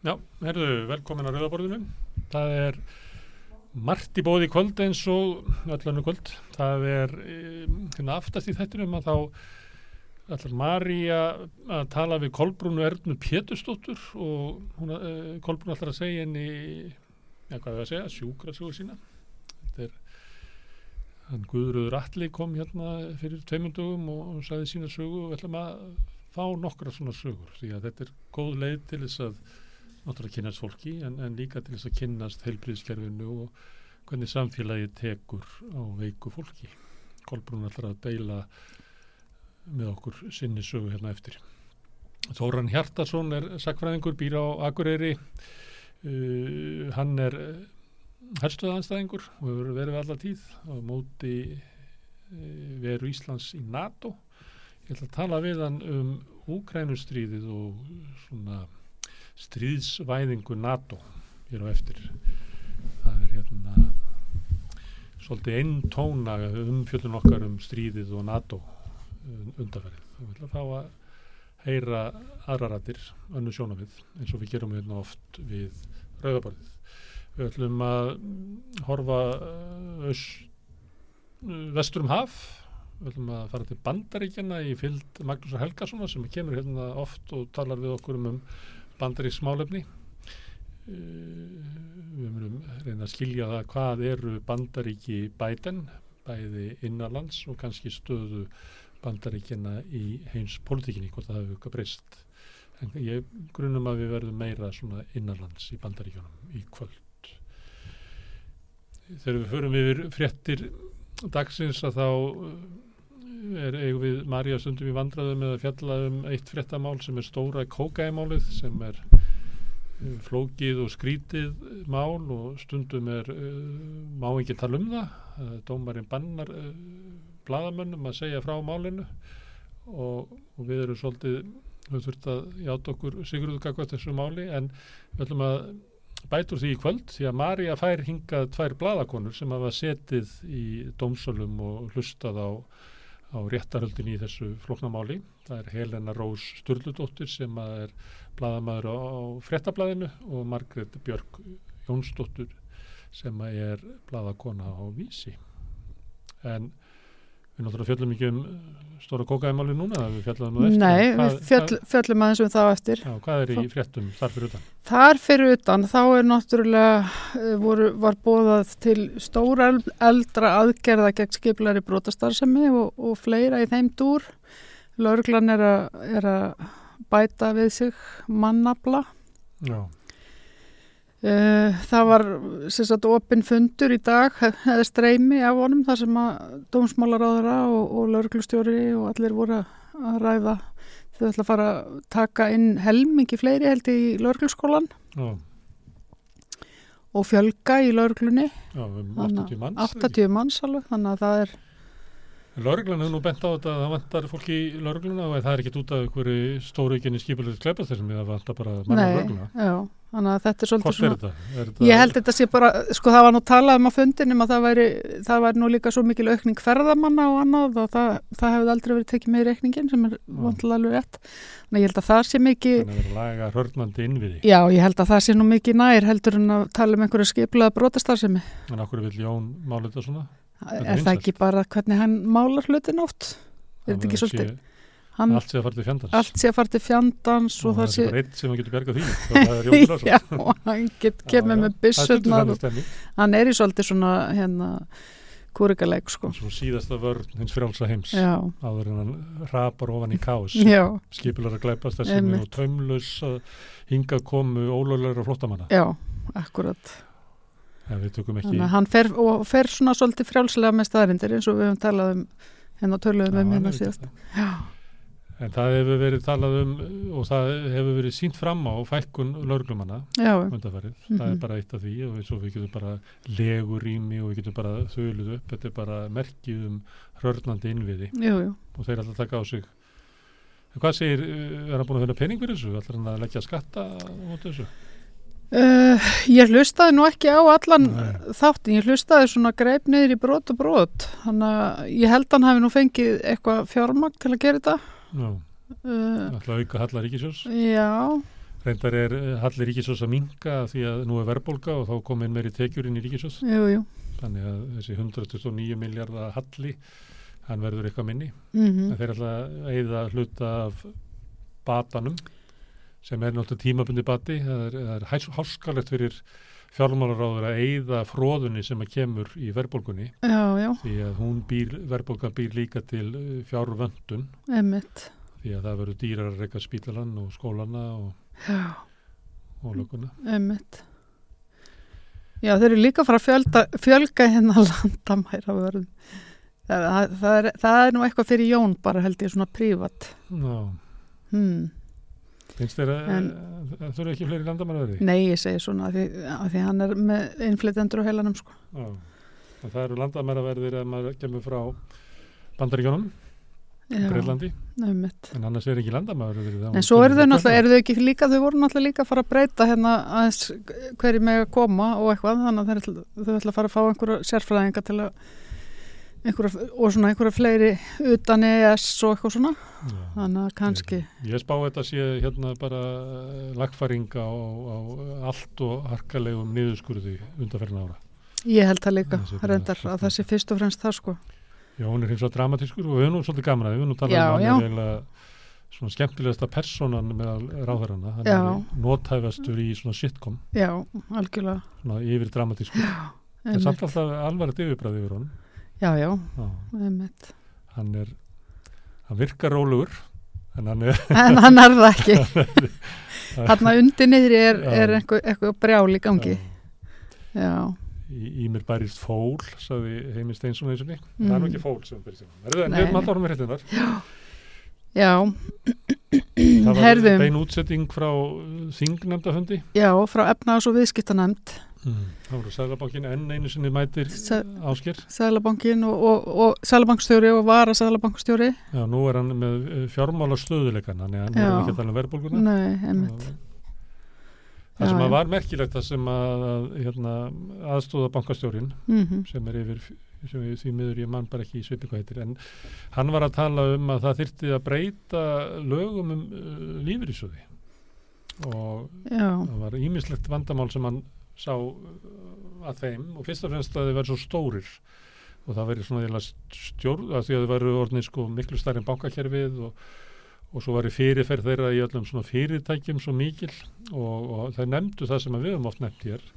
Já, herðu, velkomin á Rauðaborðinu. Það er margt í bóði kvöld eins og öllannu kvöld. Það er hérna aftast í þettinum að þá ætlar Maríja að tala við Kolbrúnu Ernu Pétursdóttur og hún, uh, Kolbrúnu ætlar að segja henni, já hvað er það að segja, sjúkrasögur sína. Þetta er, hann Guðröður Alli kom hérna fyrir tveimundugum og, sagði sína sögu og ætlum að fá nokkra svona sögur því að þetta er góð leið til þess að náttúrulega kynast fólki en, en líka til þess að kynast heilbríðskerfinu og hvernig samfélagi tekur á veiku fólki. Kolbrún ætlar að beila með okkur sinni sögu hérna eftir. Þóran Hjartarsson er sakfræðingur, býr á Akureyri, uh, hann er helstuðanstæðingur og hefur verið við alla tíð á móti uh, veru Íslands í NATO. Ég ætla að tala við hann um Úkrænustríðið og svona stríðsvæðingu NATO hér á eftir. Það er hérna svolítið einn tóna um fjöldun okkar um stríðið og NATO undarferðið. Við ætlum að fá að heyra aðrarættir önnu sjónamið eins og við gerum hérna oft við rauðaborðið. Við ætlum að horfa öst, vestur um haf við ætlum að fara til bandaríkjana í fylld Magnúsar Helgarssonar sem kemur hérna oft og talar við okkur um bandaríks smálefni. Við myndum reyna að skilja það hvað eru bandaríki bæten bæði innanlands og kannski stöðu bandaríkjana í heims politíkinni, hvort það hefur eitthvað breyst. En ég grunum að við verðum meira svona innanlands í bandaríkjónum í kvöld. Þegar við förum yfir fréttir dagsins að þá er eigum við Marja stundum í vandraðum með að fjalla um eitt fréttamál sem er stóra kókaimálið sem er flókið og skrítið mál og stundum er má ekki tala um það. Dómarinn bannar bladamönnum að segja frá málinu og, og við erum svolítið við þurfum að játa okkur sigurðu kakvært þessu máli en við ætlum að bætur því í kvöld því að Marja fær hingað tvær bladakonur sem hafa setið í dómsölum og hlustað á á réttarhöldin í þessu floknamáli. Það er Helena Rós Sturldudóttir sem er bladamæður á, frettablaðinu og Margret Björk Jónsdóttir sem er bladakona á Vísi. En við náttúrulega fjöllum ekki um stóra kókaðimáli núna, við fjöllum um eftir. Nei, hvað, við fjöll, fjöllum aðeins um það eftir. Já, hvað er í fréttum þar fyrir utan? Þar fyrir utan, þá er náttúrulega voru, var bóðað til stóra eldra aðgerða gegn skiplari brotastarðsemi og, og fleira í þeim dúr. Lörglan er að bæta við sig mannabla. Já. Það var sérstaklega opinn fundur í dag eða streymi af honum þar sem að dómsmálaráðara og, og lauruglustjóri og allir voru að ræða. Þau ætla að fara að taka inn helmingi fleiri held í laurugluskólan og fjölga í lauruglunni Já, um 80 manns 80 manns alveg, þannig að það er Lörglan hefur nú bent á þetta að það vantar fólki í lörgluna og það er ekkit út af einhverju stóru ekki skipilegt kleipast þessum það vantar bara manna lörgluna já, þannig að þetta er svolítið svona er þetta? Er þetta ég held þetta sé bara, sko það var nú talað um á fundinum að það væri, það væri nú líka svo mikil aukning ferðamanna og annað og það, það hefði aldrei verið tekið með í reikningin sem er vantilega alveg rétt. Þannig að ég held að það sé mikið þannig að laga að það sé nú er það ekki bara hvernig hann málar hlutin oft? Er þetta ekki svolítið hann, allt sé að fara til fjandans. allt sé að fara til fjandans og, og það sé bara einn sem hann getur bergað því já, og hann get kemur með byssurnar hann er í svolítið svona hérna kúrikaleg sko. Svo síðasta vörn hins frjálsa heims já. áður en hann rapar ofan í kás skipilar að glæpast þessum og taumlus að hinga komu ólöglegur og flottamanna já, akkurat Þannig að hann fer, og fer svona svolítið frjálslega með staðrindir eins og við hefum talað um hérna töluðum um hérna síðast. En það hefur verið talað um og það hefur verið sínt fram á fækkun laurglumanna undanfarið. Mm -hmm. Það er bara eitt af því og eins og við getum bara legur ími og við getum bara þöluð upp. Þetta er bara merkið um hörnandi innviði jú, jú. og þeir alltaf taka á sig. En hvað segir, er hann búin að finna pening fyrir þessu? Ætlar hann að leggja skatta á þessu? Uh, ég hlustaði nú ekki á allan Nei. þáttin, ég hlustaði svona greip niður í brot og brot. Þannig að ég held að hann hefði nú fengið eitthvað fjármagn til að gera þetta. Já, uh, ætla að auka hallar ríkisjós Já, reyndar er eh, halli ríkisós að minga því að nú er verðbólga og þá komin meiri tekjur inn í jú. þannig að þessi 129 miljardar halli hann verður eitthvað minni. Mm en þeir ætla að eigða hluta af batanum sem er náttúrulega tímabundi bati það er, er háskalegt fyrir fjármálaráður að eigða fróðunni sem að kemur í verðbólgunni Já, já, því að hún býr, verðbólgan býr líka til eh, fjárvöndun því að það verður dýrar að reyka spítalan og skólana og, Já, og löguna einmitt. Já, þeir eru líka að fara að fjölda, fjölga hérna landamæra vörðum. Það, það, það, er, nú eitthvað fyrir Jón bara held ég svona prívat. Ná, Hmm. Finnst þér að, að þú eru ekki fleiri landamæraverði? Nei, ég segi svona að því, að því hann er með innflytendur á heilanum sko. Já, það eru landamæraverðir að maður kemur frá Bandaríkjónum, Breitlandi, en annars er ekki landamæraverðir. En svo eru þau náttúrulega, eru þau ekki líka, þau voru náttúrulega líka að fara að breyta hérna aðeins hverju með að koma og eitthvað, þannig að þau ætla að fara að fá einhverja sérfræðinga til að einhverja, og svona einhverja fleiri utan ES og eitthvað svona, þannig að kannski, Ég spá þetta sé hérna bara eh, lagfæring á, á allt og harkalegum niðurskurði undanferðin ára. ég held það líka, reyndar að það sé fyrst og fremst það sko. Já, hún er hins vegar dramatískur og við erum nú svolítið gaman að við erum nú talað Já, um já. eiginlega svona skemmtilegasta personan með ráðherrana, hann Já. er nótæfastur í svona sitcom, Já, algjörlega. svona yfir dramatískur. En samt alltaf alvarlegt yfirbræði yfir honum. Já, já, Já, einmitt. hann er, hann virkar rólugur, en hann er, En hann er það ekki. Þarna undir niðri er, Já. er eitthvað, eitthvað brjál í gangi. Já, í, í mér bærist fól, sagði Heimi Steinsson eins og ný. Það er nú Mm. ekki fól sem bærist. Verðu, en Nei, við erum nei. alltaf orðum með hrettinnar. já, Það var herðum, bein útsetting frá þingnefndafundi. já, frá efnaðs og viðskiptanemnd. Mm. Það voru Sælabankin enn einu sinni mætir Sæ- ásker. Sælabankin og, og, og Sælabankstjóri og vara Sælabankstjóri Já, nú er hann með fjármála stöðuleikan, þannig að hann er ekki tala um verðbólguna. Nei, einmitt. Það Já, sem að var merkilegt, það sem að, að hérna, aðstóða bankastjórin, mm sem er yfir, sem við því miður ég mann bara ekki í hvað heitir, en hann var að tala um að það þyrfti að breyta lögum um uh, lífyrísöði og Já, það var ímislegt vandamál sem hann sá uh, að þeim. Og fyrst og fremst að þau verður svo stórir. Og það verður svona stjórn að því að þau verður orðin sko miklu stærri en bankakerfið og, og svo verður fyrirferð þeirra í öllum svona fyrirtækjum svo mikil. Og, og þeir nefndu það sem við höfum oft nefnt hér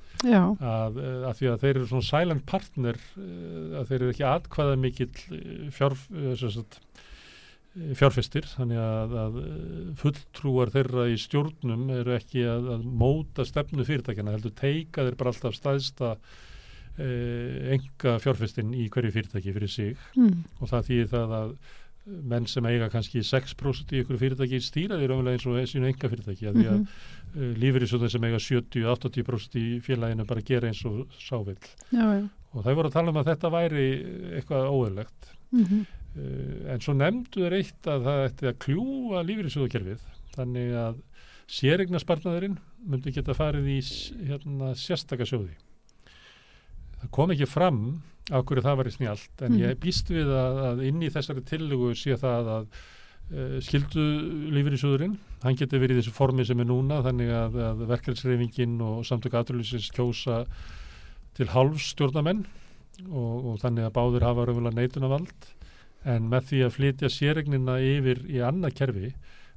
að, eh, að því að þeir eru svona silent partner eh, að þeir eru ekki atkvæða mikill eh, fjár, eh, sem sagt, eh, fjárfestir þannig að, að eh, fulltrúar þeirra í stjórnum eru ekki að, að móta stefnu fyrirtækjana heldur teika þeir bara alltaf staðsta eh, enga fjárfestin í hverju fyrirtæki fyrir sig. Mm, og það þýðir það að menn sem eiga kannski 6% í ykkur fyrirtæki stýra því raunverulega eins og sínu enga fyrirtæki að því að mhm, uh, lífyrísjóðin sem eiga 70-80% í félaginu bara gera eins og sávill og það voru að tala um að þetta væri eitthvað óeðlegt mm uh, en svo nefndu þeir eitt að það ætti að kljúa lífyrísjóðakerfið þannig að sérignarspartnaðurinn myndi geta farið í hérna, sérstaka sjóði það kom ekki fram á hverju það var í snjált en Mhm. ég býst við að, að inn í þessari tillögu sé það að uh, skildu lífyrísjóðurinn hann geti verið í þessu formi sem er núna þannig að, að verkefnsreifingin og samtök aðrúlýsins kjósa til hálfstjórnamenn og, og þannig að báður hafa raunverulega neitunavald en með því að flytja séregnina yfir í annað kerfi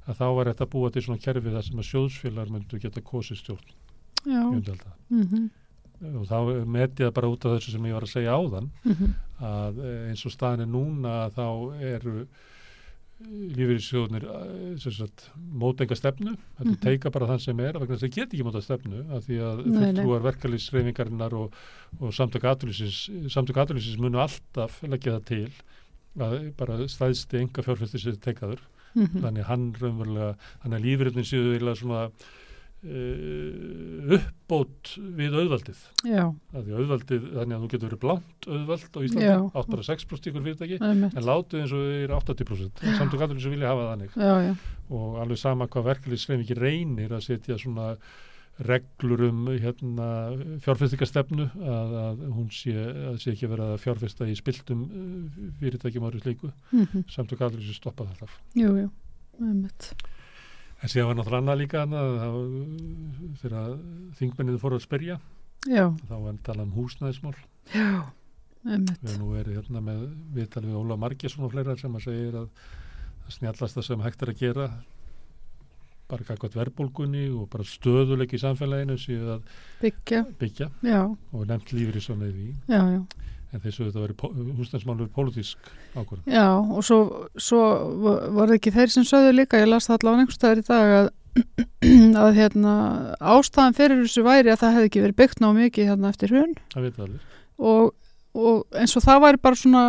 að þá var þetta að búa til svona kerfi þar sem að sjóðsfélagar myndu geta kosið stjórn að. mhm, og þá met ég það bara út af þessu sem ég var að segja áðan mhm, að eh, eins og staðin er núna þá eru lífyrirsjóðnir móta enga stefnu. Þetta Mhm. teika bara þann sem er vegna þess að það get ekki móta stefnu af því að fulltrúar verkalýsreifingarinnar og, og samtök aturlýsins munu alltaf leggja það til að bara stæðsti enga fjárfæstir sér teikaður mhm, þannig að hann raunverulega þannig að lífyrirnin séu eiginlega svona uh, uppbót við auðvaldið. Að auðvaldið, þannig að þú getur verið blánt auðvald á Íslandi, Já. átt bara 6% ykkur fyrirtæki, einmitt. en látið eins og eru 80% samtök allir sem vilja hafa þannig. Já, já, og alveg sama hvað verkefli ekki reynir að setja svona reglur um hérna, fjárfestingastefnu að, að hún sé, að sé ekki verið að fjárfesta í spiltum uh, fyrirtækjum árið slíku, mhm, samtök allir sem stoppa það alltaf. jú, jú, einmitt. En síðan var náttúrulega annað líka þegar þingmennið fóru að spyrja já, þá var talað um húsnæðismál. Já, einmitt, við erum nú verið hérna með viðtalið við Óla Margesson og fleira sem að segir að það snjallast það sem hægt er að gera bara kakvat verðbólgunni og bara stöðuleik í samfélaginu síðan að byggja, byggja og nefnt lífur í svo með því já, já. en þessu þetta verið húsnæðismálur pólitísk ákvörðum. Já, og svo, svo va- var ekki þeir sem sögðu líka, ég las það allavega einhvers staðar í dag að, að hérna, ástæðan fyrir þessu væri að það hefði ekki verið byggt ná mikið hérna eftir allir. og, og eins og það væri bara svona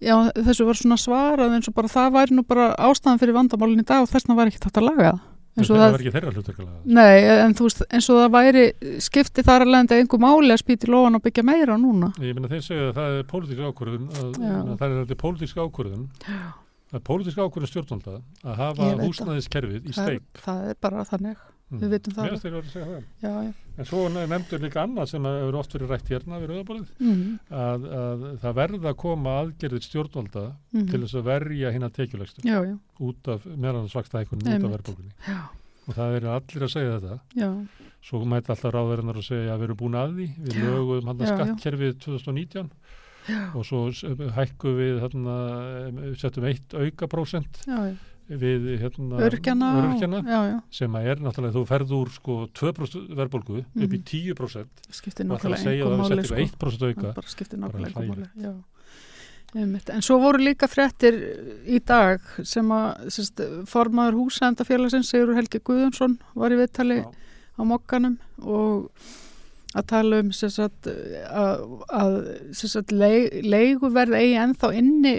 já, þessu var svona svarað eins og bara það væri nú bara ástæðan fyrir vandamálinn í dag og þess vegna var ekki þetta að laga það En það það, var ekki þeirra hlutverkulega. nei, en þú veist eins og það væri skipti þar að leiðandi einhver máli að spýti lofan og byggja meira núna Ég meina þeir segja að það er pólitísk ákvörðun að, að það er pólitísk ákvörðun það er pólitísk ákvörðun stjórnvalda að hafa það. húsnæðiskerfið í það, steik. það er bara þannig Mm. við vitum það að það. já, já. En svo nefndur líka annað sem að hefur oft verið rætt hérna við rauðaborðið Mm, að, að það verða að koma aðgerðið stjórnvalda mm, til þess að verja hinn að tekjulegstu já, já, út af hækkunum út af já, Og það er allir að segja þetta. já, Svo mæti alltaf ráðverðinar að segja að við erum búin að því. Við lögum hann já. skattkerfið 2019 já, og svo s- hækkum við hérna, settum eitt auka prósent já, já. Við hérna, já, sem að er náttúrulega þú ferð úr sko 2% verðbólgu upp í Mhm. 10% skiptir og ætlar að nákvæmlega segja að einhver við máli settum sko. 1% auka bara skiptir. Einmitt. En svo voru líka fréttir í dag sem að sérst, formaður húsændafélagsins Sigur Helgi Guðjónsson var í viðtali Já. á mokkanum og að tala um sagt, að, að sagt, leig, leiguverð eigi ennþá inni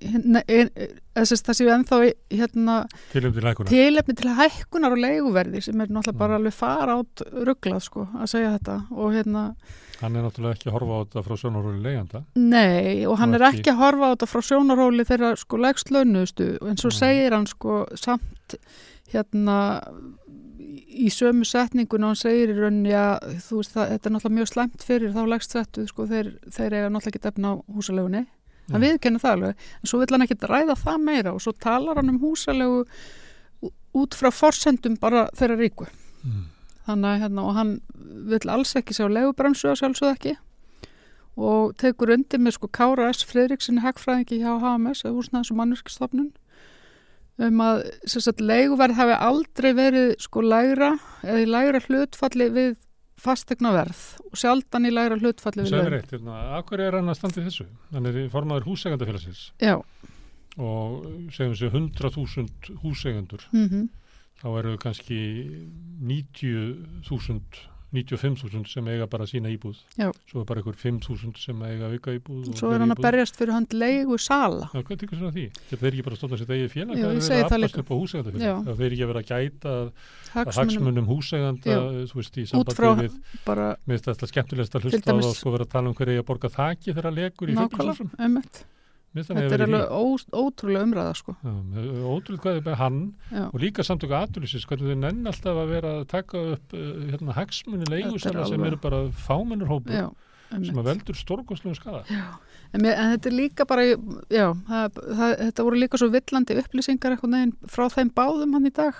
hérna, sem sagt, það séu ennþá hérna, tilum til hækkunar. tilefni til hækkunar og leiguverði sem er náttúrulega bara Mm. alveg fara átt rugglað sko að segja þetta og hérna Hann er náttúrulega ekki að horfa á þetta frá sjónarhóli leigjanda. Nei, og hann Og er ekki- að horfa á þetta frá sjónarhóli þeirra sko legst launustu en svo Nei. segir hann sko samt hérna í sömu setningun og hann segir í rauninni að þú veist það, þetta er náttúrulega mjög slæmt fyrir þá legst settu sko þeir, þeir eiga náttúrulega ekki efna á húsalegunni hann Nei. viðkenni það alveg en svo vill hann ekki ræða það meira og svo talar hann um húsalegu ú- út frá forsendum bara þeirra ríku Mm. þannig að hérna hann vill alls ekki sjá legubransu að sjálfsögð ekki og tekur undir með sko Kára S. Fredriksen hagfræðingi hjá HMS eða húsnæðis og mannvirkistofnun um að sagt, leiguverð hafi aldrei verið sko lægra eða í lægra hlutfalli við fastegnaverð og sjaldan í lægra hlutfalli við Segðu mér laun. eitt, hérna, akkur er hann að standa í þessu? Hann er í formaður húsegandafélagsins Já, og segjum sér 100.000 húsegandur. mm Þá eru kannski 90.000 95.000 sem eiga bara sína íbúð. Já. svo er bara einhver 5.000 sem eiga auka íbúð Svo er hann að berjast fyrir hann leigu sala Já, hvað tekur það því? Þeir eru ekki bara stóðan að setja eigið félag það er að aftast upp á húsægandafélag það þeir eru ekki að vera að gæta að hagsmunum. húsæganda þú veist, í sambandi við með þetta skemmtilegsta hlusta og sko vera að tala um hverja að borga þakki þegar að legur í 5.000 Þetta er alveg ó, ótrúlega umræða sko. því. Ótrúlega hvað er með hann Já, og líka samtöku aturlýsins, hvernig þau nenn alltaf að vera að taka upp uh, hérna, hagsmunni leigusala sem eru bara fámennur hópur já, sem að veldur stórkostlum skada. En, mér, en þetta er líka bara, já, það, það, þetta voru líka svo villandi upplýsingar eitthvað neginn frá þeim báðum hann í dag.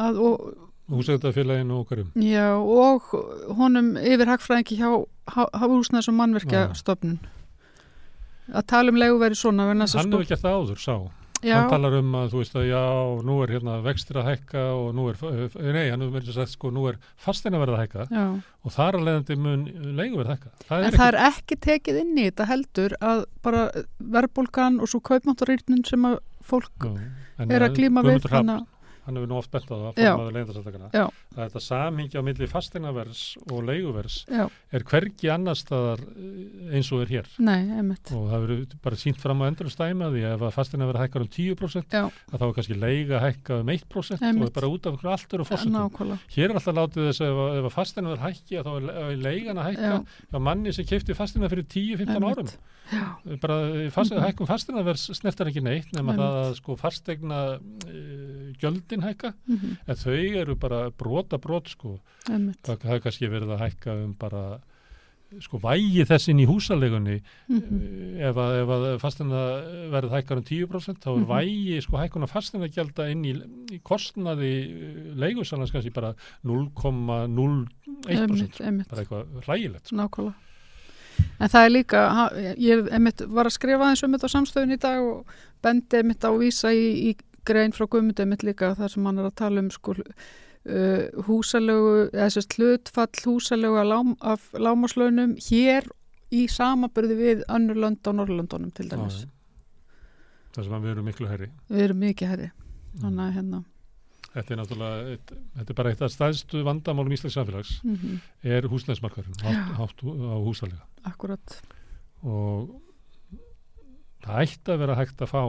Að, og, Húsegandafélaginu og hverjum. já, og honum yfir hagfræðingi hjá húsnæðis og mannverkjastofnun. Að tala um leiguverið svona. að Hann sko, hefur gert það áður, sá. já, Hann talar um að, þú veist að já, nú er hérna vextir að hækka og nú er, nei, hann hefur verið sagt, sko, nú er fastina verið að hækka já. og þar að leiðandi mun leiguverð hækka. Það En er það er ekki tekið inn í þetta heldur að bara verðbólgan og svo kaupmáttarýrnun sem að fólk Já, er að glíma við. Að- hann hefur nú oft bent á það, Já. formaður leyndarsættakana, Já. að þetta samhengi á milli fastinavers og leiguvers Já, er hvergi annar staðar eh, eins og er hér. nei, einmitt. Og það verður bara sínt fram á endur stæma því að ef að fastinavers hækkar um 10% Já, að þá er kannski leiga hækka um 1% og Einmitt. er bara út af einhverju allt eru nákvæmlega. Hér er alltaf látið þess að ef, að- að fastinavers hækki að þá er le- leigan að hækka Já, hjá manni sem kefti fastina fyrir 10-15 árum. einmitt. Bara fast, Mhm. hækkun fastinavers snertar ekki neitt nema Einmitt. það að sko fastegna uh, gjöldin hækka mhm, en þau eru bara brota brot sko einmitt. það er kannski verið að hækka um bara sko vægi þess inn í húsalegunni mhm, ef að, ef að fastina verður hækkar um 10% þá er Mhm. vægi sko hækkuna fastina gælda inn í, í kostnaði leigusalans kannski bara 0,01% einmitt, einmitt. bara eitthvað hlægilegt sko. Nákvæmlega. En það er líka, ég einmitt, var að skrifa aðeins um þetta á samstöðun í dag og bendi einmitt á vísa í, í grein frá Guðmund einmitt líka þar sem hann er að tala um sko uh, húsalögu, eða þess hlutfall húsalögu lám, af lámaslaunum hér í samaburði við önnur lönd á Norrlöndunum til dæmis. Það sem að við erum miklu herri Við erum mikið herri, þannig að hérna, þetta er náttúrulega þetta er bara eitt af stæðstu vandamálum íslensk samfélags mm er húsnæðismarkarinn hátt, hátt á húsalega akkurat, og það ætti að vera hægt að fá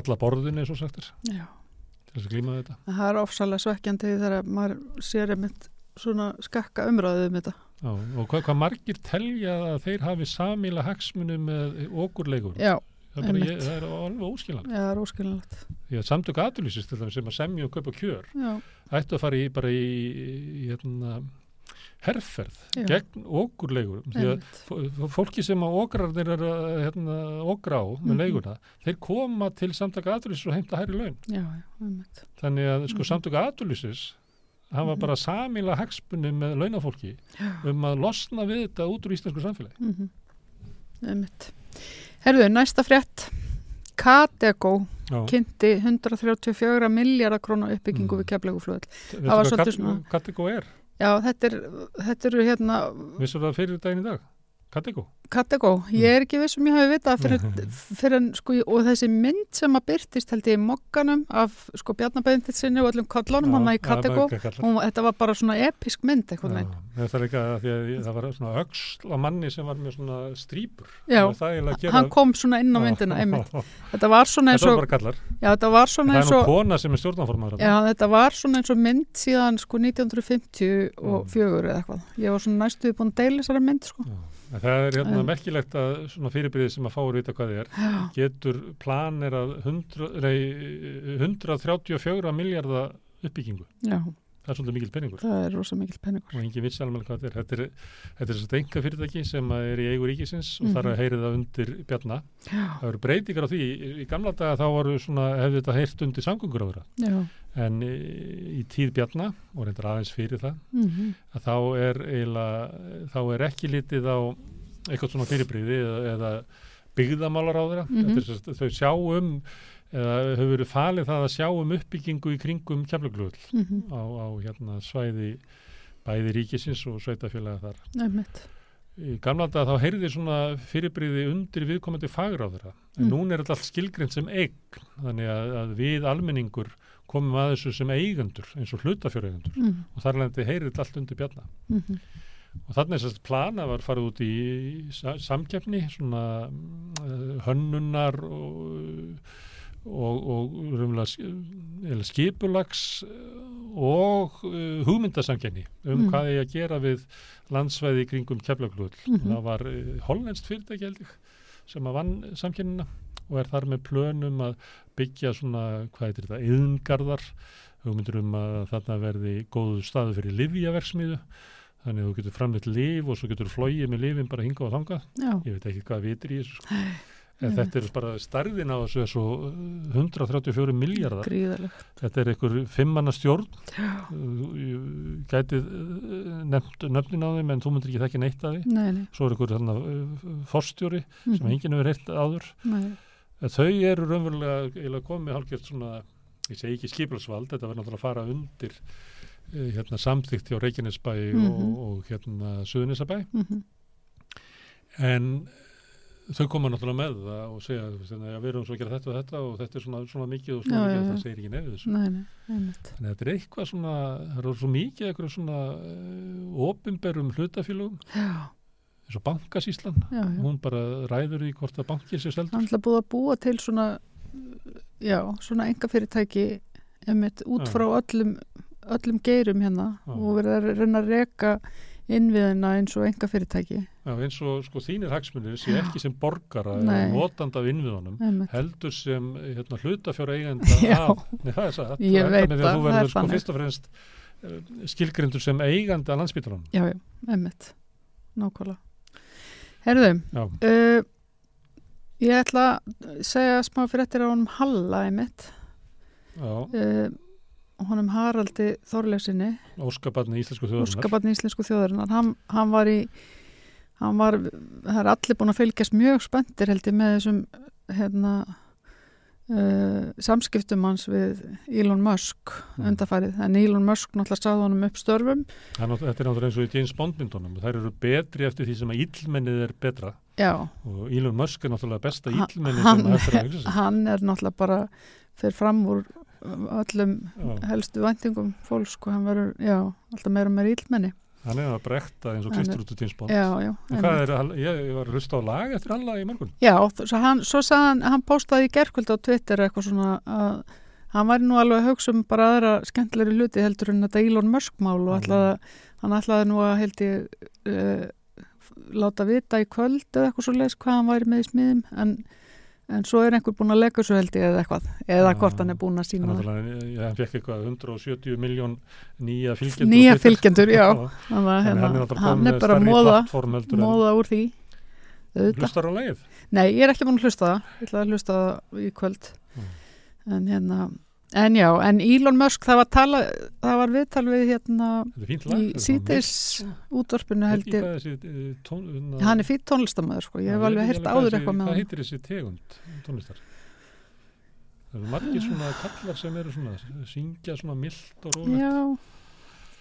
alla borðin eins og sagtir til þess að glíma við þetta. Það er ofsalega svekkjandi þegar maður sér einmitt svona skakka umræðið um þetta. Já, og hvað, hvað margir telja að þeir hafi samíla hagsmuni með okurleikur Já, það, er ég, það er alveg óskilan já, það er óskilinlegt. því að samtök aðlýsist sem að semja og kaupa kjör ættu að fara í bara í, í hérna, herferð Já. gegn okurleikur því að fólki sem að okrarnir er að hérna, okra á með Mhm. leiguna þeir koma til samtaka aðlýsis og heimta hærri laun Já, þannig að sko Mhm. samtaka aðlýsis hafa Mhm. bara samíla hagsmunni með launafólki um að losna við þetta út úr íslensku samfélagi Mm Einmitt. Herðu, næsta frétt. Katego kynnti 134 miljardar krónar uppbyggingu Mm. við kefleguflöð. Veistu var hvað svolítið kat- svona- Katego er? Já, þetta, er, eru hérna Vissur það fyrir daginn í dag? Katego? Katego. Ég er ekki viss um ég hafi vitað fyrir, fyrir en sko, og þessi mynd sem að byrtist held ég í mokkanum af sko Bjarnabæðintitt sinni og öllum kollunum hann í Katego. Hún, þetta var bara svona episk mynd eitthvað. Mér það líka að því að það var svona öxl á manni sem var með svona strípur. Já, að gera- hann kom svona inn á myndina, einmitt. Þetta var svona eins Þetta var og, bara kallar. já, þetta var svona Það er eins nú og, kona sem er stjórnanformaður. já, þetta var svona eins og mynd síðan sko 1950 og Mm. fjögur eða eitthvað. Ég var svona næstuði búin að deila þessari mynd, sko. Það er hérna En- merkilegt að svona fyrirbyrðið sem að fáur vita hvað þið er Já, getur planir að 100, nei, 134 miljardar uppbyggingu. já, Það er svolítið mikil penningur. það er rosa mikil penningur. og engin vissi alveg hvað þetta er. Þetta er, þetta er svona enga fyrirtæki sem er í eigu ríkisins og Mhm. þar að heyri það undir bjarna. Já, Það eru breytingar á því. Í, í gamla daga þá svona, hefði þetta heyrt undir samgöngur á þeirra. En í, í tíð bjarna, og reyndar aðeins fyrir það, mhm, að þá er eiginlega, þá er ekki litið á eitthvað svona fyrirbreyði eða, eða byggðamálar á þeirra. Mhm. Er sem sagt, þau sjá um, eða hefur verið falið það að sjá um uppbyggingu í kringum kemluglull mhm, á, á hérna svæði bæði ríkisins og sveitafélaga þar. einmitt. Í gamla dag þá heyrði svona fyrirbriði undir viðkomandi. En Mm. núna er þetta allt skilgrind sem eign, þannig að, að við almenningur komum að þessu sem eigendur, eins og hlutafjörreigendur. Mhm, Og þar lendi þetta allt undir bjarna. mhm, Og þannig að plana var farið út í sa- samkeppni, svona uh, hönnunar og, og, og eiginlega skipulags eh, og uh, hugmyndasamkeppni um Mm. hvað er að gera við landsvæði í kringum keflaglull. Mhm. Það var uh, hollenskt fyrirtæki held ég sem að vann samkeppnina og er þar með plönum að byggja svona, hvað heitir þetta, yðngarðar hugmyndur um að þarna verði góðu staðu fyrir livjaverksmiðu þannig að þú getur framleitt liv og svo getur flóið með livin bara hinga og þanga já, ég veit ekki hvað vitir í þessu sko. en Nei. þetta er bara stærðin á þessu uh, 134 miljardar gríðalegt. þetta er einhver fimmanna stjórn. Já, gætið uh, nöfnin á þeim en þú myndir ekki þekki neitt að því. Nei, nei, svo er einhver þarna uh, forstjóri sem mhm, enginn hefur heyrt áður. Nei, þau eru raunverulega komið með hálfgjört svona ég segi ekki skipilsvald, þetta verður náttúrulega að fara undir uh, hérna samþygt hjá Reykjanesbæ Mhm. og, og hérna Suðunisabæ mhm, en þau koma náttúrulega með það og segja að við erum svo að gera þetta og þetta og þetta er svona, svona mikið og svona Já, mikið og það segir ekki nefið þessu nei, nei. Þannig að þetta er eitthvað svona, það eru svo mikið eitthvað svona uh, opinberum hlutafélugum eins og bankasíslan, hún bara ræður í hvort að bankir sér seldur. Hann ætla búið að búa til svona, já, svona enga fyrirtæki einmitt út frá öllum, öllum geirum hérna Já. og verið að reyna að reka innviðina eins og enga fyrirtæki. Já, eins og sko þínir hagsmunir sé ekki sem borgara eða notanda af innviðunum, heldur sem hérna, hlutafjóra eigenda af, nei það er satt, Ég veit það, það er sko þannig. fyrst og fremst uh, skilgrindur sem eigandi að landsbytarunum. Já, já, einmitt. Nákvæmlega. Herðu, Já, uh, ég ætla að segja smá fyrir eftir á honum Halla einmitt, já, uh, honum Haraldi Þorlefsinni, óskabarni íslensku þjóðarinnar. óskabarni íslensku þjóðarinnar, hann, hann var í, var, það er allir búin að fylgjast mjög spenntir held ég með þessum, hérna, Uh, samskiptum hans við Elon Musk Mm. undarfærið, en Elon Musk náttúrulega sáði honum upp störfum er Þetta er náttúrulega eins og í James Bond myndunum. Þær eru betri eftir því sem að íllmennið er betra já, og Elon Musk er náttúrulega besta íllmennið sem hægt er að hugsa sig. hann er náttúrulega bara fyrir fram úr öllum Já. helstu væntingum fólks sko, hann verður, alltaf meira og meira ílmenni Hann er að brekta eins og er- út úr er, ég, ég var að hlusta á lag eftir alla í morgun. já, svo hann, svo hann hann postaði í gerkvöld á Twitter eitthvað svona að hann væri nú alveg að hugsa um bara aðra skemmtilegri hluti heldur en þetta Elon Musk mál og ætlaði, hann ætlaði nú að held ég uh, láta vita í kvöld eða eitthvað svo leis hvað hann væri með í smiðum en, en svo er einhver búin að leggja svo held ég eða eitthvað eða Já. hvort hann er búin að sína það hann fekk eitthvað 170 miljón nýja fylgjendur. nýja fylgjendur, já hann, hérna, hann hann er með bara móða, móða úr því. Hlustar á leið? Nei, ég er ekki búin að hlusta það ég ætla að hlusta það í kvöld Mm. en hérna en já, en Elon Musk, það var tala það var viðtal við hérna lag. í síðis útvarpinu held ég ég. Tón, hann er fýtt tónlistamöður sko, ég hef alveg heyrt áður eitthvað með Hvað hann heitir þessi tegund tónlistar? Það eru margir svona kallar sem eru svona syngja svona mildt og rólega. já,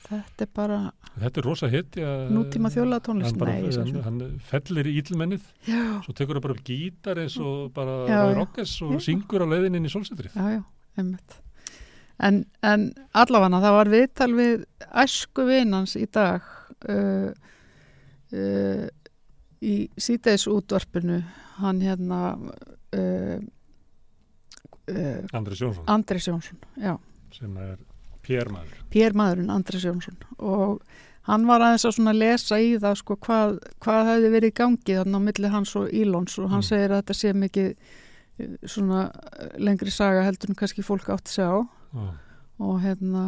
þetta er bara Þetta er rosa hitja. nútíma þjóðlega tónlist Nei, hann, hann fellir í íllmennið, já, svo tekur það bara gítar eins og bara Já, já. Rockes og Já. syngur á leiðin inn í solsetrið. já, já, einmitt en, en allavega það var viðtal við æsku vinans í dag uh, uh, í síðdeis útvarpinu. Hann hérna uh, uh, Andris Jónsson, Andris Jónsson já, sem er PR-maður. Pér maðurinn Andris Jónsson. Og hann var aðeins að svona lesa í það sko hvað, hvað hefði verið í gangi þannig á milli hans og Ílons og hann Mm. segir að þetta sé mikið eh, svona lengri saga heldur en kannski fólk átti sig á Já. og hérna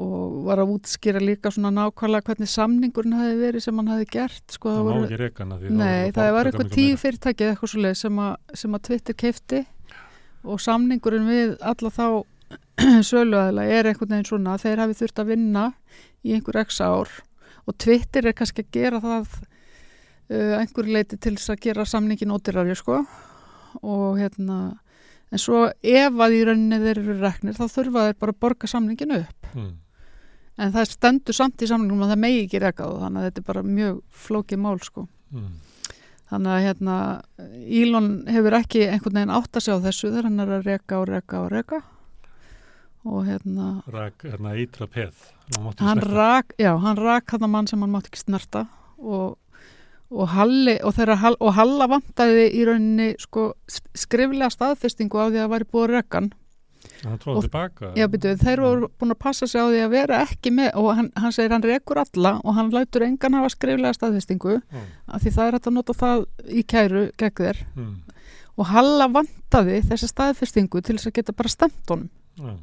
og var að útskýra líka svona nákvæmlega hvernig samningurinn hefði verið sem hann hefði gert sko Það það má ekki því nei það var eitthvað tíu fyrirtæki eða eitthvað svo leið sem, sem að Twitter keifti og samningurinn við alla þá söluæðila er einhvern veginn svona að þeir hafi þurft að vinna í einhver x ár. Og Twitter er kannski að gera það uh, einhver leiti til þess að gera samningin ódýrari sko. Og hérna en svo ef að í rauninni þeir eru reknir þá þurfa þeir bara að borga samningin upp Mm. en það stendur samt í samningum að það megi ekki reka þá þannig að þetta er bara mjög flókið mál sko Mm. þannig að hérna Ílon hefur ekki einhvern veginn átt að sjá þessu þegar hann er að reka og reka og reka og hérna Rak, hérna eitra peð. Hann hann rak, já, hann rak hann mann sem hann mátti ekki snerta og, og, Halli, og, Hall- og Halla vantaði í rauninni sko, skriflega staðfestingu á því að það væri búið að tróði og-. Já, byrju, þeir voru búin að passa sig á því að vera ekki með og hann, hann segir hann rekur alla og hann lætur engan hafa skriflega staðfestingu Já. af því það er hægt að nota það í kæru gegn þér Mm. og Halla vantaði þessa staðfestingu til þess að geta bara stemt honum. Já.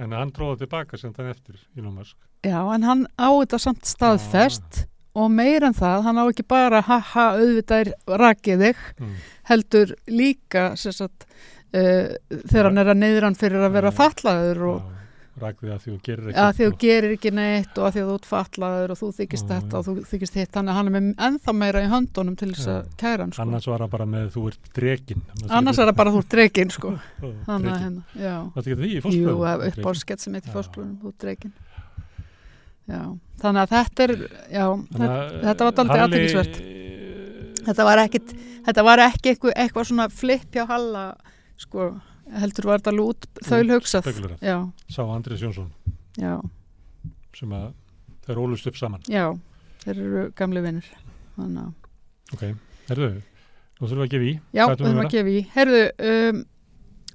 En hann tróði tilbaka sem þann eftir Elon Musk. Já, en hann á þetta samt staðfest og meir en það, hann á ekki bara haha, auðvitað rakið þig, Mm. heldur líka sagt, uh, þegar hann er að neyður hann fyrir að vera Já. fatlaður og Rak því að því þú gerir ekki. að því þú gerir ekki neitt og að því að þú ert fatlaður og þú þykist Já, þetta já. og þú þykist hitt þannig að hann er með ennþá meira í höndunum til þess að Já. kæra hann sko. Annars var hann bara með þú ert drekin. annars er það bara þú ert dreikin sko. þannig að hérna, já Jú, upp á skett sem heitir Já. fórsplurum þú ert dreikin já, þannig að þetta er já, þetta, þetta var daldið aðteklisvert þetta var ekkit þetta var ekki eitthvað, eitthvað svona flip hjá Halla sko, heldur var þetta alveg út þaul hugsað Sá Andris Jónsson já, sem að þeir ólust upp saman. já þeir eru gamli vinnir Ok, herðu, nú þurfum við að gefa í. Já, höfum að gefa í. Herðu, um,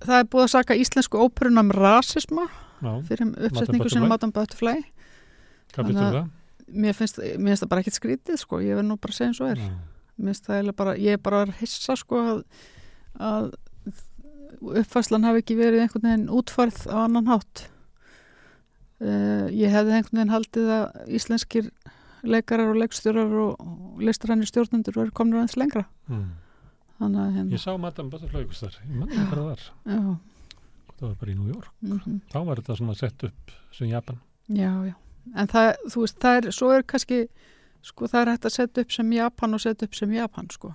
það er búið að saka íslensku óperuna um rasisma Já, fyrir uppsetningu sinni Butterfly. Madame Butterfly. Hvað finnst þú það? Mér finnst, mér finnst það bara ekkert skrítið, sko. Ég verð nú bara að segja eins og er. Já. Mér finnst það eiginlega bara, ég er bara að hissa, sko, að, að uppfæslan hafi ekki verið einhvern veginn útfarð á annan hátt. Uh, ég hefði einhvern veginn haldið að íslenskir leikarar og leikstjórar og, listræni stjórnendur verður komnir aðeins lengra mm. þannig að hérna, Ég sá Madame Butterfly ykkur þar, ég mann ekki hvað það var já, það var bara í New York, mm þá var þetta svona sett upp sem Japan já, já en það, þú veist, það er, svo er kannski sko, það er hægt að setja upp sem Japan og setja upp sem Japan, sko.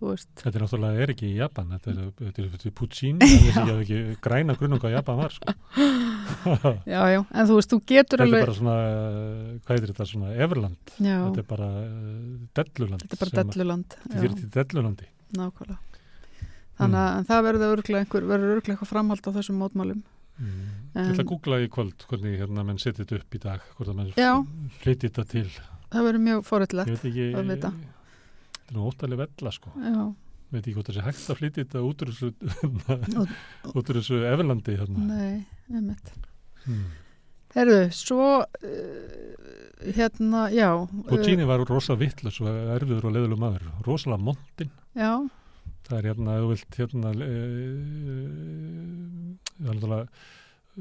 Þetta er náttúrulega er ekki í Japan, þetta er, þetta er, þetta er Puccini, það er ekki, græna grunnum hvað Japan var sko. já, já en þú veist, þú getur Þetta er alveg bara svona, uh, hvað heitir þetta, svona Everland, já, þetta er bara uh, Delluland þetta er bara delluland Þetta er til Dellulandi. Nákvæmlega. Þannig að Mm. það verður örglega einhver, verður örglega eitthvað framhald á þessum mótmálum mm. En- Ég ætla að googla í kvöld hvernig hérna menn setja þetta upp í dag hvort að menn flytja þetta til það verður mjög ekki að vita. Þetta er nú óttalega vella sko já, Ég veit ekki hvort það sé hægt að flytja þetta út úr þessu út úr þessu Everlandi hérna. nei, einmitt hmm. Herðu, svo uh, hérna, já Puccini var rosa vittlus og erfiður og leðuleg maður rosalega montin uh, já, það er hérna, ef þú vilt hérna e, e,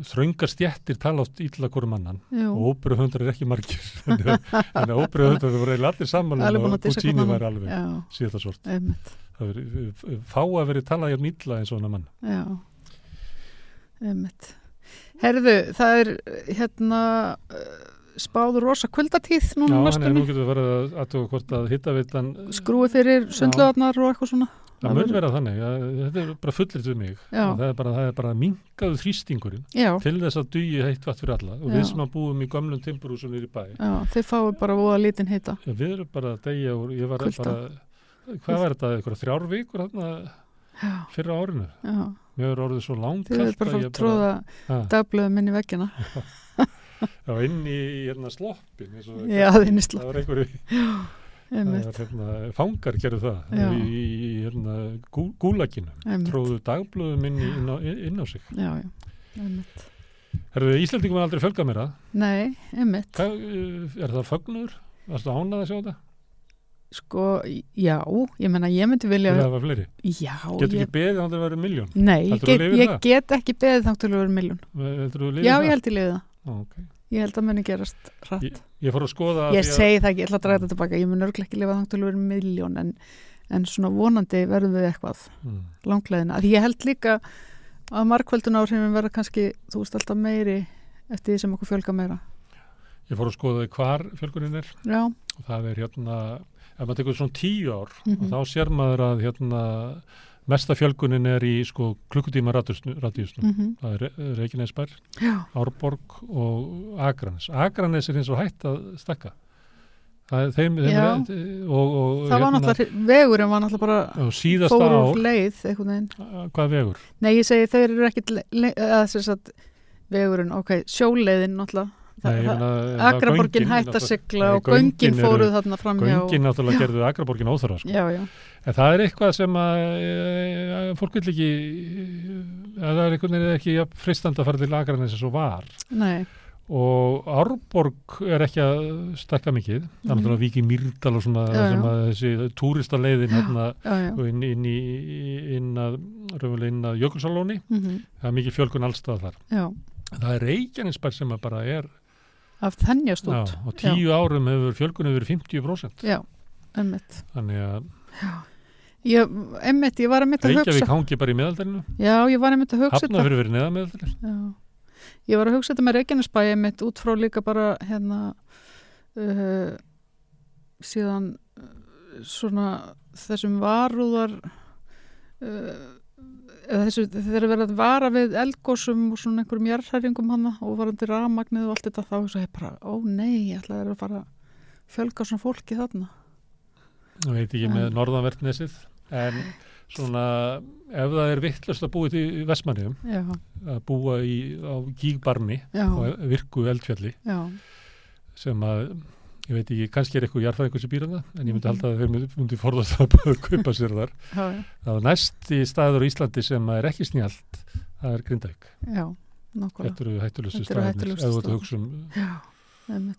þröngar stjettir tala átt ítla hverju mannan jú, og óperuhundar er ekki margir. Þannig að óperuhundar voru eiginlega allir saman um að að dissa Puccini var annan. alveg síðan svort það veri, fá að veri talað jafn ítla eins og hana mann. Já, einmitt. Herðu, það er hérna uh, spáður rosa kvöldatíð Já, núna hann er næstunni, nú getur verið að aðtöga hvort að hittavitan skrúi fyrir sundlöðarnar og eitthvað svona. Það það mun vera þannig að þetta er bara fullir til mig. Já. það er bara, það er bara mingaðu þrýstingurinn Já, til þess að dugi heitt vatn fyrir alla. Og Já. við sem að búum í gömlum timburhúsum niður í bæ. Já, þið fáið bara voða lítinn hita. Já, við erum bara að deyja úr, ég var Kulda. bara, hvað var þetta, eitthvað þrjár vikur þarna Já, fyrra árinu? já, Mér er orðið svo þið langkalt er bara að að tróða dagblöðum inn í veggina Já, inn í hérna sloppin Já, inn í slopp. Það var einhverju, það var hérna, fangar gerðu það Já. í, hérna, gú, gúlaginu, einmitt tróðu dagblöðum inn, inn, á, inn á sig. Já, já, einmitt Íslandingum er aldrei fjölgað mér að. Nei, einmitt Hvað, uh, er það fögnur? Varstu ánað að sjá þetta? Sko, já, ég menna ég myndi vilja það var fleiri? Já, Getur ég, ekki beðið að það verið miljón? nei, ég ég það? get ekki beðið þá til að vera miljón Já, ég held ég liðið það okay. Ég held að muni gerast hratt Ég, ég fór að skoða Ég segi það ekki, ég ætla að draga þetta tilbaka Ég mun örglega ekki lifa þá til að vera miljón en, en svona vonandi verðum við eitthvað Mm. langleðina Því ég held líka að markveldun áhrifin verða kannski, þú veist, alltaf meiri eftir því sem okkur fjölga meira Ég fór að skoða hvar fjölgunin er Já, og það er hérna, ef maður tekur svona tíu ár Mhm. og þá sér maður að hérna mesta fjölgunin er í sko klukkutíma radíusnum. mm Það er Re- Reykjanesbær, Árborg og Akranes. Akranes er eins og hætt að stakka. Það þeim, þeim er, og, og það var náttúrulega vegurinn var náttúrulega bara og síðasta fór ár, úr leið einhvern veginn hvað vegur? Nei, ég segi þeir eru ekkit le- sem sagt vegurinn, ok, sjóleiðin náttúrulega Akraborgin hætt að sigla og göngin fóruð þarna framhjá. Göngin náttúrulega gerðu Akraborgin óþara sko. Já, já, En það er eitthvað sem að e, fólk vil ekki e, það er einhvern veginn ekki jafn freistandi að fara til Akranes eins og var. Nei, og Árborg er ekki að stakka mikið, það er Mhm. náttúrulega Viki Mýrdal og svona Já, sem að þessi túristaleiðin hérna inn, inn, í, inn að að Jökulsalóni mm það er mikið fjölkun allstað þar. Já, það er Reykjanesbær sem að bara er af þennjast já, út og tíu árum hefur fjölkun yfir 50% Já, emmitt þannig að Ég, emmitt, ég var emmitt að Reykjavík hugsa hangi bara í meðaldalinu Já, ég var emmitt að hugsa hafna fyrir verið neða meðaldalinu Já, ég var að hugsa þetta með Reykjanesbæ einmitt út frá líka bara hérna uh, síðan uh, svona þessum varúðar uh, þessu þegar verið að vara við eldgósum og svona einhverjum jarðhæringum hana og varandi rafmagnið og allt þetta þá hugsa ég bara, ó nei, ég ætla að fara að fjölga svona fólki þarna. Ég veit ekki En- með norðanvertnesið en svona ef það er vittlust að búa í Vestmanniðum Já, að búa í, á gígbarmi og virku eldfjalli já, sem að ég veit ekki, kannski er eitthvað jarðfæðingur sem býr að það en ég myndi Mhm. halda að þeir myndi, forðast að kaupa sér þar. Það er næst í staður í Íslandi sem er ekki snjált það er Grindavík. Þetta eru hættulegustu hættulegustu ef þú hugsa um,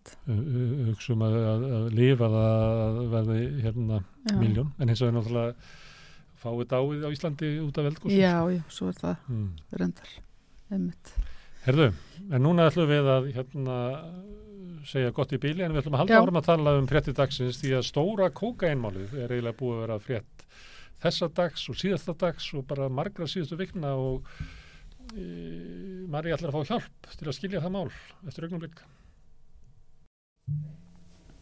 hugsa um að, lifa að verði hérna miljón en eins og er náttúrulega fáið dáið á Íslandi út af eldgóðsum Já, já, svo er það mm. reyndar, einmitt. Herðu, en núna ætlum við að hérna segja gott í bíli en við ætlum að halda árum að tala um frétti dagsins því að stóra kókainmálið er eiginlega búið að vera frétt þessa dags og síðasta dags og bara margra síðustu vikna og e, Mari ætlar að fá hjálp til að skilja það mál eftir augnumleik.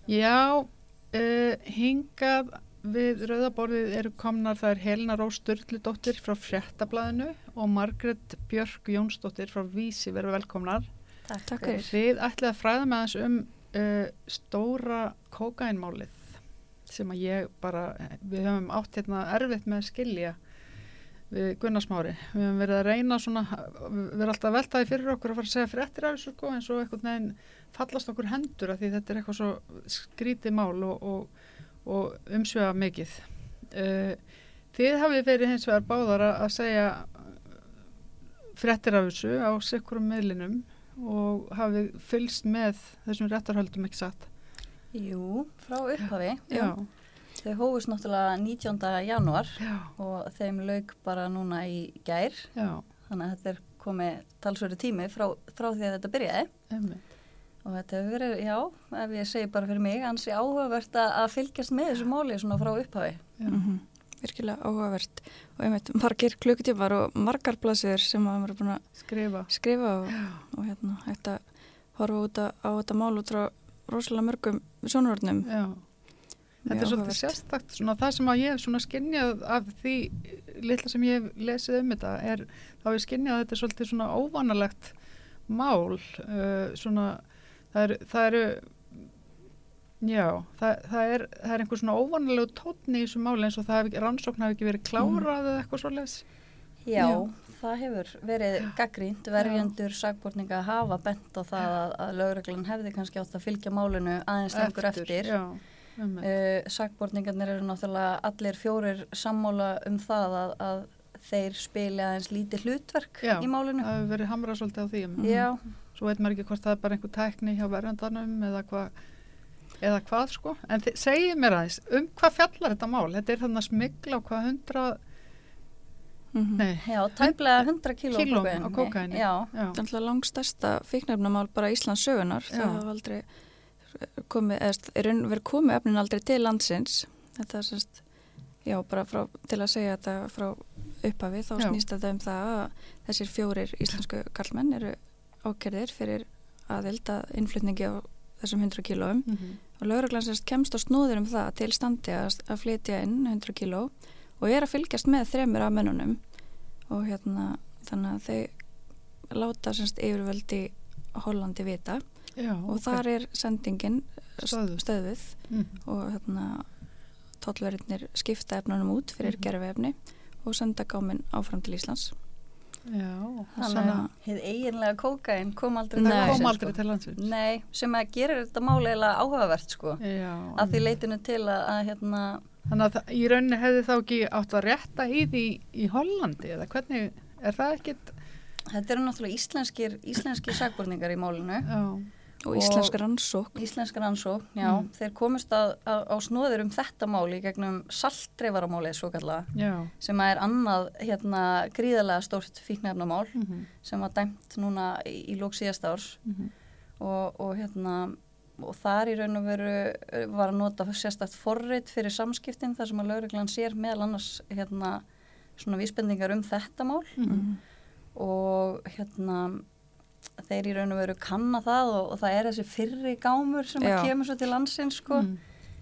Já, uh, hingað við rauðaborðið eru komnar er Helena Rós Sturludóttir frá Fréttablaðinu og Margret Björk Jónsdóttir frá Vísi verður velkomnar. Takk fyrir. Þið ætlið að fræða með þess um uh, stóra kókainmálið sem að ég bara, við höfum átt hérna erfitt með að skilja við Gunnarsmári. Við höfum verið að reyna svona, við erum alltaf veltaði fyrir okkur að fara að segja fréttir af þessu sko eins og einhvern veginn fallast okkur hendur af því þetta er eitthvað svo skrítið mál og, og, og umsvefa mikið. Uh, þið hafið verið hins vegar báðar að að segja fréttir af þessu á sikkurum miðlinum og hafið fylst með þessum réttarhöldum ekki satt. Jú, frá upphafi. Já, Þau hófust náttúrulega 19. januar já, og þeim lauk bara núna í gær. já, Þannig að þetta er komið talsverðu tími frá, frá því að þetta byrjaði. einmitt. Og þetta hefur verið, já, ef ég segi bara fyrir mig, ansi áhugavert að, að fylgjast með þessu máli svona frá upphafi. Já. Mhm. Virkilega áhugavert og einmitt margir klukkutímar og margar blaðsir sem maður er búin að Skrifa. skrifa og, og hérna hægt að horfa út að, á þetta mál út frá rosalega mörgum sjónurordnum. já. Þetta er svolítið sérstakt, svona það sem að ég hef skinnjað af því litla sem ég hef lesið um þetta er, þá hef ég skinnjað að þetta er svolítið svona óvanalegt mál, uh, svona, það eru, það eru, já, það, það er, er einhver svona óvanalegu tónni í þessu máli eins og það hef rannsókn hafi ekki verið klárað eða eitthvað svoleiðis. Já, Já. það hefur verið gaggrínt, verjendur, sagbortninga hafa bent á það að, að lögreglan hefði kannski átt að fylgja málinu aðeins lengur eftir. Já, um, Uh, Sagbortningarnir eru náttúrulega allir fjórir sammála um það að, að þeir spili aðeins lítið hlutverk Já, í málinu. það hefur verið hamrað svolítið á því. Já, Svo veit maður ekki hvort það er bara einhver tækni hjá verjandanum eða hvað eða hvað sko. En þið- segið mér aðeins, um hvað fjallar þetta mál? Þetta er þannig að smigla á hvað hundra, Mm nei, já, tæplega 100 kíló er alltaf langstærsta fíknefnamál bara Íslands sögunar. Já. Það hafa aldrei komið, eða er verið komið efnin aldrei til landsins. Þetta er sérst, já, bara frá, til að segja þetta frá upphafi, þá Já. snýst þetta um það að þessir fjórir íslensku kallmenn eru ákerðir fyrir aðild að innflutningi á þessum 100 kílóum mhm, og lauruglan sérst kemst á snúður um það til standi að, að flytja inn 100 kíló og er að fylgjast með þremur af mennunum og hérna þannig að þau láta sérst yfirvöldi Hollandi vita. Já, og þar er sendingin Stöðvuð. stöðuð mm, og hérna tollverðinir skipta efnunum út fyrir mm gerfi og senda gáminn áfram til Íslands þannig að hið eiginlega kókain kom aldrei Nei. kom aldrei sko. til landsins. Nei, sem að gerir þetta eiginlega áhugavert sko. Já, Að því leitinu til að, að hérna, Þannig að í rauninni hefði þá ekki átt að rétta í því í Hollandi eða hvernig, er það ekkit, þetta eru náttúrulega íslenskir, íslenskir sagborningar í málinu. já, og Og- íslensk rannsók Íslenskar ansók, já, Mm. þeir komust að, að, á snóður um þetta máli gegnum saltdreifaramálið svo kalla já, sem er annað hérna gríðarlega stórt fíknefnamál mhm, sem var dæmt núna í, í lók síðast árs. Mhm, og, og hérna og þar í raun og veru eh, var að nota sérstætt forreit fyrir samskiptin þar sem að lauruglan sér meðal annars hérna svona vísbendingar um þetta mál. Mhm, og hérna þeir í raun og veru kanna það og, og það er þessi fyrri gámur sem kemur svo til landsins sko mhm.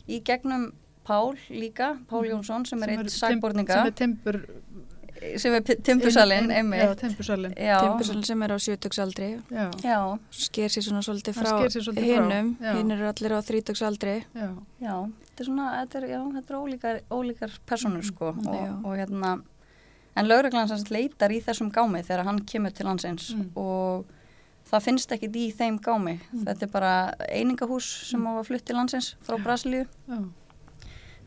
í gegnum Pál líka, Pál Jónsson sem er eitt sagborninga Sem er timbur, sem er timbursalinn, Já, Timbursalinn. Sem er á já, sker sér svona svolítið frá hinnum, hinn eru allir á þrítugsaldri. Já, já þetta er svona, þetta er, já, þetta er ólíkar, ólíkar personur sko og, Já. og hérna en lauruglan sem sagt leitar í þessum gámi þegar hann kemur til landsins Mm. og það finnst ekkit í þeim gámi. Mm. þetta er bara einingahús sem var flutt til landsins frá Brasilíu. Já,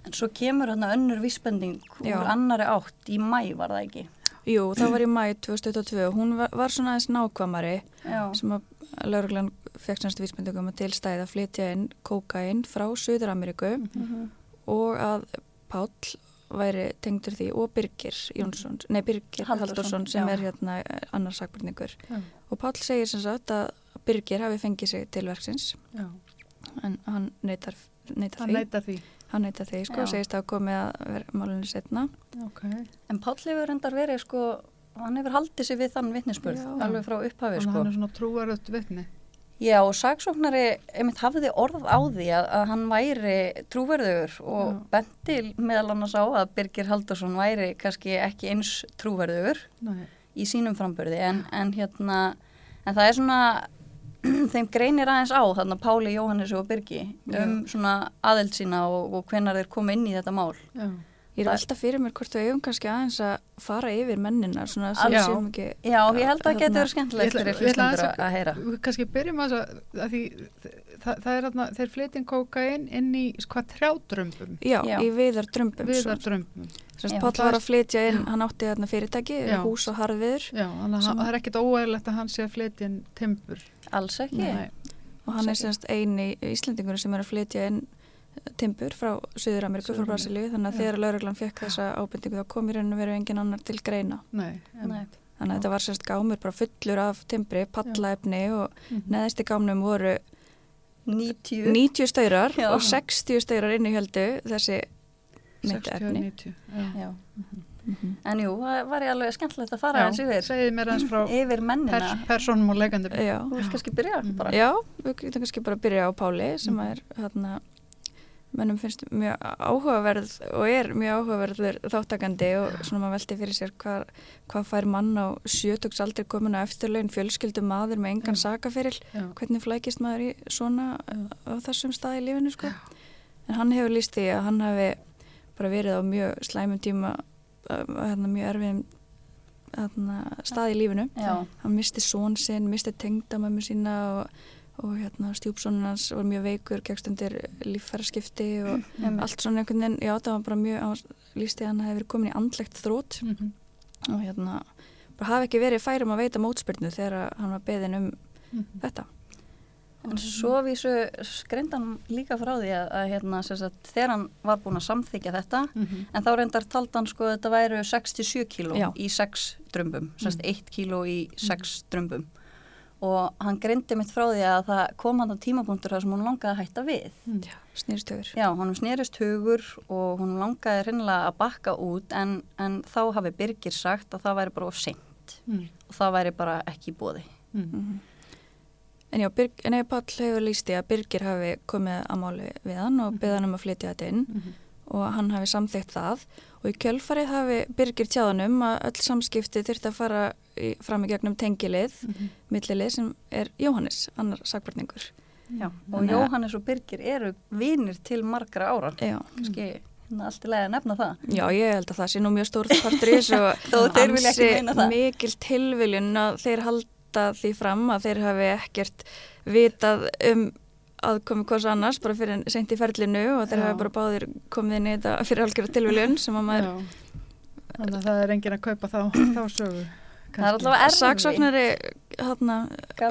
en svo kemur hérna önnur vísbending Já. úr annari átt. Í mæ var það ekki? Jú, það var í mæ 2022 hún var, var svona aðeins nákvæmari já, sem að lauruglan fekk semst vísbendingum að til stæði að flytja inn kókain frá Suður-Ameríku Mhm. og að Páll væri tengdur því og Birgir Jónsson, nei Birgir Halldórsson, Halldórsson sem já. er hérna annar sakbarningur já, og Páll segir sem sagt að Birgir hafi fengið sig til verksins Já, en hann neytar, neytar hann því neytar því. hann neytar því, sko, Já. segist að komið að vera málunni setna Ok. En Páll hefur endar verið sko, hann hefur haldið sig við þann Já. alveg frá upphafi Þannig sko. að hann er svona trúarögt vitni. Já, og saksóknari einmitt hafði orð á því að, að hann væri trúverðugur og Já. benti meðal annars á að Birgir Haldursson væri kannski ekki eins trúverðugur Nei. í sínum framburði en, en hérna, en það er svona þeim greinir aðeins á þarna Páli, Jóhannes og Birgi um svona aðeld sína og, og hvenar þeir koma inn í þetta mál. Já. Ég er Það- alltaf fyrir mér hvort við eigum kannski aðeins að fara yfir mennina svona sem Já. við séum ekki Já, ég held að það getur verið skemmtilegt fyrir aðeins að, að heyra. Við kannski byrjum að, að því það, það er þarna, þeir flytjum kókain inn í hvað trjádrömbum, Já, Já. í viðar drömbum viðardrömbum. Sérst, Já. Páll var er- að flytja inn, hann átti þarna fyrirtæki, Já. hús og harfiður Já, þannig að það er ekkit óægilegt að hann sé að flytja inn timbur. Alls ekki. Nei. og hann er Sækir. semst eini Íslandingur sem er að flytja inn timbur frá Suður-Ameríku, frá. Brasilíu þannig að þegar lauruglan fekk þessa ábendingu þá kom í rauninu verið engin annar til greina Nei, Nei. þannig að þetta var semst gámur bara fullur af timbri, pallaefni og Mhm. neðist í gámnum voru 90. 90 staurar Já. og 60 staurar innihjöldu þessi 60 myndefni 90. Já. Já. Mhm. En jú, það var ég alveg skemmtilegt að fara eins yfir, segið mér aðeins frá yfir mennina. pers personum og leikandum. Já. Við getum kannski bara að byrja á Páli sem Mhm. er hérna mönnum finnst mjög áhugaverð og er mjög áhugaverður þáttakandi og svona maður velti fyrir sér hvað, hvað fær mann á sjötugs aldrei komin á eftirlaun fjölskyldum maður með engan Já. hvernig flækist maður í svona á þessum stað í lífinu sko? En hann hefur líst því að hann hafi bara verið á mjög slæmum tíma hérna, mjög erfiðum hérna, stað í lífinu. Já. hann misti són sinn, misti tengdamömmu sína og, og hérna, stjúpsónun hans var mjög veikur, gegst undir líffæraskipti og Einmitt. allt svona einhvern veginn, já það var bara mjög hann lísti að hann hefði verið komin í andlegt þrótt Mhm. og hérna bara hafi ekki verið færum að veita mótspyrnu þegar hann var beðin um Mhm. þetta En svo vísu skreindan líka frá því að, að hérna, sagt, þegar hann var búin að samþykja þetta, Mhm. en þá reyndar taldan sko að þetta væru 67 kíló Já. í 6 drömbum, sem sagt Mm. 1 kíló í 6 drömbum. Og hann greindi mitt frá því að það kom hann á tímapunktur þar sem hún langaði að hætta við. Mhm. já, snýrstöður Já, honum snerist hugur og hún langaði hreinlega að bakka út en, en þá hafi Birgir sagt að það væri bara of seint Mhm. og það væri bara ekki í bóði. Mhm. en já, Birg, nei, Páll hefur lísti að Birgir hafi komið að máli við hann og beðan um að flytja þetta inn Mhm. og hann hafi samþygt það og í kjölfarið hafi Birgir tjáðanum að öll samskipti þurfti að fara í, fram í gegnum tengilið, Mhm. millilið sem er Jóhannes, annar sakbarningur. Já, og Þannig að- Jóhannes og Birgir eru vinir til margra ára. Já. Kannski hérna, allt í lagi að nefna það. Já, ég held að það sé nú mjög stór partur í þessu og Þó þeir vilja ekki ansi mikil tilviljun að þeir halda því fram að þeir hafi ekkert vitað um aðkomi hvers annars bara fyrir sent í ferlinu og þeir Já. hafi bara báðir komið inn í þetta fyrir algjörða tilviljun sem að maður Já. Þannig að það er enginn að kaupa þá, þá sögu. Það er allavega erfi. Saksóknari hérna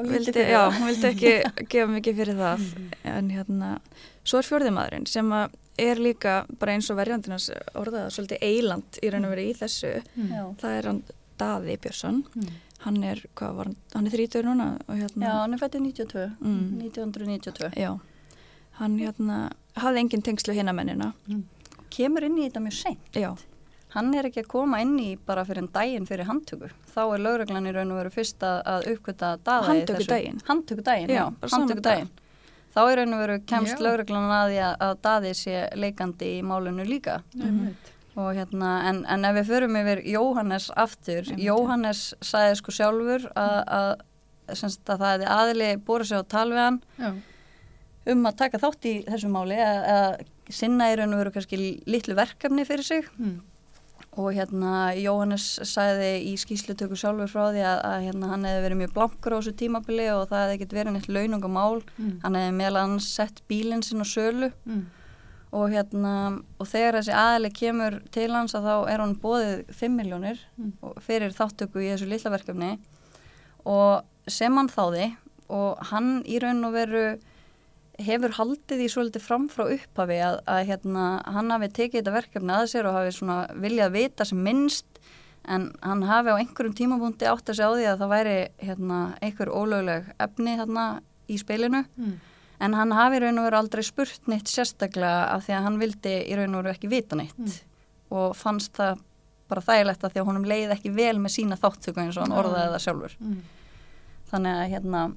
vildi, já, hún vildi ekki gefa mikið fyrir það Mhm. en hérna, svo er fjörðumadurinn sem að er líka bara eins og verjandinas orðaða svolítið eiland í raun og verið í þessu Mhm. Já. það er hann Daði Björnsson Mhm. Hann er, hvað var hann, hann er 30 núna og hérna, Já, hann er fættið 92, Mm. 1992. já hann hérna, hafði engin tengslu hinna mennina Kemur inn í þetta mjög seint. já, Hann er ekki að koma inn í bara fyrir en daginn fyrir handtökur. Þá er lögreglan í raun og veru fyrst að, að uppkvita daða í þessu. Handtökudaginn? Handtökudaginn, já, Já, bara sama handtökudaginn. Þá í raun og veru kemst Já. lögreglan að því að, að daði sé leikandi í málunu líka. Einmitt. Og hérna, en, en ef við förum yfir Jóhannes aftur, Einmitt. Jóhannes sagði sko sjálfur að, að, semst, að það hefði aðili búið sér á tal við hann Já. um að taka þátt í þessu máli að, sinna í raun og veru kannski litlu verkefni fyrir sig Mhm. og hérna Jóhannes sagði í skýslutöku sjálfur frá því að, að hérna, hann hefði verið mjög blankur á þessu tímabili og það hefði ekkert verið neitt launungamál Mhm. hann hefði meðal annars sett bílinn sinn á sölu Mhm. Og hérna og þegar þessi aðli kemur til hans að þá er hann bóðið 5 miljónir Mm. fyrir þáttöku í þessu litla verkefni og sem hann þáði og hann í raun og veru hefur haldið í svolítið fram frá upphafi að, að hérna, hann hafi tekið þetta verkefni að sér og hafi svona viljað vita sem minnst en hann hafi á einhverjum tímabúndi átt að segja á því að það væri hérna, einhver ólögleg efni þarna í speilinu Mm. En hann hafi í raun og veru aldrei spurt neitt sérstaklega af því að hann vildi í raun og veru ekki vita neitt Mm. og fannst það bara þægilegt að því að honum leið ekki vel með sína þáttöku eins og hann orðaði það sjálfur Mm. þannig að hérna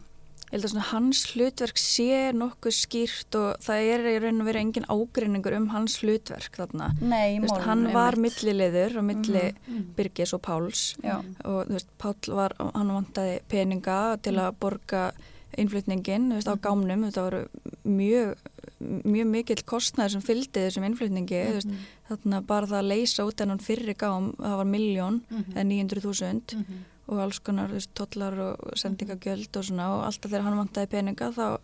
Ég held að svona hans hlutverk sé nokkuð skýrt og það er í raun og verið engin ágrinningur um hans hlutverk þarna. nei, í Þú Veist, hann var millileður á milli Mm. Birgis og Páls Já. og þú veist, Pál var, hann vantaði peninga til að borga innflutningin veist, á gámnum, þetta voru mjög, mjög mikill kostnæður sem fylgdi þessum innflutningi, þú veist, þarna bara það að leysa út enn fyrri gám, það var miljón Mhm. eða 900.000 Mhm. og alls konar tollar og sendingagjöld og svona og alltaf þegar hann vantaði peninga þá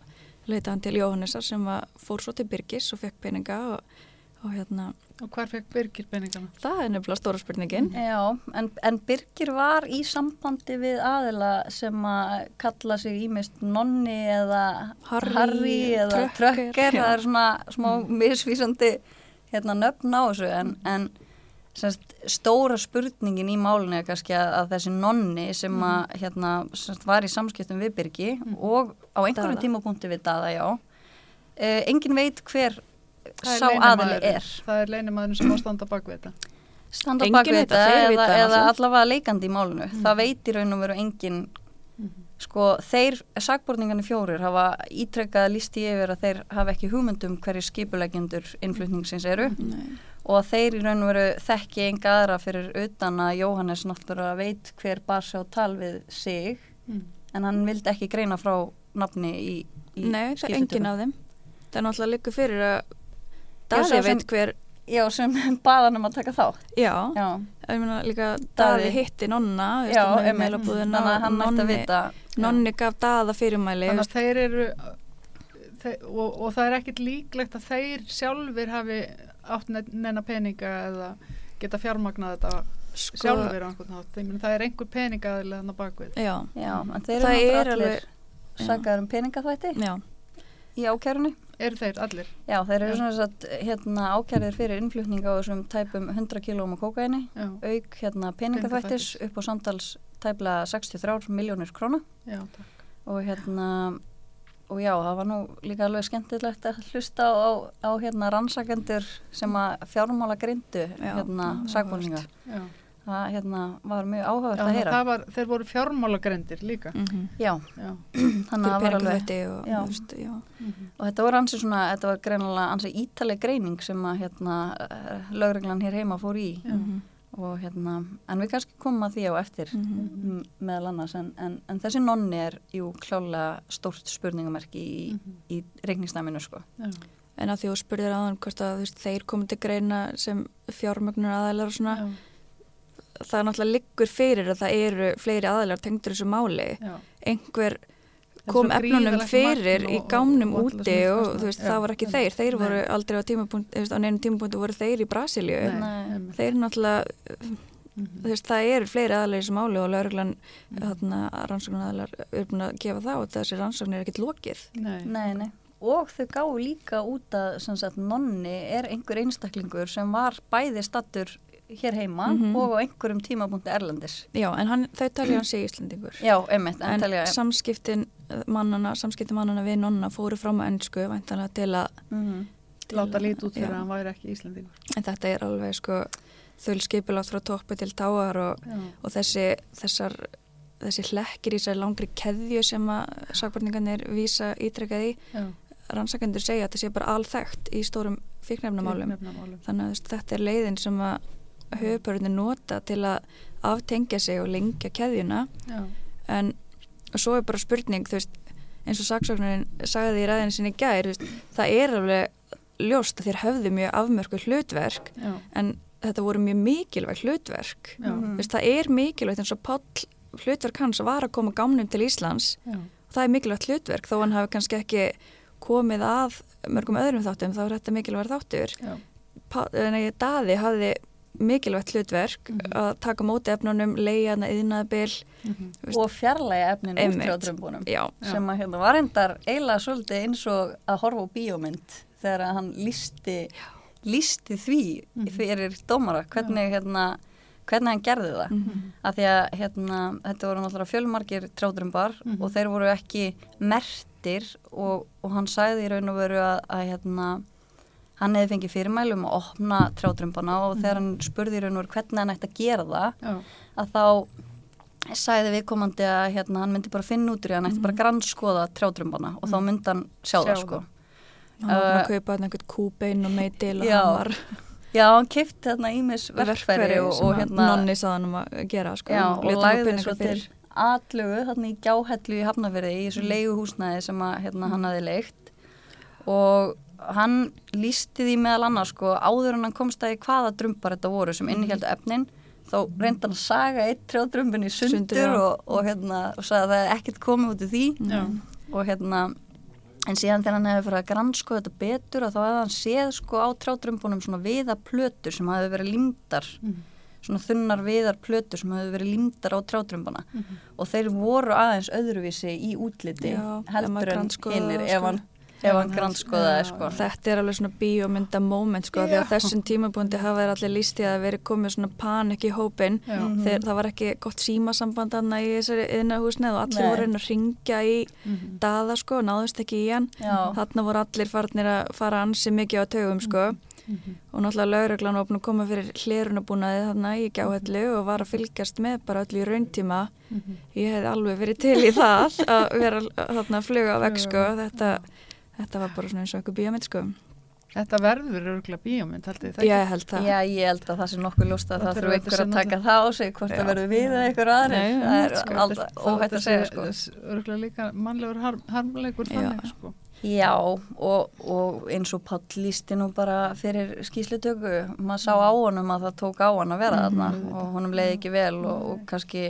leitaði hann til Jóhannesar sem var, fór svo til Birgis og fekk peninga og, og hérna, Og hvar fekk Birgir peningana? það er nefnilega stóra spurningin. Já, en, en Birgir var í sambandi við aðila sem að kalla sig ímist nonni eða Harry, eða Trucker, trökker, það er svona smá misvísandi hérna, nöfn á þessu en, en semst, stóra spurningin í málinu er kannski að, að þessi nonni sem að hérna, semst, var í samskiptum við Birgi og á einhverjum tímapunkti við Daða, já. Uh, engin veit hver er sá leynimaðurinn. er Það er leinimæðurinn sem á standa bak við þetta. standa Enginn bak við veit þetta eða, eða allavega leikandi í málinu. Það veit í raun og veru engin sko þeir sakborningarnir fjórir hafa ítrekkað lísti yfir að þeir hafa ekki hugmyndum hverju skipulegjendur innflutningsins eru. Nei. og að þeir í raun og veru þekki enga aðra fyrir utan að Jóhannes náttúrulega veit hver bar sér á tal við sig. Mm. en hann vildi ekki greina frá nafni í, í Nei, það er engin af þeim. Það er náttúrulega líka fyrir að Daði veit hver Já, sem baðan um að taka þátt Já, Já, ég meina líka Daði. Hitti nonna Já einmitt. þannig að hann ætti að vita nonni gaf Daða fyrirmæli Þannig að þeir eru, þeir, og, og það er ekkit líklegt að þeir sjálfur hafi átt ne- neina peninga eða geta fjármagnað þetta sko, sjálfur á einhvern hátt. Þeim, það er einhver peningaðilega þannig bak við. Já, Já, en þeir Það eru er alveg- já. sagaður um peningaþvætti já, í ákærunni. Eru þeir allir? Já, þeir eru svona satt, hérna, ákærðir fyrir innflutning á þessum tæpum 100 kílóum af kókaini, Já, auk hérna, Peningaþvættis. upp á samtals tæplega 63 miljónir króna. Já, og hérna og já, það var nú líka alveg skemmtilegt að hlusta á, á, hérna rannsakendur sem að fjármála grindu Já, hérna sakbúninga. Það hérna var mjög áhugavert Já, að heyra. það var, þeir voru fjármálagrendir líka. mm Já, Já. þannig að það var alveg og, Já. veist, já. Og þetta var ansi svona, þetta var greinilega ansi ítaleg greining sem að hérna lögreglan hér heima fór í Já. Mhm, og hérna, en við kannski komum að því á eftir mhm. mm. meðal annars en, en, en þessi nonni er jú klálega stórt spurningamerki í, Mhm. í reikningsnæminu sko. Já. En að því þú spurðir aðan hvort að þú veist, þeir komið til greina sem fjármögnur aðeinar og svona, Já. Það náttúrulega liggur fyrir að það eru fleiri aðeinar tengdur þessu máli. Já. Einhver er kom efnunum fyrir í og- gámnum og- og úti og svona þú veist, kostnað. það Já. var ekki þeir. Þeir Nei. voru aldrei á tímapunkt, þú veist, á neinum tímapunktu voru þeir í Brasilíu. Nei, Nei. einmitt. Þeir náttúrulega, Mhm. þú veist, það eru fleiri aðeinar í þessu máli og lauruglan, þarna, rannsóknar aðeinar er búin að gefa það og þessi rannsókn er ekkit lokið. Nei. Nei, nei. Og þau gáðu líka út að sagt, nonni er einhver einstaklingur sem var bæði stattur hér heima Mhm. og á einhverjum tímapunkti Erlendis. Já, en hann, þau talja hann sig Íslandingur. Já, einmitt, en, telja, samskiptin eh, mannana, samskiptin mannana við nonna fóru fram á ennsku, væntanlega til að mm til Láta lít út fyrir að hann væri ekki Íslandingur. En þetta er alveg sko þöl skipulátt frá toppi til táar og, og þessi, þessar, þessi hlekkir í þessar langri keðju sem að sakbarningarnir vísa ítrekkað í. Já. Rannsakendur segja að þetta sé bara alþekkt í stórum fíknefnamálum. Fíkniefnamálum. Þannig að þetta er leiðin sem að höfupörðinni nota til að aftengja sig og lengja keðjuna. Já. En svo er bara spurning, þú veist, eins og saksóknarinn sagði í ræðinu sinni gær, veist, það er alveg ljóst að þér höfðu mjög afmörku hlutverk Já. en þetta voru mjög mikilvæg hlutverk. Mhm. Veist, það er mikilvægt eins og Páll hlutverk hans var að koma gámnum til Íslands Já. og það er mikilvægt hlutverk þó hann hafi kannski ekki komið að mörgum öðrum þáttum þá er þetta mikilvægt þáttur nei, Daði hafði mikilvægt hlutverk Mhm. að taka móti efnunum, leiða hana yðnaðabil Mhm. veist- og fjarlæga efnin úr Einmitt. trjóðrömbunum já, sem að hérna var endar eiginlega svolítið eins og að horfa á bíómynd þegar að hann lísti, lísti því Mhm. fyrir dómara hvernig hérna hvernig hann gerði það Mhm. af því að hérna, þetta voru náttúrulega fjölmargir trjátrumbar Mhm. og þeir voru ekki mertir og, og hann sagði í raun og veru að, að hérna, hann hefði fengið fyrirmælum að opna trjátrumbana og þegar hann spurði í raun og veru hvernig hann ætti að gera það Já. að þá sagði viðkomandi að hérna, hann myndi bara finna út því hann ætti bara að grannskoða trjátrumbana og þá myndi hann sjá, það sko. hann var Uh, að kaupa þarna einhvern kúbein og meitil og hann var Já, hann kifti þarna ímis verkfæri og, og hérna nonni saðan um að gera sko, Já, og hann fá lagði svo til atlögu þarna í gjáhellu í Hafnafyrði í þessu leiguhúsnæði sem að, hérna, hann hafi leikt. Og hann lísti því meðal annars sko áður en hann komst að í hvaða drömbar þetta voru sem innihjöldu efnin þá reyndi hann að saga eitt trjáðrömbin í sundur, Sundur, og, og, hérna, og sagði að það hefði ekkert komið út í því Já. og hérna en síðan þegar hann hefði fyrir að gransko þetta betur þá hefði hann séð sko á trjátrömbunum svona viða plötur sem hefði verið límdar Mhm. svona þunnar viðar plötur sem hefði verið límdar á trjátrömbuna Mhm. og þeir voru aðeins öðruvísi í útliti Já, heldur en hinnir ef sko. hann, Ef hann hann grannskoðaði sko. Þetta er alveg svona bíómynda moment sko, því að þessum tímabúndi hafa þeir allir líst í að það veri komið svona panik í hópin Já. Mhm. þegar það var ekki gott símasamband annað í þessari yðnahúsneið og allir Nei. voru að ringja í Mhm. daða sko og náðust ekki í hann þarna voru allir farnir að fara ansi mikið á taugum sko Mhm. og náttúrulega lauruglan var búin að koma fyrir hlerunabúnaði þarna í gjáhellu og var að fylgjast með bara öllu í rauntíma Mhm. ég hef alveg verið til í það að vera þarna að fluga vekk sko þetta, þetta var bara svona eins og eitthvað bíómynd sko Þetta verður örgulega bíómynd, haldið þið það ég held það Já, ég held að það sé nokkuð ljóst að Það það ykkur sem að taka það á sig hvort Já. það verður við eða ykkur aðrir Nei, það er sko, alltaf óhætt að segja sko. Örgulega líka mannlegur harm, harmleikur Já. þannig sko. Já, og, og eins og Páll lísti nú bara fyrir skýslutöku, maður sá á honum að það tók á hann að vera þarna Mhm. og honum leiði ekki vel og, og kannski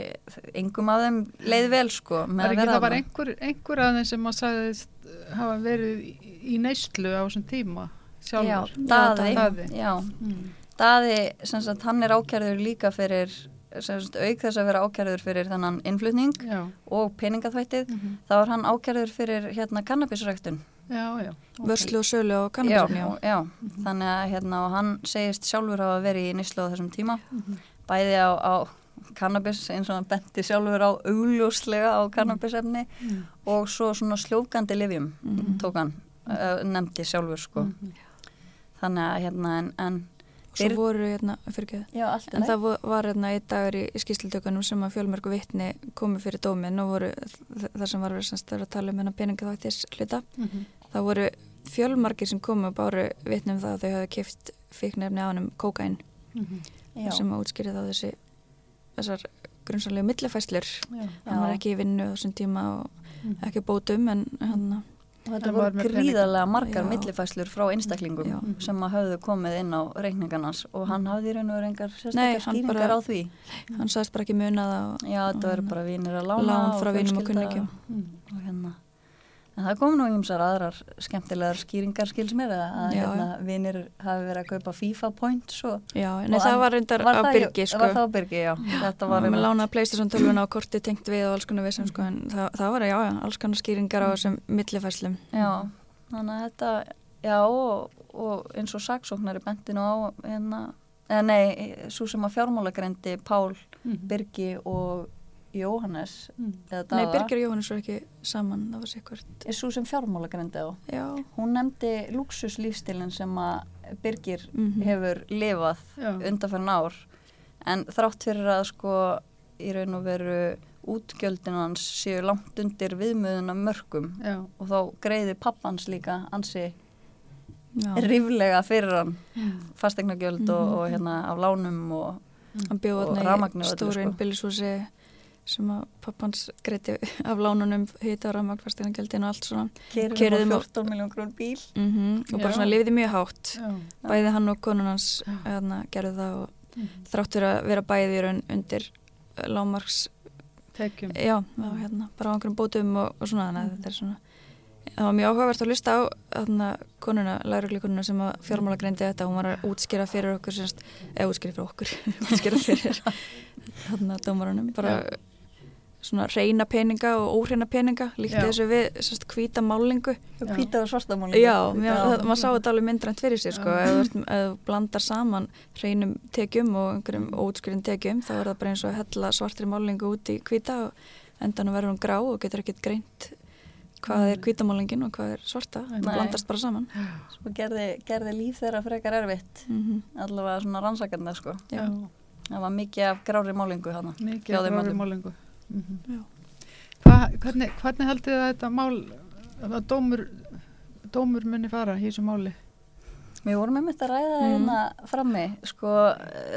engum af þeim leiði vel sko með að vera það var þarna. einhver, einhver aðeins sem að sagðist hafa verið í, neyslu á þessum tíma Já, sjálfur. Daði, Daði. já, Mm. Daði, sem sagt, hann er ákjærður líka fyrir, auk þess að vera ákjærður fyrir þennan innflutning Já. og peningaþvættið, Mhm. þá er hann ákjærður fyrir hérna kannabisræktun. Já, já. ok. vörslu og sölu á Já, kannabisefni já. og- já. þannig að hérna, og hann segist sjálfur hafa verið í nýslu á þessum tíma, Mhm. bæði á, á kannabis eins og hann benti sjálfur á augljóslega á kannabisefni Mm. og svo svona sljófgandi livjum Mhm. tók hann, uh, nefndi sjálfur sko. Mhm. Þannig að hérna, en, en og svo voru hérna, fyrirgeðu En það var hérna einn dagur í, í skýslutökunum sem að fjölmörgu vittni komu fyrir dómin og voru þar sem var verið semst að tala um hennar peningaþvættis hluta. Mhm. Það voru fjölmargir sem komu og báru vittni um það að þau hafi kift fíknefni á hennum kókain Mhm. já, sem að útskýri þá þessi þessar grunnsanlegu millefæslur. Hann var ekki í vinnu á þessum tíma og Mhm. ekki bótum en hann og þetta voru gríðarlega margar millifæslur frá einstaklingum Já. sem að höfðu komið inn á reikningarnas og hann hafði í raun og sérstakar hann skýringar bara- á því hann sagðist bara ekki muna það og, já, þetta verður bara vinir að lána lán frá vinum og. Mm. og hérna en það kom nú ýmsar aðrar skemmtilegar skýringar skils mér að að, Já, hérna, vinir hafi verið að kaupa FIFA points og Já, en Og það var reyndar var á það, byrgi sko. var það á byrgi, já, þetta var og með einmitt- lánaði Playstation 12 og korti tengt við og alls konar við sem sko en það, það var já, já, alls konar skýringar á þessum millifæslum já, þannig að þetta já, og, og eins og saksóknari benti nú á hérna, eða nei, svo sem að fjármálagrendi Pál, Mhm. Birgi og Jóhannes Mm. Nei, Birgir og Jóhannes var ekki saman, það var sikkert er svo sem fjármálagrendi á Já, hún nefndi luxuslífstilin sem að Birgir Mhm. hefur lifað undanferðin ár en þrátt fyrir að sko í raun og veru útgjöldin hans séu langt undir viðmöðuna mörgum Já. og þá greiði pappans líka ansi já. ríflega fyrir hann Mm. fastegnagjöld og, Mhm. og hérna af lánum og hann bjóð og í og öllu, stóru sko. Sem að pappans greiti af lánunum hita og rafmagn fasteignagjaldin og allt svona kerið Keyrðum um á- 14 miljón grún bíl mm og bara Já. svona lifði mjög hátt Já. bæði hann og konun hans Já. hérna, gerðu það og Mm. þráttur að vera bæði í raun undir eh, lágmarks Tekjum. já, já, hérna, bara á einhverjum bótum og, og svona, þannig að þetta er svona það var mjög áhugavert að lusta á þarna konuna, læruglikonuna sem að fjármála greindi þetta, hún var að útskýra fyrir okkur semst, eða útskýra fyrir okkur útskýra fyrir þarna dómarunum bara svona reyna peninga og óhreina peninga líkt Já. þessu við sérst hvíta málingu Já. Hvítað og svartamálingu. Já, mér, það, maður sá þetta alveg myndrænt fyrir sér sko, Já. ef þú ert- ef þú blandar saman hreinum tekjum og einhverjum óutskriðin tekjum þá er það bara eins og að hella svartri málingu út í hvíta og endan verður hún grá og getur ekkert greint hvað er hvítamálingin og hvað er svarta, það blandast bara saman Svo gerði, gerði líf þeirra frekar erfitt, mm allavega svona rannsakandi sko. Já. Það var mikið af grári málingu hana. mikið þeim grári málingu mm Já. Hva, hvernig, hvernig haldið þið að þetta mál að dómur, dómur muni fara í þessu máli Við vorum einmitt að ræða Mhm. hérna frammi, sko,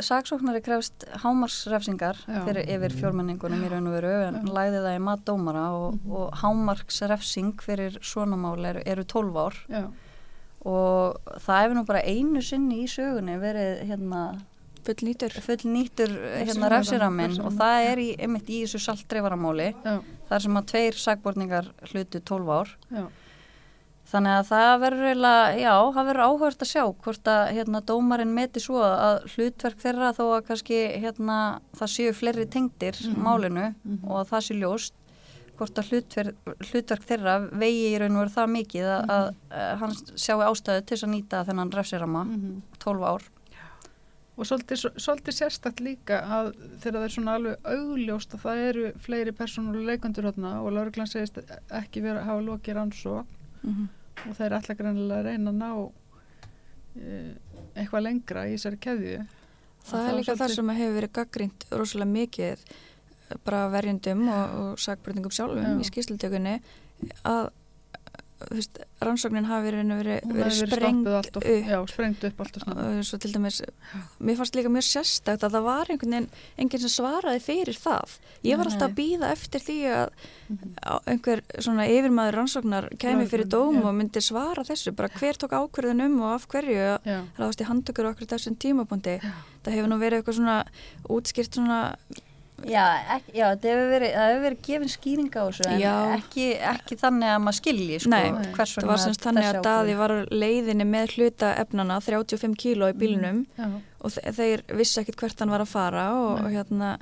saksóknari krefst hámarksrefsingar Já. fyrir yfir fjórmenningunum í raun og veru en Já. lagði það í mat dómara og, Mhm. og hámarksrefsing fyrir svona mál eru, eru 12 ár Já, og það hefur nú bara einu sinni í sögunni verið hérna full nýtur full nýttur hérna Refsiraminn, og það er í, einmitt í þessu saltdreifaramáli þar sem að tveir sagborningar hlutu 12 ár já, Þannig að það verður já, það verður áhört að sjá hvort að hérna, dómarinn meti svo að hlutverk þeirra þó að kannski hérna, það séu fleiri tengdir Mhm. málinu Mhm. og að það sé ljóst hvort að hlutverk, hlutverk þeirra vegi í raun og veru það mikið að, að, að hann sjáu ástæðu til að nýta þennan refsirama mhm. 12 ár. Og svolítið, svolítið sérstakt líka að þegar það er svona alveg augljóst að það eru fleiri persónulega leikandur hérna og lauruglan segist ekki vera að hafa lokið rannsók mm og þeir ætla greinilega að reyna að ná e, eitthvað lengra í þessari keðju Það er líka það svolítið- sem hefur verið gaggrínt rosalega mikið bara verjendum og, og sagbreytingum sjálfum Já. í skýrslutökunni að veist, rannsóknin hafi verið, verið, verið sprengt upp. já, sprengt upp svo til dæmis mér fannst líka mjög sérstakt að það var einhvern veginn enginn sem svaraði fyrir það. Ég var alltaf að býða eftir því að Mhm. á- einhver svona yfirmaður rannsóknar kemi fyrir dóm Já. og myndi svara þessu bara hver tók ákverðin um og af hverju að já, ráðast í handtökur okkur þessum tímapunkti. Það hefur nú verið eitthvað svona útskýrt svona Já, ekki, já verið, það hefur verið gefin skýringa á þessu en ekki, ekki þannig að maður skilji sko, Nei, það var semst þannig að Daði var leiðinni með hluta efnana 35 kíló í bílnum já, og þe- þeir vissi ekkit hvert hann var að fara og, og hérna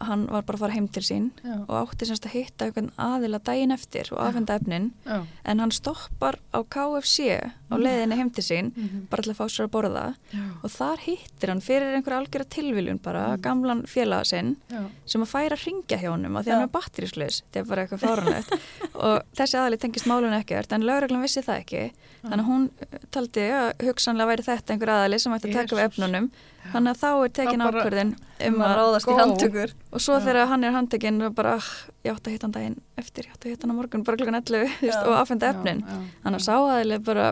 hann var bara að fara heim til sín já, og átti semst að hitta einhvern aðila daginn eftir og afhenda efnin. Já, en hann stoppar á KFC á leiðinni heim til sín mhm, bara til að fá sér að borða. Já, og þar hittir hann fyrir einhver algjörða tilviljun bara Mm. gamlan félaga sinn sem að færa að ringja hjá honum að því hann er batteríslaus, þetta er bara eitthvað fáranlegt og þessi aðali tengist málun ekkert en lögreglan vissi það ekki. Þannig að hún eh, taldi að hugsanlega væri þetta einhver aðali sem ætti að taka við efnunum þannig að þá er tekin Þá ákvörðin um að ráðast í handtökur. Og svo þegar hann er handtekinn og bara, ah, ég átti að hitta hann daginn eftir, ég átti að hitta hann á morgun, bara klukkan 11 þú veist, Já. og afhenda efnin, þannig að já. sá aðali bara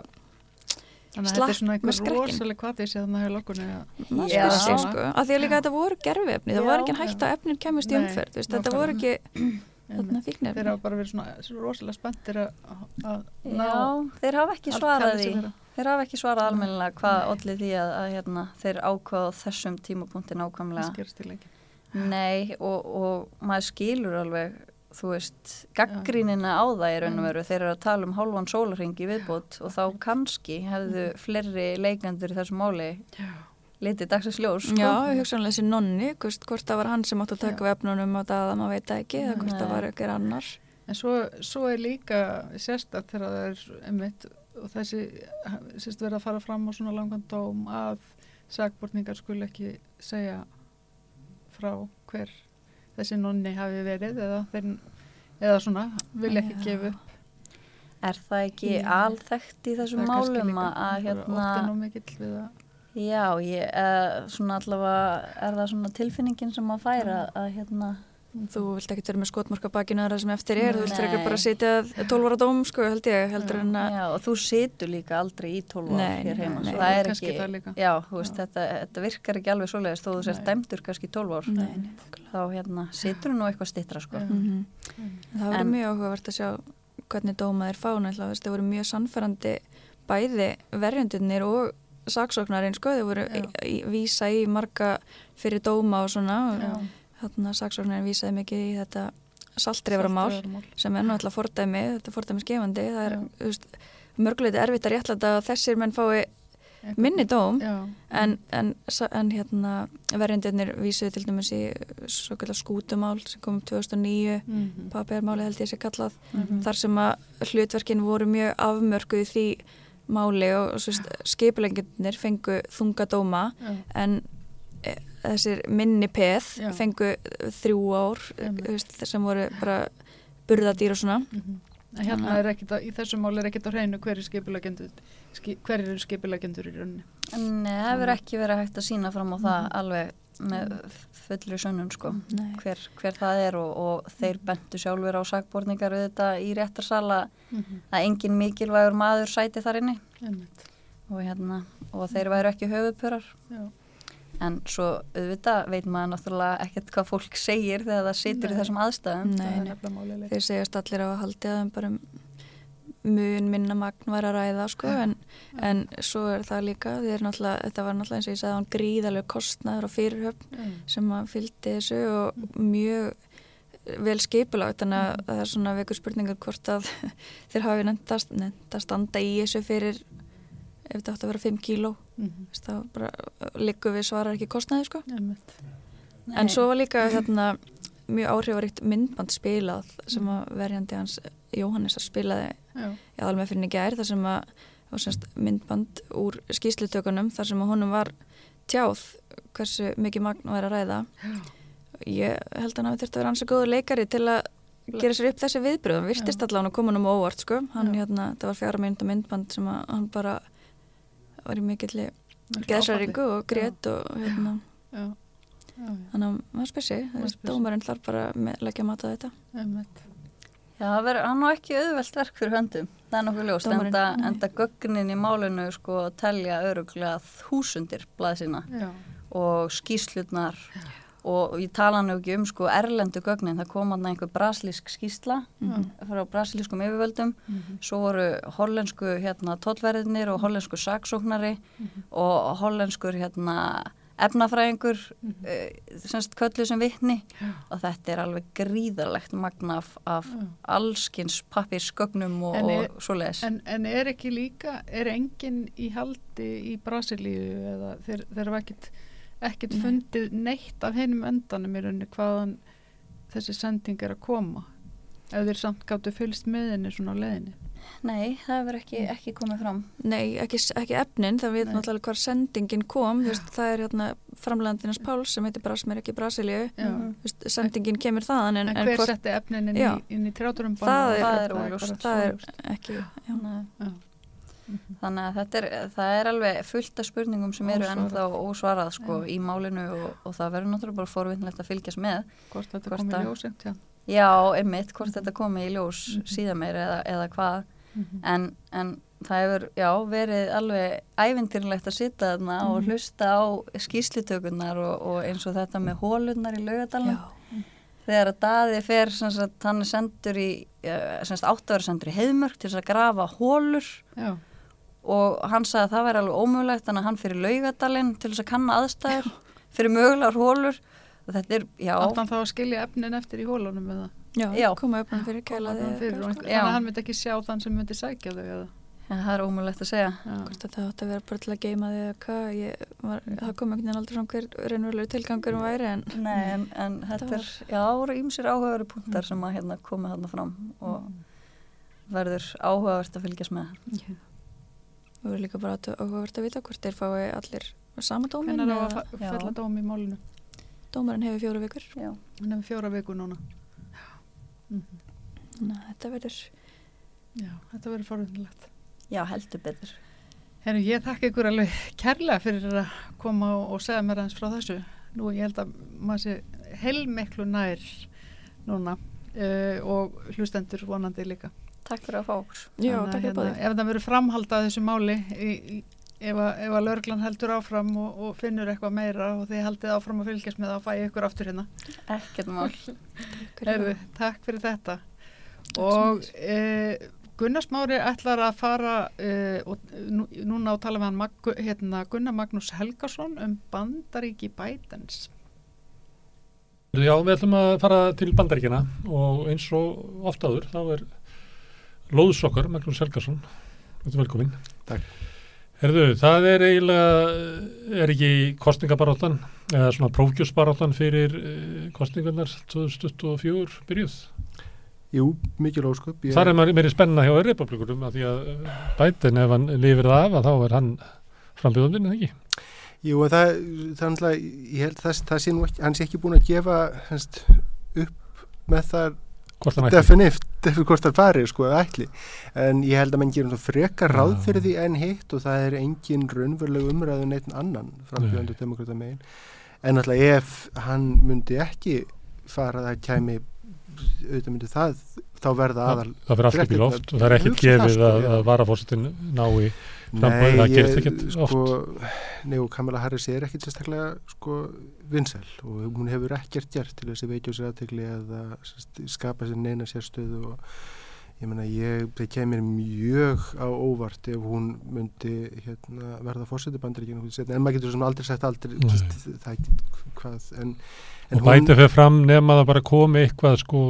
Þannig að slapp þetta er svona með ég þannig að hefur lokkunni að maður Já. spyrir sig sko, að því að líka þetta voru gerfi efni, það var ekki hægt að efnin kemist í umferð, þetta voru ekki þeir hafa bara verið svona, svona rosalega spenntir að að ná Já, þeir hafa ekki svarað því. Þeir hafa ekki svarað almennilega hvað allir því að, að hérna, þeir ákvaða þessum tímapunkti það nákvæmlega skerst í lengi Nei, og, og maður skilur alveg þú veist, gaggrínina á það í raun og veru, þeir eru að tala um hálfan sólarring í viðbót og þá kannski hefðu fleiri leikandur í þessu máli Já. litið dagsins ljós sko. Já, hugsanlega þessi nonni, hvort, hvort það var hann sem átti að taka við efnunum á það að maður veit það ekki eða hvort það Nei. var ykkur annar. En svo, svo er líka sérstætt þegar það er einmitt og þessi sérst verið að fara fram á svona langan dóm að sagbortningar skul ekki segja frá hver þessi nonni hafi verið eða, þeir, eða svona vilja ekki gefa upp Er það ekki Já. alþekkt í þessum málum að, hérna Já, ég, uh, svona allavega er það svona tilfinningin sem að færa að hérna Þú vilt ekki vera með skotmarka bakinu það sem eftir er, þú vilt Nei. frekar bara sitja 12 ára dóm, sko, held ég, heldur en að, Já, og þú situr líka aldrei í 12 ár Nei, hér nei, heima, nei. svo það er ekki það. Já, þú veist, þetta, þetta virkar ekki alveg svoleiðist þó þú sért Nei. dæmdur kannski í 12 ár nei, nei, þá hérna situr þú nú eitthvað stittra sko Já. Mhm. Það voru En- mjög áhugavert að sjá hvernig dómaðir fána, það voru mjög sannfærandi bæði verjundunir og saksóknarinn, sko, þau voru í, í, vísa í marga fyrir dóma og svona, og þarna saksóknarinn vísaði mikið í þetta Saltreifaramál. sem er náttúrulega fordæmi, þetta er fordæmi skefandi, það er mörguleiti erfitt að réttlæta að þessir menn fái minni dóm en, en, en hérna verjendirnir vísuðu til dæmis í skútumál sem kom upp 2009 Mhm. papirmáli held ég sé kallað Mhm. þar sem að hlutverkin voru mjög afmörkuð því máli og, skipulengjurnir fengu þunga dóma Já. en þessir minni peð Já. fengu þrjú ár þú veist, sem voru bara burðadýr og svona Mhm. En hérna er ekkit að, í þessu máli er ekkit á hreinu hverju skipulegendur, ski, hverju eru skipulegendur í rauninni. En það hefur ekki verið hægt að sína fram á það Mhm. alveg með fullri sönnun sko. Nei. hver, hver það er og, og þeir bentu sjálfur á sakborningar auðvitað í réttarsala Mhm. að engin mikilvægur maður sæti þar inni og, hérna, og þeir væru ekki höfuðpurar Já. En svo auðvitað veit maður náttúrulega ekkert hvað fólk segir þegar það situr í Nei. þessum aðstæðum. Nei, er þeir segjast allir á að haldi að þeim bara um mun minna magn var að ræða sko, en, en svo er það líka náttúrulega, þetta var náttúrulega eins og ég sagði hann gríðalega kostnaður og fyrirhöfn sem að fylgdi þessu og mjög vel skipulagt þannig að það er svona veikur spurningar hvort að þeir hafi nefnt að standa í þessu fyrir ef þetta átti að vera 5 kíló. Mhm. þá bara líku við svarar ekki kostnaði sko. Einmitt. en svo var líka hérna mjög áhrifaríkt myndband spilað sem að verjandi hans Jóhannesar spilaði Já. í aðalmeðfyrinni gær þar sem að semst myndband úr skýslutökunum þar sem að honum var tjáð hversu mikið magn var að ræða. Ég held að hann hafi þurft að vera ansið góður leikari til að gera sér upp þessi viðbröð hann virtist allavega að koma hann um óvart sko. hann, hérna, það var fjara mynda myndband sem að hann bara var mikilli Miklu geðsæringu og grét og hérna, Já. Já, já. þannig að maður spyr sig Maður spyr sig. dómarinn þarf bara að leggja mat á þetta. Já, það verður, hann á ekki auðvelt verk fyrir höndum, það er nokkuð ljóst, Dómarinn, enda, enda gögnin í málinu sko telja öruglega þúsundir blaðsina Já. og skýslutnar og ég tala nú ekki um sko erlendu gögnin, það kom hann einhver brasilísk skýsla Mhm. frá brasilískum yfirvöldum, Mhm. svo voru hollensku hérna tollverðinir og hollensku saksóknari og hollenskur hérna efnafræðingur uh, semst köllu sem vitni Já. og þetta er alveg gríðarlegt magna af, af Já. allskins pappirsgögnum og, En og svoleiðis. En, en er ekki líka, er enginn í haldi í Brasilíu eða þeir, þeir hafa ekkit, Nei. fundið neitt af heinum endanum í rauninni hvaðan þessi sending er að koma ef þeir samt gáttu fylgst með henni svona á leiðinni. Nei, það hefur ekki, ekki komið fram. Nei, ekki, ekki efnin, það við náttúrulega hvar sendingin kom, þú veist, það er hérna framlegandinans Páls sem heitir Brasmer ekki Brasilíu, Já. Mhm. Þú veist, sendingin kemur þaðan en, En, en hver hvort setti efnin inn, Já. í, inn í trjáturum Það er- það er óljóst. það er ekki, já. Nei. Já. Þannig að þetta er, það er alveg fullt af spurningum sem eru ennþá ósvarað sko í málinu og, og það verður náttúrulega bara forvinnlegt að fylgjast með. Hvort þetta Hvort kom í að- ljósengt, já. Já, einmitt, hvort þetta komi í ljós Mhm. síðan meir eða, eða hvað. Mhm. En, en það hefur, já, verið alveg ævindýrlegt að sitja þarna og Mhm. hlusta á skýslutökunar og, og eins og þetta með hólunar í laugadalum. Já, Þegar að daði fer, sagt, hann er sendur í, sem sagt, átt að vera sendur í heiðmörk til að grafa hólur Já. Og hann sagði að það væri alveg ómögulegt þannig að hann fyrir laugadalinn til þess að kanna aðstæður fyrir mögulegar hólur og þetta er, já, hann þá að skilja efnin eftir í hólunum eða? já, Já. koma upp hann fyrir Koma kælaði Já. Þannig að hann myndi ekki sjá þann sem myndi sækja þau eða? ja, það er ómögulegt að segja Já. hvort að það átti að vera bara til að geima því að hvað, ég var, það kom einhvern veginn aldrei fram hver raunverulegu tilgangur væri en Nei, en, en þetta er, já, það voru ímsir áhugaveru punktar sem að hérna koma þarna fram og verður áhugavert að fylgjast með við verðum líka bara að áhugavert að vita hvort þeir fái allir sama dómin Hvernig á að fella dóm í málinu? dómarinn hefur fjóra vikur Já, Hann hefur fjóra viku núna. Mhm. þannig að þetta verður Já, þetta verður forvinnilegt. já heldur betur Herru, ég þakka ykkur alveg kærlega fyrir að koma og, og segja mér aðeins frá þessu. Nú, ég held að maður sé heilmiklu nær núna uh, og hlustendur vonandi líka. Takk fyrir að fá okkur já, að, takk fyrir báði Ef það verður framhald að þessu máli, í, í, ef, að, ef að lörglan heldur áfram og, og finnur eitthvað meira og þið haldið áfram að fylgjast með það, þá fæ ég ykkur aftur hérna. Ekkert mál Herru, takk fyrir þetta. og e, Gunnar Smári ætlar að fara e, og nú, núna á tala með hann Mag, hérna, Gunnar Magnús Helgason um bandaríki bætens. Já, við ætlum að fara til bandaríkina og eins og oft áður þá er Lóðsokkar, Magnús er velkomin Takk. Herðu, það er eiginlega, er ekki kostningabaróttan eða svona prófkjúsbaróttan fyrir uh, kostningarnar 2024 byrjuð. Jú, mikil ósköp. Ég... Þar er meiri spenna hjá republikurum að því að bætin ef hann lifir það af að þá er hann frambjöðundin, eða ekki? Jú, en það, það er náttúrulega, ég held það, það sé nú ekki, hann sé ekki búin að gefa hans, upp með það definitt, definitt hvort það fari, sko, ætli. En ég held að mann gerum frekar ráð fyrir því en hitt og það er engin raunveruleg umræðu neitt annan frambjöðundu demokrata megin. En náttúrulega ef hann myndi ekki fara það kæmi auðvitað myndi það þá verða aðal það verður allt upp í loft og það er ekkert gefið sko, að, að varafórsetin nái framboð, það gerist ekkert sko, oft. Nei og Kamala Harris er ekkert sérstaklega sko vinsel og hún hefur ekkert gert til þessi veitjósir aðtegli að skapa sér neina sérstöðu og ég menna ég, það kemur mjög á óvart ef hún myndi hérna, verða fórseti bandaríkinu en maður getur svona aldrei sett aldrei það, hvað en En og bætið fyrir fram nefn að það bara komi eitthvað sko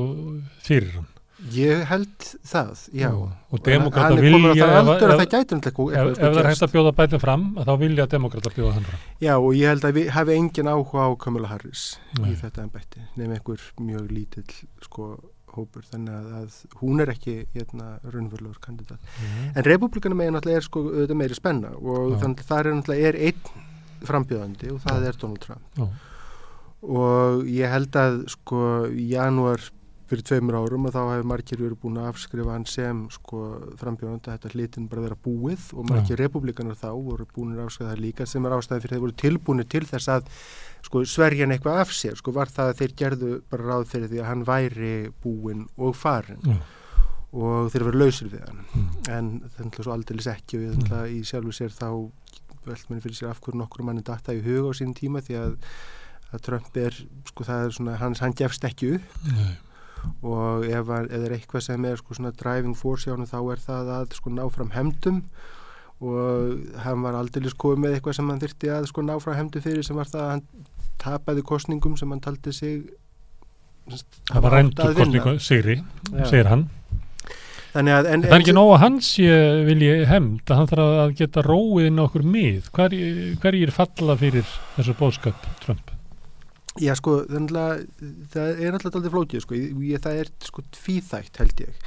fyrir hann. Ég held það, já. Og demokrata vilja, ef, ef, ef, ef það er hægt að bjóða bætið fram, þá vilja demokrata bjóða hann fram. Já, og ég held að við hafi engin áhuga á Kamala Harris Nei. í þetta ennbætti, nefn einhver mjög lítill sko hópur, þannig að, að hún er ekki hérna raunverulegur kandidat. Mm. En republikanum meginn alltaf er sko meiri spenna og já. þannig að það er alltaf er einn frambjöðandi og það já. er Donald Trump. Já og ég held að sko í janúar fyrir tveimur árum og þá hefur margir verið búin að afskrifa hann sem sko frambjóðandi að þetta hlitin bara vera búið og margir ja. republikanar þá voru búin að afskrifa það líka sem er ástæði fyrir þeir voru tilbúinir til þess að sko sverjan eitthvað af sér sko var það að þeir gerðu bara ráð fyrir því að hann væri búin og farin ja. og þeir verið lausir við hann mm. en það er svo aldrei ekki og ég ætla mm. í sjálfu sér þá veld manni fyrir sér af hverju nokkur manni datta í huga á sín tíma því að að Trump er, sko það er svona, hans, hann gefst ekki upp Nei. Og ef það er eitthvað sem er sko svona driving force hjá hann þá er það að sko ná fram hemdum og hann var aldrei skoðið með eitthvað sem hann þurfti að sko ná fram hemdu fyrir sem var það að hann tapaði kostningum sem hann taldi sig það var reyndur kostningu, Sigri, segir hann. Að, en, það er ekki nóg að hans ég vilji hemd að hann þarf að geta róið inn okkur mið? Hverjir hver er falla fyrir þessu bóðskap Trump? Já sko, það er alltaf aldrei flókið sko, ég, það er sko tvíþægt held ég.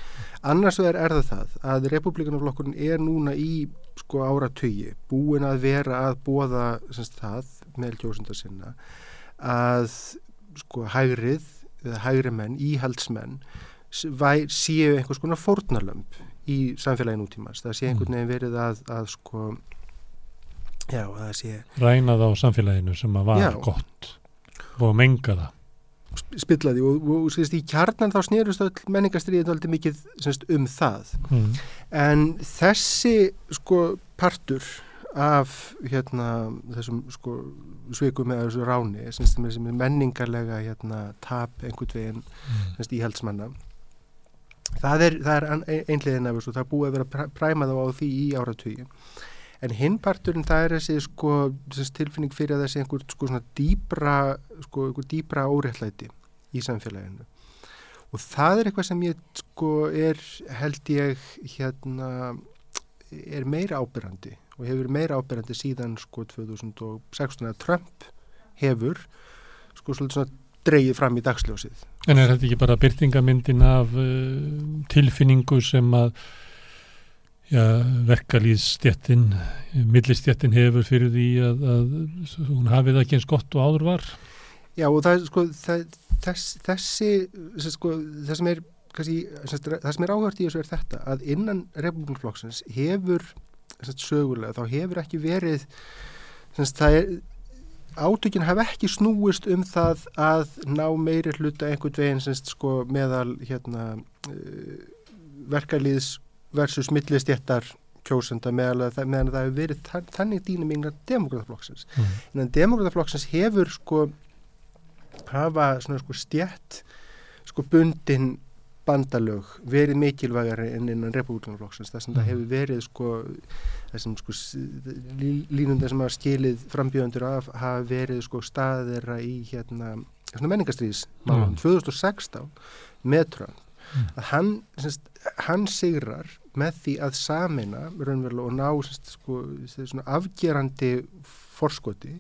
Annars er, er það það að republikanaflokkurinn er núna í sko áratögi búin að vera að bóða semst það með kjósundar sinna að sko hægrið eða hægri menn, íhaldsmenn séu einhvers konar fórnalömp í samfélagin útímast. Það sé einhvern veginn verið að, að sko já, það sé Rænað á samfélaginu sem að var já, gott og menga það spillaði og, og, og sérst, í kjarnan þá snýrust öll menningastriðin aldrei mikið sérst, um það mm. en þessi sko partur af hérna þessum sko sveikum eða þessu ráni sérst, sem er menningarlega hérna tap einhvern veginn mm. íhaldsmanna það er, er einliðin af þessu, það búið að vera præmað á því í áratöyu en hinnparturinn það er þessi sko tilfinning fyrir að þessi einhver sko dýbra sko dýbra óréttlæti í samfélaginu og það er eitthvað sem ég sko er held ég hérna er meira ábyrrandi og hefur meira ábyrrandi síðan sko 2016 að Trump hefur sko svolítið svona dreyið fram í dagsljósið. En er þetta ekki bara byrtingamyndin af uh, tilfinningu sem að verkalýðstjettin millistjettin hefur fyrir því að, að hún hafi það ekki eins gott og áður var. Já og það, sko, það, þess, þessi sko, það sem er kannski, það sem er áhört í þessu er þetta að innan republikanflokksins hefur sögulega þá hefur ekki verið það er átökinn hafa ekki snúist um það að ná meiri hluta einhvern veginn semst, sko, meðal hérna, uh, verkalýðs versus millistjættar kjósenda meðan það, meðan það hefur verið þann, þannig dýnum yngre demokrataflokksins mm. en demokrataflokksins hefur sko hafa svona sko stjætt sko bundin bandalög verið mikilvægari enn innan republikanaflokksins þess að mm. það hefur verið sko þessum sko línundar sem hafa skilið frambjöðundur af hafa verið sko staðira í hérna menningastrís mm. 2016 með Trump að hann, hann sigrar með því að samina raunverulega og ná sko, afgerandi forskoti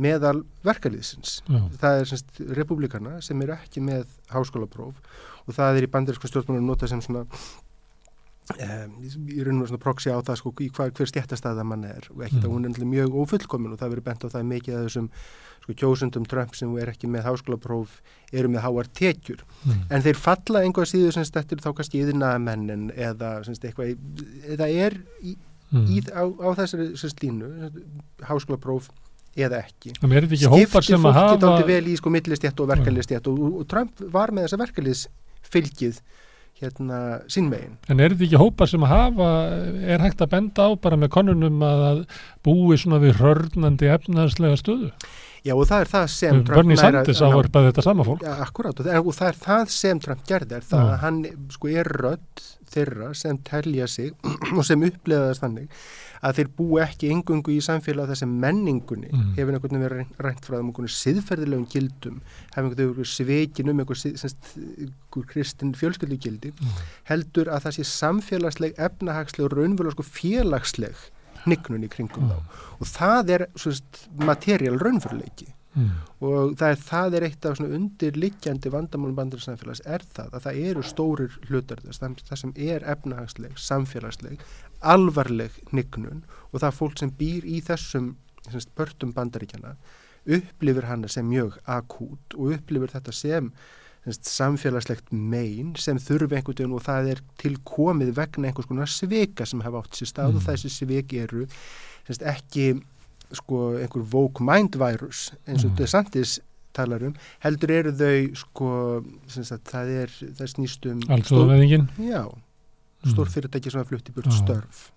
meðal verkalýðsins. Já. Það er semst republikana sem eru ekki með háskólapróf og það er í bandarísku stjórnmálum nota sem svona um, í raun og svona proxy á það sko í hva, hver stjættastæða mann er og ekki Mm. það hún er mjög ófullkomin og það verður bent á það mikið að þessum sko kjósundum Trump sem er ekki með háskólapróf eru með háar tekjur Mm. en þeir falla einhvað síður sem er þá kannski yðnaðamennin eða semst eitthvað eða er í, Mm. í, á, á þessari semst línu háskólapróf eða ekki að fólki dálítið vel í sko millistjætt og verkalistjætt og, og Trump var með þessa verkalisfylgið hérna sín megin En er þetta ekki hópar sem að hafa, er hægt að benda á bara með konunum að búi svona við hörnandi efnaðslega stöðu? Já og það er það sem Bernie að- Sanders að ávarpaði þetta sama fólk. Ja, akkurát, og, það- og það er það sem Trump gerði, er það Já. að hann sko er rödd þeirra sem telja sig og sem upplegaðast þannig að þeir búi ekki engungu í samfélag þessum menningunni Mm. hefur einhvern veginn verið rænt frá þeim einhvern siðferðilegum gildum, hefur einhvern veginn sveikin um einhver, sið- semst, einhver kristin fjölskyldugildi, Mm. heldur að það sé samfélagsleg, efnahagsleg og raunverulega sko félagsleg hnignun í kringum þá. Og það er materiál raunveruleiki. Mm. og það er, það er eitt af undirliggjandi vandamálum bandur samfélags er það að það eru stórir hlutar þess, það, það sem er efnahagsleg, samfélagsleg alvarleg nignun og það er fólk sem býr í þessum börtum bandaríkjana upplifir hana sem mjög akút og upplifir þetta sem samfélagslegt mein sem þurfi einhvern veginn og það er tilkomið vegna einhvers konar svika sem hafa átt sér stað Mm. og þessi svik eru semst, ekki sko einhver woke mind virus eins og Mm. DeSantis talar um heldur eru þau sko sem sagt, það er, það snýst um Alþjóðaveðingin, já, Mm. stór fyrirtæki sem að flutti burt Já. störf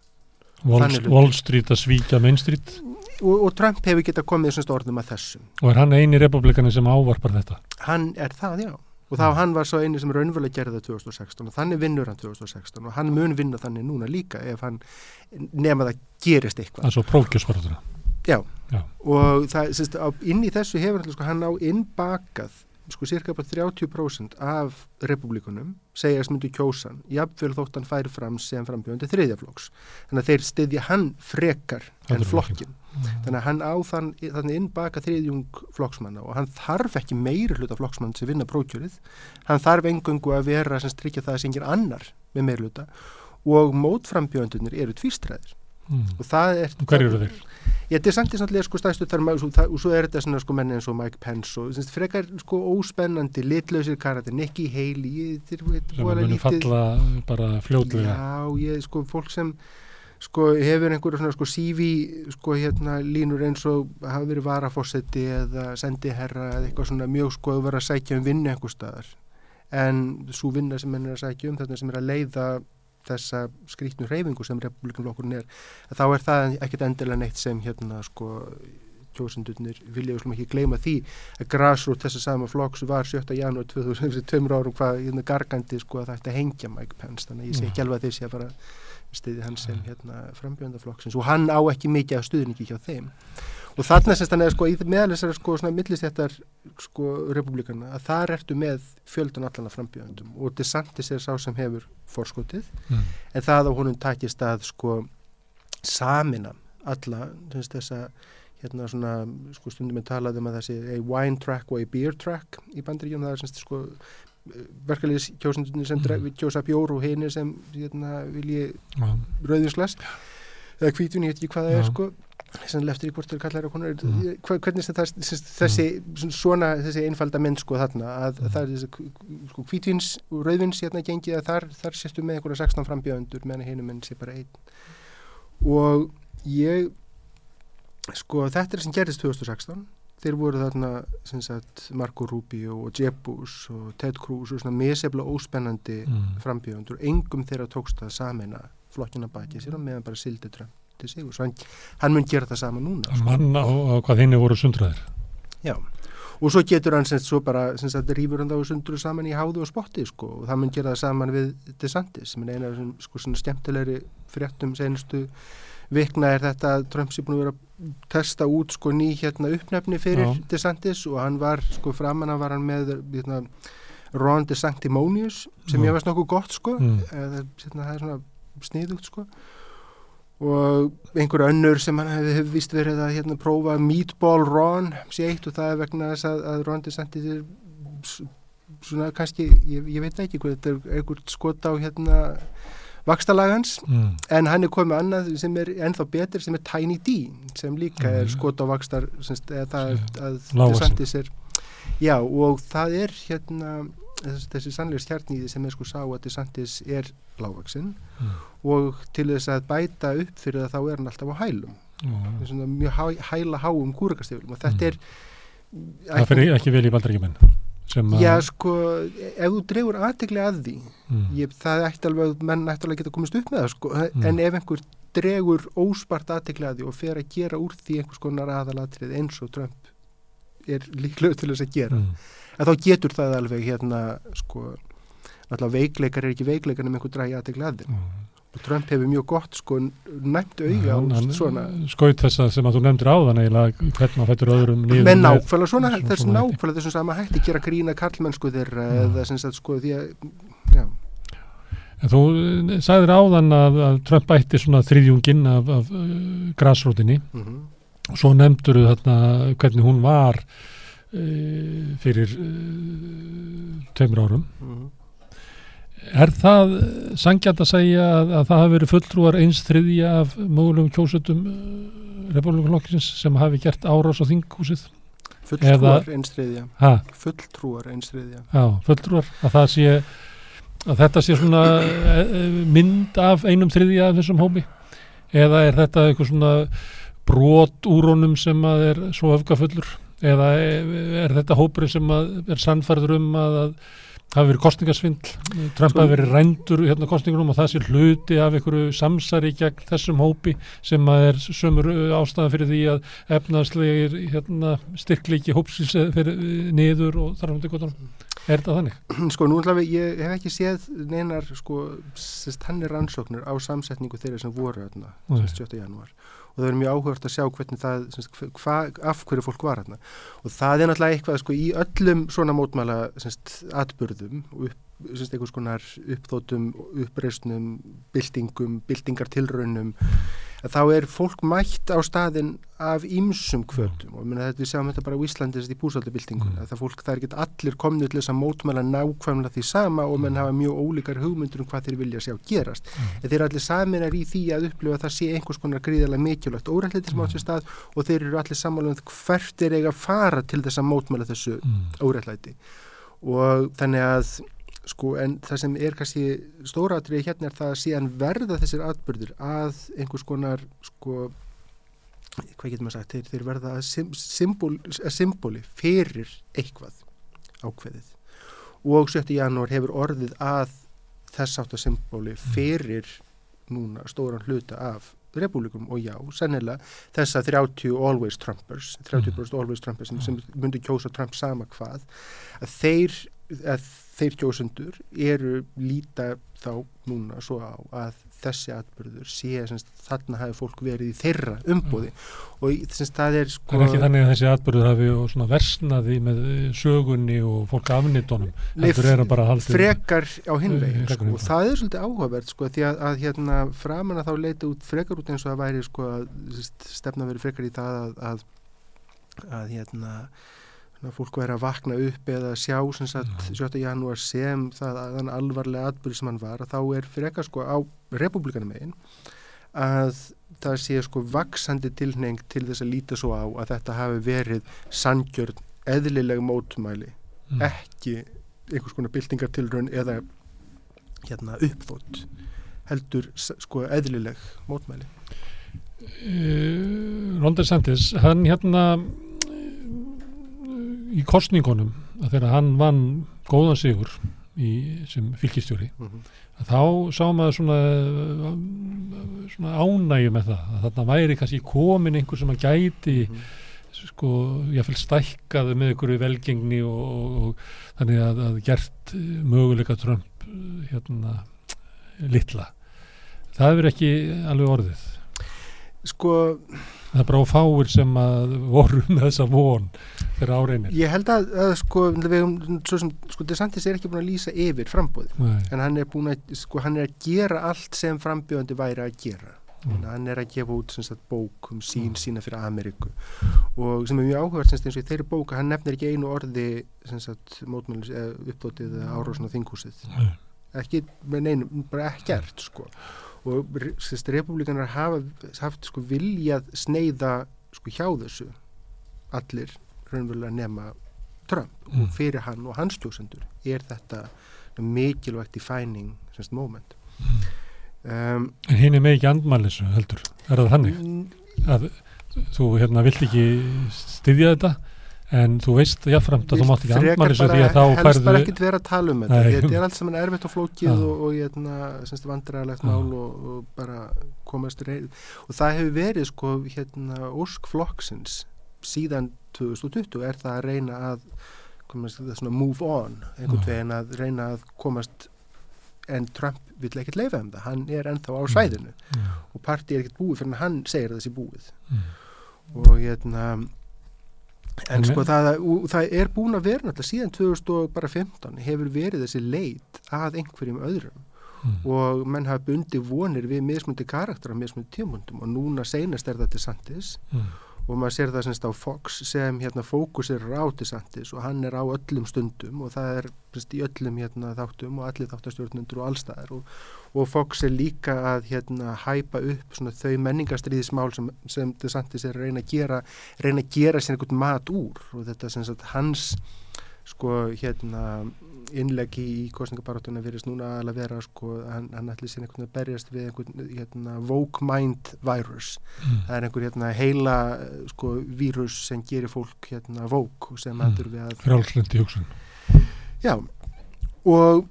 Wall. Wall Street að svíkja Main Street og, og Trump hefur getað komið orðum að þessum og er hann eini republikani sem ávarpar þetta. hann er það, já og þá Mm. hann var svo eini sem raunverulega gerði það 2016 og þannig vinnur hann 2016 og hann mun vinna þannig núna líka ef hann nema það gerist eitthvað Það er svo prófkjörspartur. Já, Já. og það, sérst, á, inn í þessu hefur hann, sko, hann á innbakað sko cirka bara 30% af republikunum segjast myndu kjósan jafnvel þótt hann færi fram sem frambjöndi þriðjaflokks. Þannig að þeir styðja hann frekar en flokkin. Þannig að hann á þann, þannig innbaka þriðjung flokksmanna og hann þarf ekki meiri hluta flokksmann sem vinna prókjörið. Hann þarf engungu að vera sem strykja það sem engin annar með meiri hluta og mótframbjöndunir eru tvístræðir Mm. og það er... Hverju eru þeir? Ég, þetta er samt í samtlega sko stæstu þar og, og svo er þetta svona sko menn eins og Mike Pence og semst, frekar sko óspennandi litlausir karakter, Nikki Haley Sem voðalega munu falla bara fljótlega. Já, ég sko fólk sem sko hefur einhverju svona sko CV sko hérna línur eins og hafa verið varafossetti eða sendiherra eða eitthvað svona mjög sko að vera að sækja um vinnu einhver staðar en svo vinna sem henn er að sækja um þetta sem er að leiða þessa skrítnu hreyfingu sem republikanflokkurinn er þá er það ekkert endilega neitt sem hérna sko kjósendurnir vilja við slum ekki gleyma því að grassroot þessa sama flokks var 7. janúar 2000, tveimur árum hvað hérna gargandi sko að það ætti að hengja Mike Pence þannig að ég sé ekki alveg sé að fara stiði hann sem hérna frambjöndaflokksins og hann á ekki mikið af stuðningi hjá þeim og þarna semst hann er sko í meðal þessari sko svona millistjættar sko republikana að þar ertu með fjöldan allan af frambjöndum og DeSantis er sá sem hefur forskotið Mm. en það að honum takist að sko samina alla semst, þessa hérna svona sko stundum við talað um að þessi a wine track og a beer track í bandaríkjum það er semst sko verkefliðis kjósundunni sem Mm. kjósa bjór og hinir sem hérna vilji Já. rauðinsglas eða hvítun, ég veit ekki hvað það Já. er sko sem leftir í hvort þeir kallar og konar Mm. hvernig sem það, þessi svona, þessi einfalda mynd sko þarna að, Mm. að það er þessi sko hvítvins og rauðvins hérna gengið að þar, þar sérstu með einhverja 16 frambjöðundur meðan hinum enn sé bara einn og ég sko þetta er sem gerðist 2016 þeir voru þarna sem sagt Marco Rubio og Jeb Bush og Ted Cruz og svona misefla óspennandi Mm. frambjöðundur, engum þeirra tókst að samina flokkina baki sér og meðan bara sildi Trump til sig og svo hann, hann mun gera það sama núna Að manna á, hvað hinni voru sundraðir. Já, og svo getur hann semst svo bara, semst að rýfur hann þá sundur saman í háðu og spotti sko og það mun gera það saman við DeSantis sem er eina af þessum sko svona skemmtilegri fréttum senustu vikna er þetta að Trump sé búin að vera að testa út sko ný hérna uppnefni fyrir Já. DeSantis og hann var sko framan að var hann með hérna Ron DeSanctimonious sem Já. ég veist nokkuð gott sko Mm. eða hérna það er svona sniðugt sko og einhver önnur sem hann hefði hef vist verið að hérna prófa Meatball Ron sé eitt og það er vegna þess að, að Ron DeSantis er svona kannski, ég, ég veit ekki hvað þetta er einhver skot á hérna vakstalagans mm. en hann er komið annað sem er ennþá betur sem er Tiny D sem líka er Mhm. skot á vakstar er er já og það er hérna þessi, þessi sannlega stjarníði sem er sko sá að DeSantis er lágvaksinn Mm. og til þess að bæta upp fyrir það þá er hann alltaf á hælum Mm. Er mjög hæ, hæla háum kúrakastiflum og þetta er það fyrir ekki vel í að Já, sko, ef þú dregur aðtegli að því, mm. ég, það ætti alveg, menn ætti alveg að geta komist upp með það, sko, Mm. en ef einhver dregur óspart aðtegli að því og fer að gera úr því einhvers konar aðalatrið eins og Trump er líklegur til þess að gera, Mm. en þá getur það alveg hérna, sko, náttúrulega veikleikar er ekki veikleikar en einhver dragi aðtegli að því. Mm. Trump hefur mjög gott, sko, næmt hann svona, skaut þessa sem að þú nefndir áðan eiginlega hvernig hann fættur öðrum með með- nákvæmlega svona, svona- hætti. nákvæmlega þessum sama hætti, gera grína karlmennsku þeirra Já. eða sem sagt, sko, því að, já. En þú eh, sagðir áðan að, að Trump ætti svona þriðjunginn af, af uh, grasrótinni Mm og svo nefndur þarna hvernig hún var uh, fyrir uh, tveimur árum. -hmm. Er það sangjant að segja að, að það hafi verið fulltrúar eins þriðja af mögulegum kjósutum uh, republikanlokkisins sem hafi gert árás á þinghúsið? fulltrúar einstriðja Ha, fulltrúar einstriðja já, fulltrúar. Að það sé að þetta sé svona e, e, mynd af einum þriðja af þessum hópi? Eða er þetta eitthvað svona brot úr honum sem að er svo öfgafullur? Eða er, er þetta hópurinn sem að er sannfærður um að, að hafi verið kostningasvindl Trump hafi verið rændur hérna kostningunum og það sé hluti af einhverju samsari gegn þessum hópi sem að er sömur ástæða fyrir því að efnaðslegir hérna, styrkleiki hópsins fyrir eh, niður og þar á hundi gotunum er þetta þannig? sko nú ætla við, ég hef ekki séð neinar sko, sérst hann er rannsóknir á samsetningu þeirra sem voru þarna Nei. sérst 7. janúar og það er mjög áhugast að sjá hvernig það sérst, hva, af hverju fólk var þarna. Og það er náttúrulega eitthvað sko í öllum svona mótmæla sérst atbyrðum og upp, sérst einhvers konar uppþótum, uppreisnum byltingum, byltingartilraunum að þá er fólk mætt á staðin af ýmsum kvötum og þetta, við sjáum þetta bara á Íslandi þess að í búsaldabyltingun Mm. að það fólk, það er ekki allir komnið til þess að mótmæla nákvæmlega því sama og menn hafa mjög ólíkar hugmyndur um hvað þeir vilja sjá gerast. En þeir eru allir saminar í því að upplifa að það sé einhvers konar gríðarlega mikilvægt órættleiti sem átt sér stað og þeir eru allir sammála um hvert er eiga að fara til þess að mótmæla þessu Mm. órættlæti og þannig að sko en það sem er kannski stóra atriði hérna er það að síðan verða þessir atbyrðir að einhvers konar sko hvað getur maður sagt, þeir, þeir verða að að symboli fyrir eitthvað ákveðið. Og 7. janúar hefur orðið að þess átt að symboli fyrir núna stóran hluta af republikum og já, sennilega þessa 30 always Trumpers 30% always Trumpers sem, sem myndi kjósa Trump sama hvað að þeir, að þeir kjósundur eru líta þá núna svo á að þessi atbyrður sé semst, þarna hafi fólk verið í þeirra umbóði og í- semst, það er Það sko er ekki þannig að þessi atbyrður hafi og svona versnaði með eh, sögunni og fólk afnittunum. Nei, að frekar á veginn frekar sko, og það er svolítið áhugavert sko, því að, að hérna, framan að þá leita út frekar út eins og það væri sko, að stefna verið frekar í það að, að, að hérna, svona, fólk væri að vakna upp eða sjá sem sagt, 7. janúar sem það þann alvarlega atbyrð sem hann var að þá er frekar sko á republikanum megin að það sé sko vaksandi tilneng til þess að líta svo á að þetta hafi verið sanngjörn eðlileg mótumæli Mm. ekki einhvers konar byltingartilraun eða hérna uppþótt heldur sko eðlileg mótmæli Uh, Ron DeSantis, hann hérna í kostningunum að þegar hann vann góðan sigur í, sem fylgistjóri mm -hmm. þá sá maður svona, svona ánægju með það að þarna væri kannski komin einhver sem að gæti Mhm. sko, jáfnvel stækkaði með einhverju velgengni og, og, og þannig að, að gert möguleika Trump hérna litla. Það hefur ekki alveg orðið. sko Það er bara fáir sem að voru með þessa von þegar áreinir Ég held að, að sko, sko, DeSantis er ekki búin að lýsa yfir frambóði, en hann er að, sko, hann er að gera allt sem frambjóðandi væri að gera. Mm. Hann er að gefa út sagt, bók um sín mm. sína fyrir Ameríku og sem er mjög áhugað eins og í þeirri bóka, hann nefnir ekki einu orði uppdótið eða árásun á þingúsið mm. ekki með neinu, bara ekkert sko. Og republikanar hafa haft sko, viljað sneiða sko, hjá þessu allir raunverulega nema Trump og mm. fyrir hann og hans tjósendur er þetta mikilvægt defining moment mm. Um, en hinn er með ekki andmælisu heldur, er það þannig að þú hérna vilt ekki styðja þetta en þú veist jáfnframt að þú mátt ekki andmælisu því að þá færðu helst bara ekkit vera að tala um þetta þetta er allt saman erfitt og flókið ja. og, og hérna, vandræðilegt mál og, og bara komast reyð og það hefur verið sko hérna óskflokksins síðan 2020 er það að reyna að komast, move on einhvern veginn að reyna að komast en Trump vill ekkert leifa um það hann er ennþá á mm. svæðinu mm. og partí er ekkert búið fyrir hann segir þessi búið mm. og hérna en sko það, það er búin að vera náttúrulega síðan 2015 hefur verið þessi leit að einhverjum öðrum. Mm. og menn hafa bundi vonir við mismundi karakter á mismundi tímundum og núna seinast er þetta Santis mm og maður sér það semst á Fox sem hérna fókusir á DeSantis og hann er á öllum stundum og það er semst í öllum hérna þáttum og allir þáttastjórnundur og allstæðar og, og Fox er líka að hérna hæpa upp svona þau menningastriðismál sem, sem DeSantis er að reyna að gera reyna að gera sér einhvern mat úr og þetta semst að hans sko hérna innleggi í kostningabarátunum verist núna að vera sko, hann, hann ætli sér einhvern að berjast við einhvern hérna, woke mind virus mm. það er einhver hérna, heila sko, vírus sem gerir fólk hérna, woke sem mm. að þurfi að frálslendi hugsun já og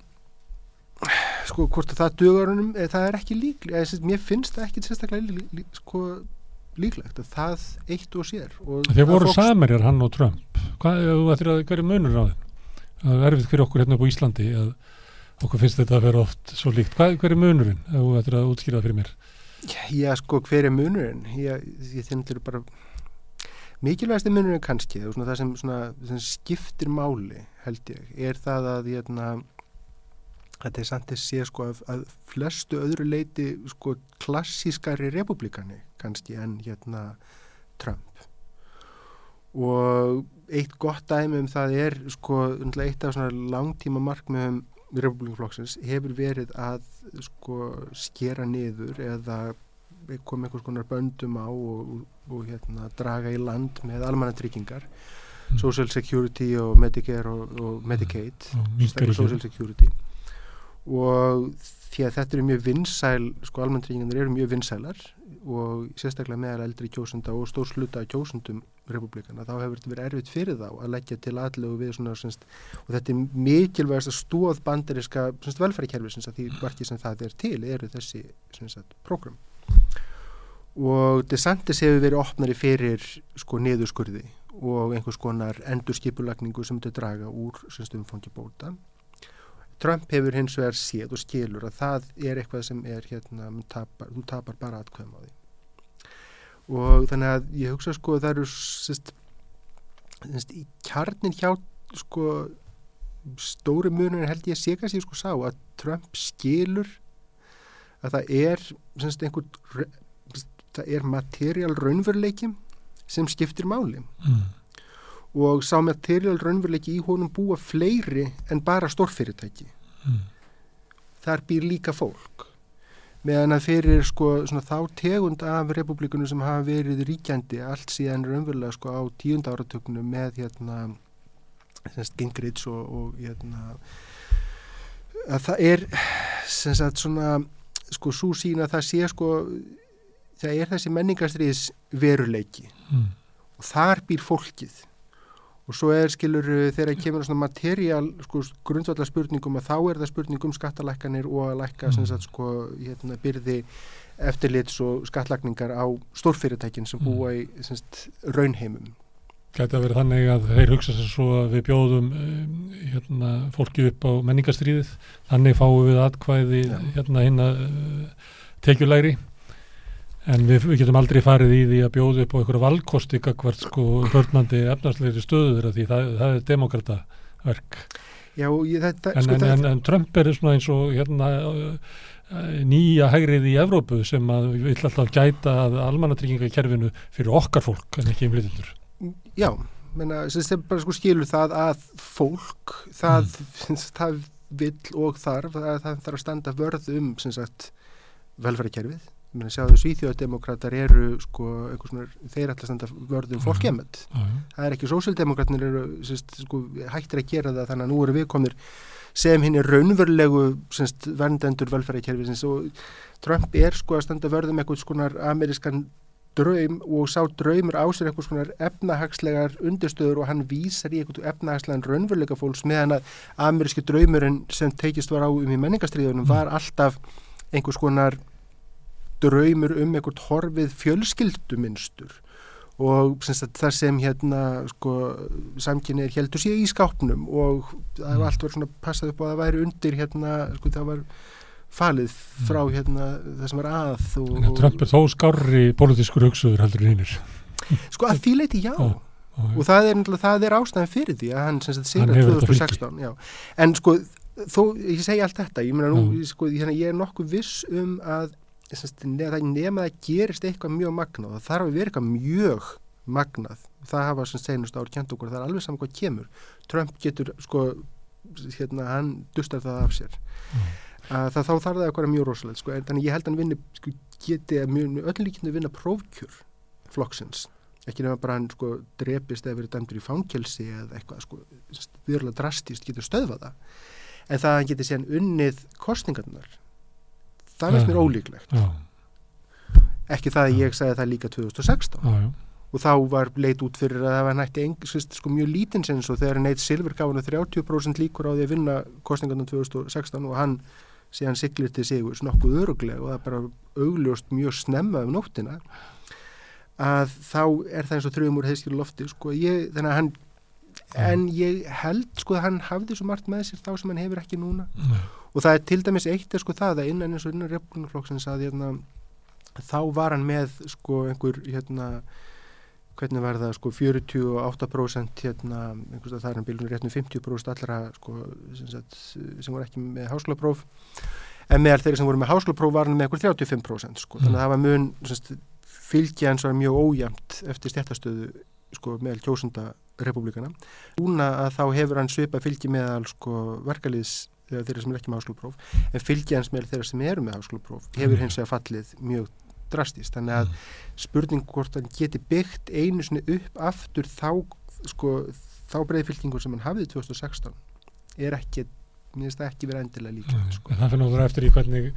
sko hvort það dögarunum það er ekki líklegt, mér finnst það ekki sérstaklega lí, lí, sko líklegt að það eitt og sér og Þeir voru fólks... samerjar hann og Trump hvað er munur á þeim? Það er erfitt fyrir okkur hérna upp á Íslandi að okkur finnst þetta að vera oft svo líkt. Hvað, er munurinn? Þú ættir að útskýra það fyrir mér. Já, sko, hver er munurinn? Ég, ég þyndir bara mikilvægast er munurinn kannski og það sem, svona, sem skiptir máli held ég, er það að hérna, að það er samt að sé sko að, að flestu öðru leiti sko klassískari republikani kannski en hérna Trump og eitt gott dæmi um það er sko eitt af svona langtíma markmiðum republikaflokksins hefur verið að sko skera niður eða koma einhvers konar böndum á og, og, og hérna draga í land með almannatryggingar mm. Social Security og Medicare og, og Medicaid mm. Social Security og því að þetta eru mjög vinsæl sko almannatryggingarnir eru mjög vinsælar og sérstaklega meðal eldri kjósunda og stór sluta kjósundum republikana, þá hefur þetta verið erfitt fyrir þá að leggja til aðlögu við svona semst, og þetta er mikilvægast að stóð bandariska velfærikerfi að því varkið sem það er til eru þessi program og DeSantis hefur verið opnari fyrir sko niðurskurði og einhvers konar endurskipulagningu sem þetta draga úr umfangi bóta Trump hefur hins vegar séð og skilur að það er eitthvað sem er hérna, tapar, þú tapar bara atkvæm á því og þannig að ég hugsa sko það eru sest, sest, í kjarnin hjá sko stóri munur held ég að sé kannski sko sá að Trump skilur að það er semst einhver það er materiál raunveruleiki sem skiptir máli mm. Og sá materiál raunveruleiki í honum búa fleiri en bara stórfyrirtæki mm. þar býr líka fólk meðan að fyrir sko svona þá tegund af republikunum sem hafa verið ríkjandi allt síðan raunverulega sko á tíund áratöknu með hérna Gingrich og, og hérna að það er sem sagt svona sko svo sína að það sé sko það er þessi menningastriðis veruleiki mm. og þar býr fólkið og svo er skilur þegar kemur svona materiál sko, grundvallar spurningum að þá er það spurningum skattalækkanir og að lækka mm. sagt, sko, hérna, byrði eftirlits og skattlagningar á stórfyrirtækin sem búa í sagt, raunheimum. Gæti að vera þannig að þeir hugsa sér svo að við bjóðum hérna, fólki upp á menningastriðið, þannig fáum við atkvæði hérna hinn að uh, tekjulæri En við, við getum aldrei farið í því að bjóða upp á einhverju valkosti gagvart sko hörnandi efnarslegri stöðu þeirra því það, það er demokrata verk. Já, ég, þetta, En, sko, en, en, en Trump er svona eins og hérna uh, nýja hægrið í Evrópu sem að við vill alltaf gæta að almannatryggingakerfinu fyrir okkar fólk en ekki umlitundur. já, menna, sem bara sko skilur það að fólk, það, Mm. það vill og þarf, það, það þarf að standa vörð um, velferðarkerfið. Sjáðu svíþjóðdemokrater eru, sko, svona, þeir ætla að standa vörð um Mhm. fólkjæmmet. Já, já. það er ekki sósildemokratnir sko, hættir að gera það þannig að nú eru við komnir sem hinn er raunverulegu verndendur velferðarkerfisins og Trump er sko að standa vörðum eitthvað skonar amerískan draum og sá draumur á sér eitthvað skonar efnahagslegar undirstöður og hann vísar í eitthvað efnahagslegan raunverulega fólks meðan að ameríski draumurinn sem teikist var á um í menningastriðunum var alltaf einhvers konar draumur um eitthvað horfið fjölskylduminstur og sagt, þar sem hérna sko, samkynni er heldur sér í skápnum og það Mm. var allt verið svona passað upp á að það væri undir hérna, sko það var falið frá hérna það sem var að og, að Trump er þó skárri pólitískur hugsuður heldur hinnir. sko að því leiti já Já, og það er, það er ástæðan fyrir því að hann sem sagt sigur hefur þetta 2016 já. en sko þó, ég segi allt þetta ég, nú, sko, ég, ég er nokkuð viss um að það nema að það gerist eitthvað mjög magnað það þarf að vera eitthvað mjög magnað. Það hafa sem senust ár kjent okkur það er alveg saman hvað kemur. Trump getur sko hérna, hann dustar það af sér. Að það, þá þarf það að vera mjög rosalegt sko, en þannig ég held að hann vinni sko, geti mjög, með öllum líkinu vinna prófkjör flokksins. Ekki nefna bara hann sko drepist eða verið dæmdur í fangelsi eða eitthvað sko virðulega drastist getur stöðvað það. En það að hann geti síðan unnið kostningarnar það veist mér ólíklegt. Já, ekki það að ég sagði það líka 2016 já, og þá var leit út fyrir að það var nætti eng, sko, mjög lítinn sens og þegar Nate Silver gaf hann 30% líkur á því að vinna kostningarnar 2016 og hann síðan siglir til sigur nokkuð öruglega og það bara augljóst mjög snemma um nóttina að þá er það eins og þrjum úr heiðskjölu lofti sko, ég, þannig að hann en ég held sko að hann hafði svo margt með sér þá sem hann hefur ekki núna. Nei. Og það er til dæmis eitt er sko það að innan eins og innan republikaflokksins að hérna, þá var hann með sko einhver hérna hvernig var það sko 48% hérna, einhvers að það er hann bílunum réttum 50% allra sko sem, sagt, sem voru ekki með háskólapróf en meðal þeirri sem voru með háskólapróf var hann með einhver 35% sko, þannig að það var mun semst, fylgja hans var mjög ójæmt eftir stjættastöðu sko meðal kjósunda republikana. Núna að þá hefur hann svipa fylgi meðal sko verkaliðs eða þeirra sem er ekki með háskólapróf en meðal þeirra sem eru með háskólapróf hefur Mm. hins vegar fallið mjög drastist. Þannig að spurning hvort hann geti byggt einu sinni upp aftur þá sko þá breiði fylkingur sem hann hafið 2016 er ekki, mér finnst það ekki verið endilega líka sko. En það fyrir náttúrulega eftir í hvernig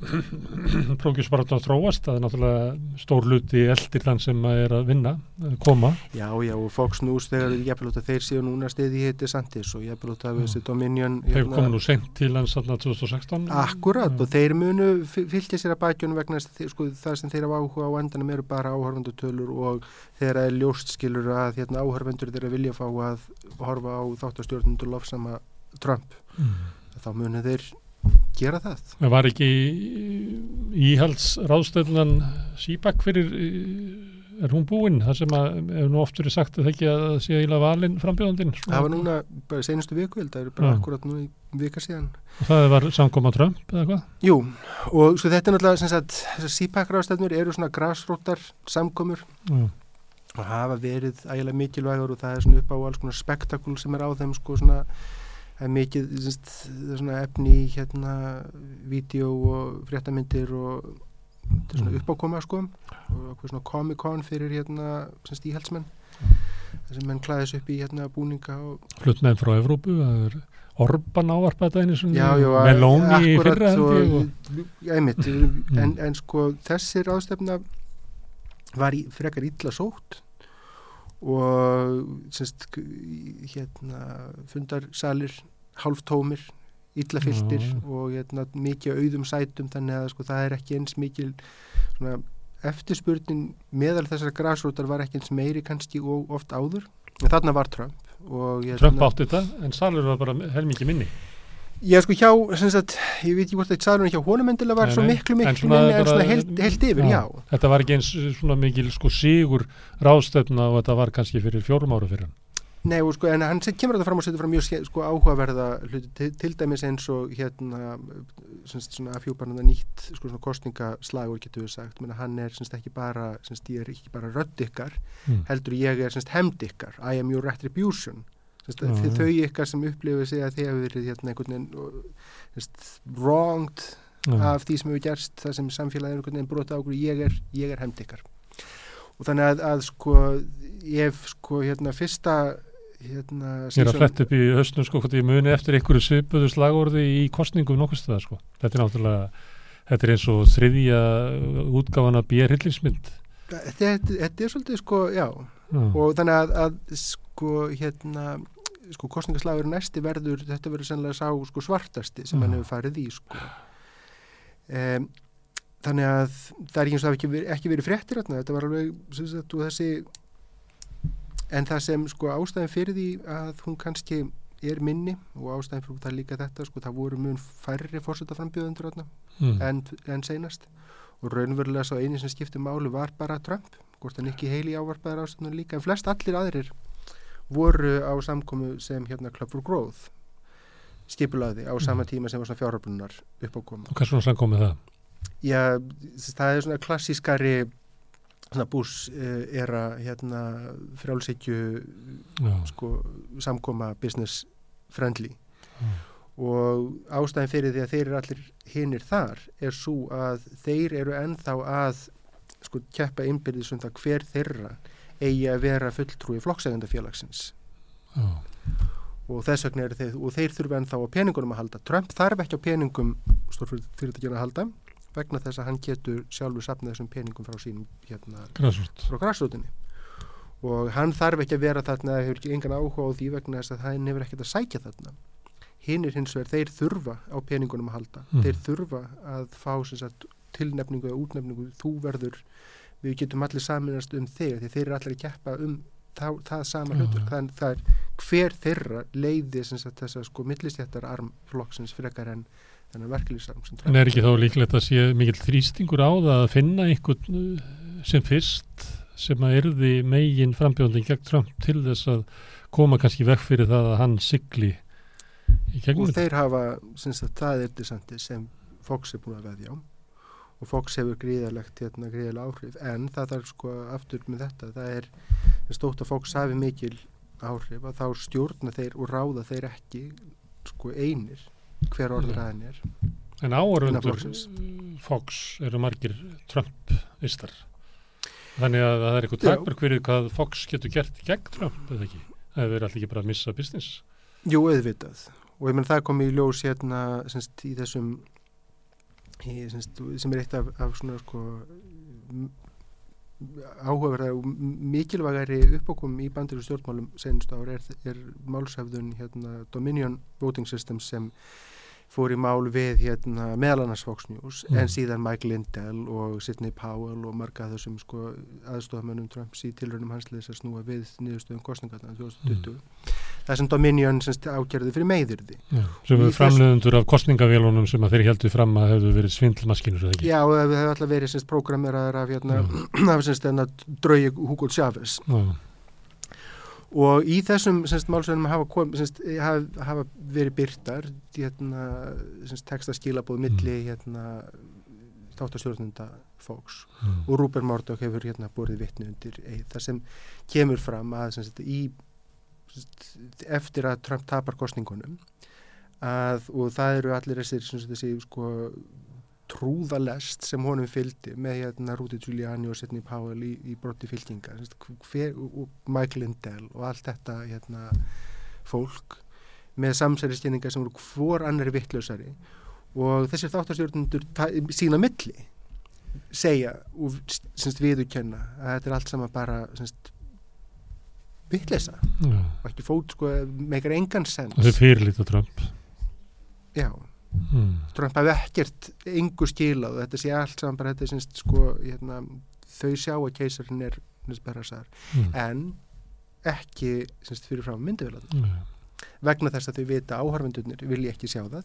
prókjusbaráttan þróast, það er náttúrulega stór hluti eldir þann sem er að vinna, að koma. Já, já, og Fox News þegar ég vil að þeir séu núna stiði hitti Santis og ég vil að Já. þessi Dominion Þeir komu nú sent til hans þarna 2016. Akkurat Já. og þeir munu fy- fylgja sér að bakjónu vegna sko, það sem þeir hafa áhuga á endanum eru bara áhörfendutölur og þegar það er ljóst skilur að hérna, áhörfendur þeirra vilja fá að horfa á þáttastjórnundur lofsama Trump, Mm. þá munu þeir gera það. Það var ekki íhalds ráðstöðunan síbak fyrir, eh, er hún búinn? Það sem að, ef nú oft verið sagt að það ekki að sé eiginlega valinn frambjóðandinn. Það var núna bara senustu viku, það eru bara Já. akkurat nú í vika síðan. Og það var samkoma Trump eða hvað? Jú, og svo þetta er náttúrulega sem sagt, þessar sípakráðstæðnur eru svona grásrótar samkomur Já, og hafa verið ægilega mikilvægur og það er svona upp á alls konar spektakul sem er á þeim sko svona það er mikið er svona efni í hérna vídeo og fréttamyndir og þetta er svona Mm. uppákoma sko. Og svona Comic-Con fyrir hérna semst íhaldsmenn. Þessum menn klæðis upp í hérna búninga og Flutmenn frá Evrópu, það er Orban ávarpa þetta einu svona, já, já, Meloni fyrra einmitt, en, en sko þessi ráðstefna var í, frekar illa sótt og semst, hérna fundarsalir hálftómir illa fylltir Já, já. og hérna, mikið auðum sætum þannig að sko, það er ekki eins mikil svona, eftirspurnin meðal þessar grásrótar var ekki eins meiri kannski og oft áður en þarna var Trump og, hérna, Trump átti þetta, en Salur var bara helmingi minni. Já, sko, hjá, sagt, ég veit ekki hvort þetta sagði hún hjá honum endilega var Nei, svo nei. miklu, En miklu svona minni en svona heilt, heilt yfir, já. Þetta var ekki eins svona mikil sko sigur ráðstöfna og þetta var kannski fyrir fjórum ára fyrir hann. Nei, og sko, en hann sem kemur þetta fram og setur fram mjög sko, áhugaverða hluti, til, til dæmis eins og hérna, semst, svona afhjúparnanda nýtt, sko, svona kostningaslagur getur við sagt, menna hann er, semst, ekki bara, semst, ég er ekki bara rödd ykkar, Mm. heldur ég er, semst, hemd ykkar, I am your retribution, semst, já. þau ykkar sem upplifið sig að þið hefur verið, hérna, einhvern veginn, semst, wronged Já. af því sem hefur gerst, það sem samfélagið er einhvern veginn brota á okkur, ég er, ég er hemd ykkar. Og þannig að, að sko, hef, sko, hérna, fyrsta, hérna, Ég er að fletta upp í höstnum sko hvort ég muni eftir einhverju svipuðu slagorði í kostningum nokkuð stæða sko. Þetta er náttúrulega, þetta er eins og þriðja útgáfana bérhyllingsmynd. Þetta, þetta, þetta er svolítið sko, já, Já. og þannig að, að sko, hérna, sko, kostningaslagur næsti verður, þetta verður sennilega sá sko svartasti sem Já. hann hefur farið í, sko. Um, þannig að það er ekki eins og það hafi ekki, verið- ekki verið fréttir þarna, þetta var alveg, þessi, en það sem sko ástæðin fyrir því að hún kannski er minni og ástæðin fyrir það líka þetta, sko, það voru mun færri fórsetaframbjöðundur Mm. en, en seinast og raunverulega svo eini sem skipti málu var bara Trump, hvort hann ekki heili ávarpaðar ástöndun líka, en flest allir aðrir voru á samkomu sem hérna Club for Growth stipulaði á sama tíma sem var svona fjáröflunar upp á koma. Og hvað svona samkomið það? Já, það er svona klassískari bús era hérna frjálsíkju Já. sko samkoma business friendly Já. og ástæðin fyrir því að þeir eru allir hinnir þar er svo að þeir eru ennþá að sko keppa innbyrðis um það hver þeirra eigi að vera fulltrúi flokksegundafélagsins Já. og þess vegna eru þeir og þeir þurfa ennþá á peningunum að halda Trump þarf ekki á peningum stórfyrirtækjana að halda vegna þess að hann getur sjálfur safnað þessum peningum frá sínum hérna Græsvort. frá græsrótinni og hann þarf ekki að vera þarna eða hefur ekki engan áhuga á því vegna þess að hann hefur ekkert að sækja þarna hinn er hins vegar, þeir þurfa á peningunum að halda Mm. þeir þurfa að fá sagt, tilnefningu eða útnefningu þú verður, við getum allir saminast um þig því þeir eru allir að keppa um það, það sama Já, hlutur já. þannig það er hver þeirra leiði sagt, þessa sko millistjættar armflokksins frekar en þennan verkefliðsarm sem En er ekki þá líklegt að sé mikill þrýstingur á það að finna einhvern uh, sem fyrst sem að erði megin frambjóðandi gegn Trump til þess að koma kannski vekk fyrir það að hann sigli í gegnum og þeir hafa, sem sagt, það er disandi sem Fox er búin að veðja á. Og Fox hefur gríðalegt hérna gríðalega áhrif, en það þarf sko aftur með þetta, það er stótt að Fox hafi mikil áhrif að þá stjórna þeir og ráða þeir ekki sko einir hver orður aðein er En flokksins. Fox eru margir Trump-istar. Þannig að það er eitthvað takmörk fyrir hvað Fox getur gert gegn Trump, eða ekki? Það hefur alltaf ekki bara að missa business. Jú, auðvitað og ég menn það kom í ljós hérna semst, í þessum í, semst, sem er eitt af, af svona sko áhugaverða og mikilvægari uppákum í bandiru stjórnmálum senust ár er, er málsæfðun hérna, Dominion Voting System sem fór í mál við hérna, meðal annars Fox News Mm. en síðan Mike Lindell og Sidney Powell og marga þessum sko, aðstofamönnum Trumps í tilraunum hans liðs að snúa við niðurstöðum kostningarna 2020 það sem Dominion ágerði fyrir meðyrði Já. Sem eru framleiðundur af kostningavélunum sem að þeir heldur fram að hefðu verið ekki? Já, það hefur alltaf verið semst prógrameraðar af hérna, af semst þennan draugi Hugo Chavez Já. Og í þessum semst málsveinum hafa, kom, semst, hafa, hafa verið byrtar hérna, textaskilabóð milli hérna þáttastjórnunda Fox Mm. og Rúber Murdoch hefur hérna borðið vittni undir eið. Það sem kemur fram að semst, í, semst, eftir að Trump tapar kostningunum að, og það eru allir þessir sko trúðalest sem honum fylgdi með hérna Rúti Giuliani og Sidney Powell í, í brotti fylkinga hver, Mike Lindell og allt þetta hérna fólk með samsæriskenningar sem voru hvor annari vittlausari og þessir þáttastjórnundur sína milli segja og semst, viðurkenna að þetta er allt saman bara semst, vittleysa Já. og ekki fót sko meikar engan sens. Og þeir fyrirlíta Trump. já, Mm. Trump hafi ekkert engu skilað og þetta sé allt saman bara þetta semst sko hérna, þau sjá að keisarinn er semst, bara sær Mm. en ekki semst, fyrir frá myndivélarn Já. vegna þess að þau vita að áhörfendunir vilja ekki sjá það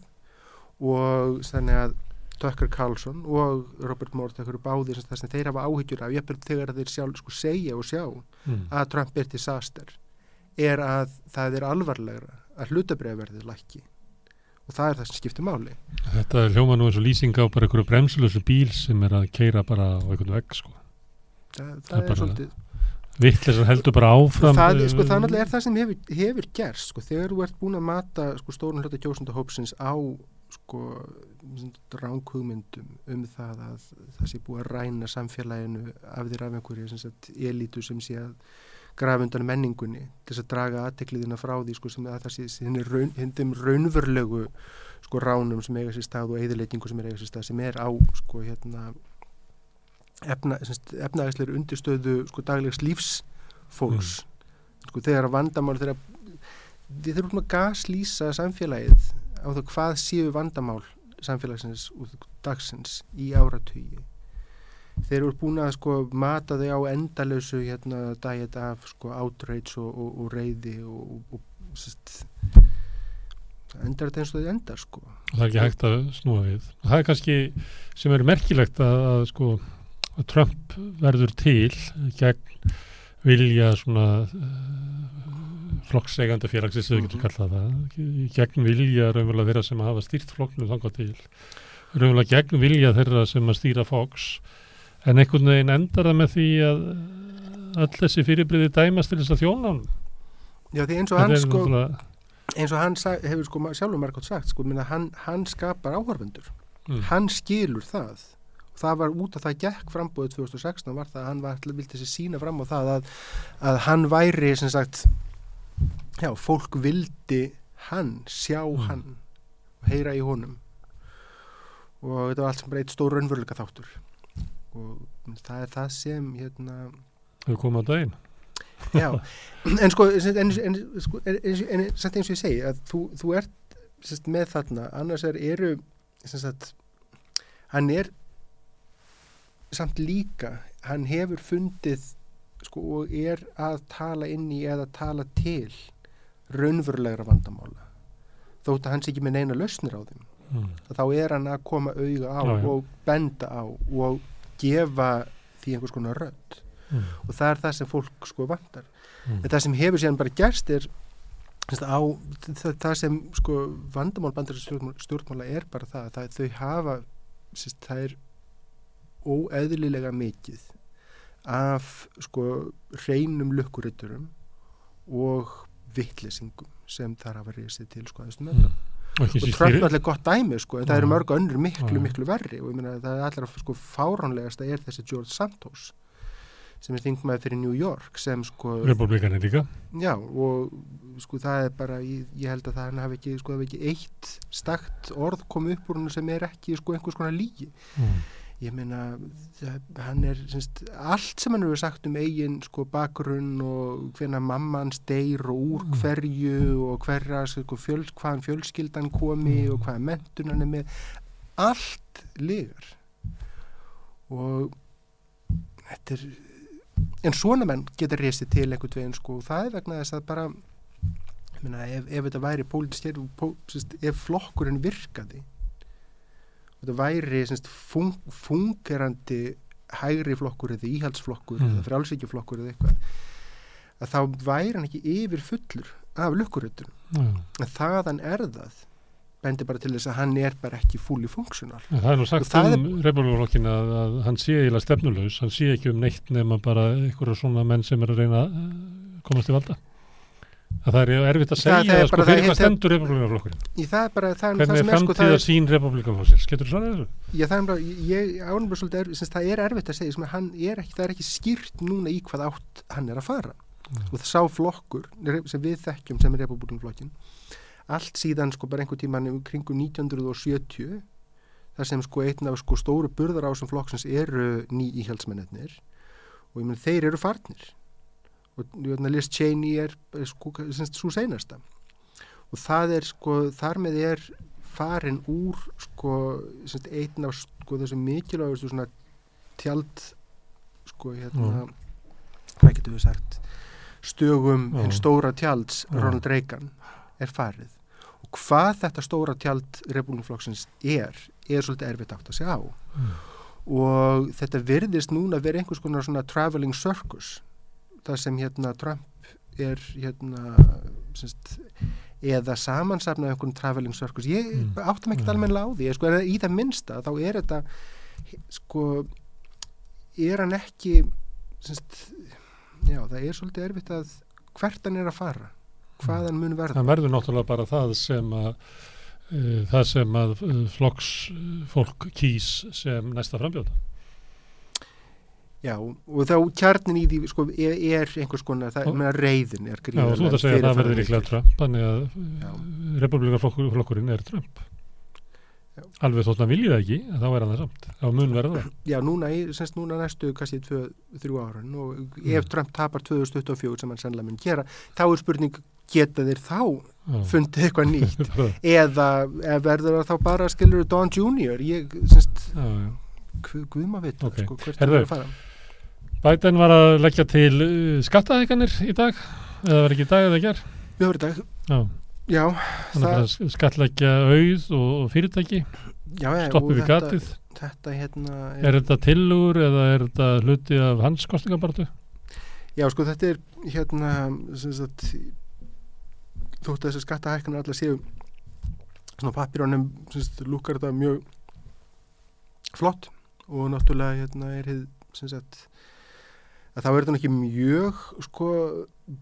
og þannig að Tucker Carlson og Robert Murdoch eru báðir þess að þeir hafa áhyggjur af jafnvel þegar þeir sjálf sko segja og sjá Mm. að Trump er disaster er að það er alvarlegra að hlutabreyðverðið lækki og það er það sem skiptir máli Þetta er hljóma nú eins og lýsing á bara einhverju bremsulösu bíl sem er að keira bara á einhvern vegg sko. það, Það það er bara- svolítið Vittlisar heldur bara áfram. það, eh, sko, það náttúrulega er það sem hefur, hefur gerst sko, þegar þú ert búin að mata sko, stórun hluta kjósundahópsins á sko, ránkugmyndum um það að það sé búið að ræna samfélaginu af því af einhverju elítu sem sé að grafa undan menningunni til þess að draga aðtekliðina frá því sko, sem að það sé hinn raun, hindum raunverulegu sko, ránum sem eiga sér stað og eðileitingu sem er eiga sér stað sem er á sko, hérna, efna, efnaðisleir undirstöðu sko, daglegs lífs fólks sko, þegar að vandamál þegar þið þurfum að gaslýsa samfélagið á það hvað séu vandamál samfélagsins og dagsins í áratugi þeir eru búin að sko mata þau á endalösu hérna dæget af sko outrage og, og, og reyði og, og, sest, endar þetta eins og þau endar sko. Og það er ekki hægt að snúa við. Það er kannski sem er merkilegt að, að sko að Trump verður til gegn vilja svona uh, flokkseganda félagsins kallað það gegn vilja raunverulega þeirra sem hafa stýrt flokknum þangað til. Raunverulega gegn vilja þeirra sem að stýra Fox en einhvern veginn endar það með því að öll þessi fyrirbriði dæmast til þess að þjóna hann Já því eins og hann sko eins og hann hefur sko sjálfur margótt sagt sko minna hann, hann skapar áhörfundur mm. hann skilur það. Og það var út af það gekk frambúið 2016 var það að hann var, vildi sér sína fram á það að, að hann væri sem sagt já, fólk vildi hann, sjá Mm. hann og heyra í honum. Og þetta var allt sem bara eitt stór raunveruleika þáttur og það er það sem hérna þau koma á daginn. Já, en sko, en, sko, samt eins og ég segi að þú, þú ert sest, með þarna, annars er, eru sagt, hann er samt líka hann hefur fundið sko, og er að tala inn í eða tala til raunverulegra vandamála. Þótt að hann sé ekki með neina lausnir á þeim. Mm. þá er hann að koma auga á Já, já. og benda á og gefa því einhvers konar rödd Mm. og það er það sem fólk sko vantar Mm. en það sem hefur síðan bara gerst er á, það, það sem sko vandamál bandar stjórnmála, stjórnmála er bara það, það þau hafa sagt, það er óeðlilega mikið af sko hreinum lukkuriturum og vittlesingum sem þar hafa reysið til sko aðeins Mm. Og og er alltaf gott dæmi sko en það eru mörg önnur miklu miklu verri. Og ég meina það er allra sko fáránlegasta er þessi George Santos sem er þingmaður fyrir New York sem sko republikanir líka. Já og sko það er bara ég, ég held að það hafi ekki sko hafi ekki eitt stakt orð komið upp úr hann sem er ekki sko einhvers konar lígi mm. Ég meina hann er semst, allt sem hann hefur sagt um eigin sko bakgrunn og hvenna mamma hans deyr og úr Mm. hverju og hverja sko, fjöl, hvaðan fjölskyldan komi Mm. og hvaða mentun hann er með allt ligar og þetta er en svona menn geta reysið til einhvern veginn sko það er vegna þess að bara meina, ef, ef þetta væri pólitísk ef, flokkurinn virkaði þetta væri sérst, fung, fungerandi hægri flokkur eða íhaldsflokkur Mm. eða frálsíkjuflokkur eða eitthvað að þá væri hann ekki yfir fullur af lukkurutun Já. en þaðan er það bendir bara til þess að hann er bara ekki fully functional En Það er nú sagt það um republikaflokkin að, að hann sé eiginlega stefnulegs, hann sé ekki um neitt nema bara einhverja svona menn sem er að reyna að komast til valda. Að það er erfitt að segja það það, sko, fyrir hvað stendur republikaflokkurinn. í það er bara það, er Hvernig er sem sko framtíða sín republikaflokksins? Getur þú svarað þessu? já, það er bara, ég ánum bara svolítið erfitt, það er erfitt að segja sem er ekki, það er ekki skýrt núna í hvað átt hann er að fara Mm. og það sá flokkur sem við þekkjum sem er republikanflokkin allt síðan sko bara einhver tíman kringum 1970 þar sem sko einn af sko stóru burðar ásum flokksins eru ný íhjaldsmennir og ég menn þeir eru farnir og að Liz Cheney er er sko svo seinasta og það er sko þar með er farin úr sko einn af sko þessu mikilvægustu svona tjald sko hérna hvað getur við sagt stögum Já. hinn stóra tjalds Já. Ronald Reagan er farið og hvað þetta stóra tjald republikaflokksins er, er svolítið erfitt átt að segja á Mm. og þetta virðist núna vera einhvers konar svona traveling circus það sem hérna Trump er hérna semst, eða samansafna einhvern traveling circus ég Mm. mm. áttum ekkert Nei. almennilega á því sko, en í það minnsta þá er þetta sko er hann ekki semst, já það er svolítið erfitt að hvert hann er að fara hvað hann mun verða Það verður náttúrulega bara það sem að uh, það sem að uh, flokks uh, kýs sem næsta frambjóta. Já, og þá kjarnin í því sko, er, er einhvers konar, það, Og- meina, reyðin er Já, gríðarlega þú ert að segja að það verður líklega Trump, þannig að Já. uh, republikaflokkurinn er Trump. Já. Alveg þótt að vilja það ekki, en þá er hann það samt. Það mun verða það. Já, núna, semst núna næstu kannski þrjú árun og Mm. ef Trump tapar 2024 sem hann sannlega mun gera, þá er spurning geta þeir þá Já. fundið eitthvað nýtt eða, eða verður það þá bara skilur Don Jr. ég, semst, Já, já. guð, maður veit Ok. sko, hvert Herðu. það er að fara Biden var að leggja til uh, skattaðinganir í dag, eða var ekki í dag eða ekki er. Við höfum þetta, Já, já, þannig það, að skattleggja auð og, fyrirtæki, já, og stoppið við gatið. þetta hérna Er þetta tilugur eða er þetta hluti af hans kostningabartu? Já, sko, þetta er hérna sem sagt þótt að þessi skattahækkunar allar séu svona pappiránum sem sagt lúkar þetta mjög flott og náttúrulega hérna er hið sem sagt að þá er þetta ekki mjög sko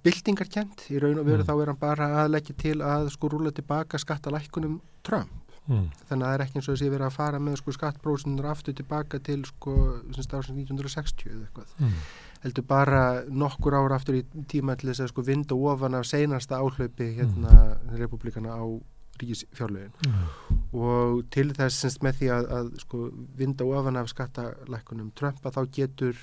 byltingarkent í raun og veru Mm. þá er hann bara að leggja til að sko rúla tilbaka skattalækkunum Trump Mm. þannig að það er ekki eins og þessi verið að fara með sko skattbrósunur aftur tilbaka til sko sem sagt ásins 1960 eða eitthvað Mm. heldur bara nokkur ára aftur í tíma til þess að sko vinda ofan af seinasta áhlaupi hérna mm. republikana á ríkisfjárlögin Mm. og til þess semst með því að, að sko vinda ofan af skattalækkunum Trumpa þá getur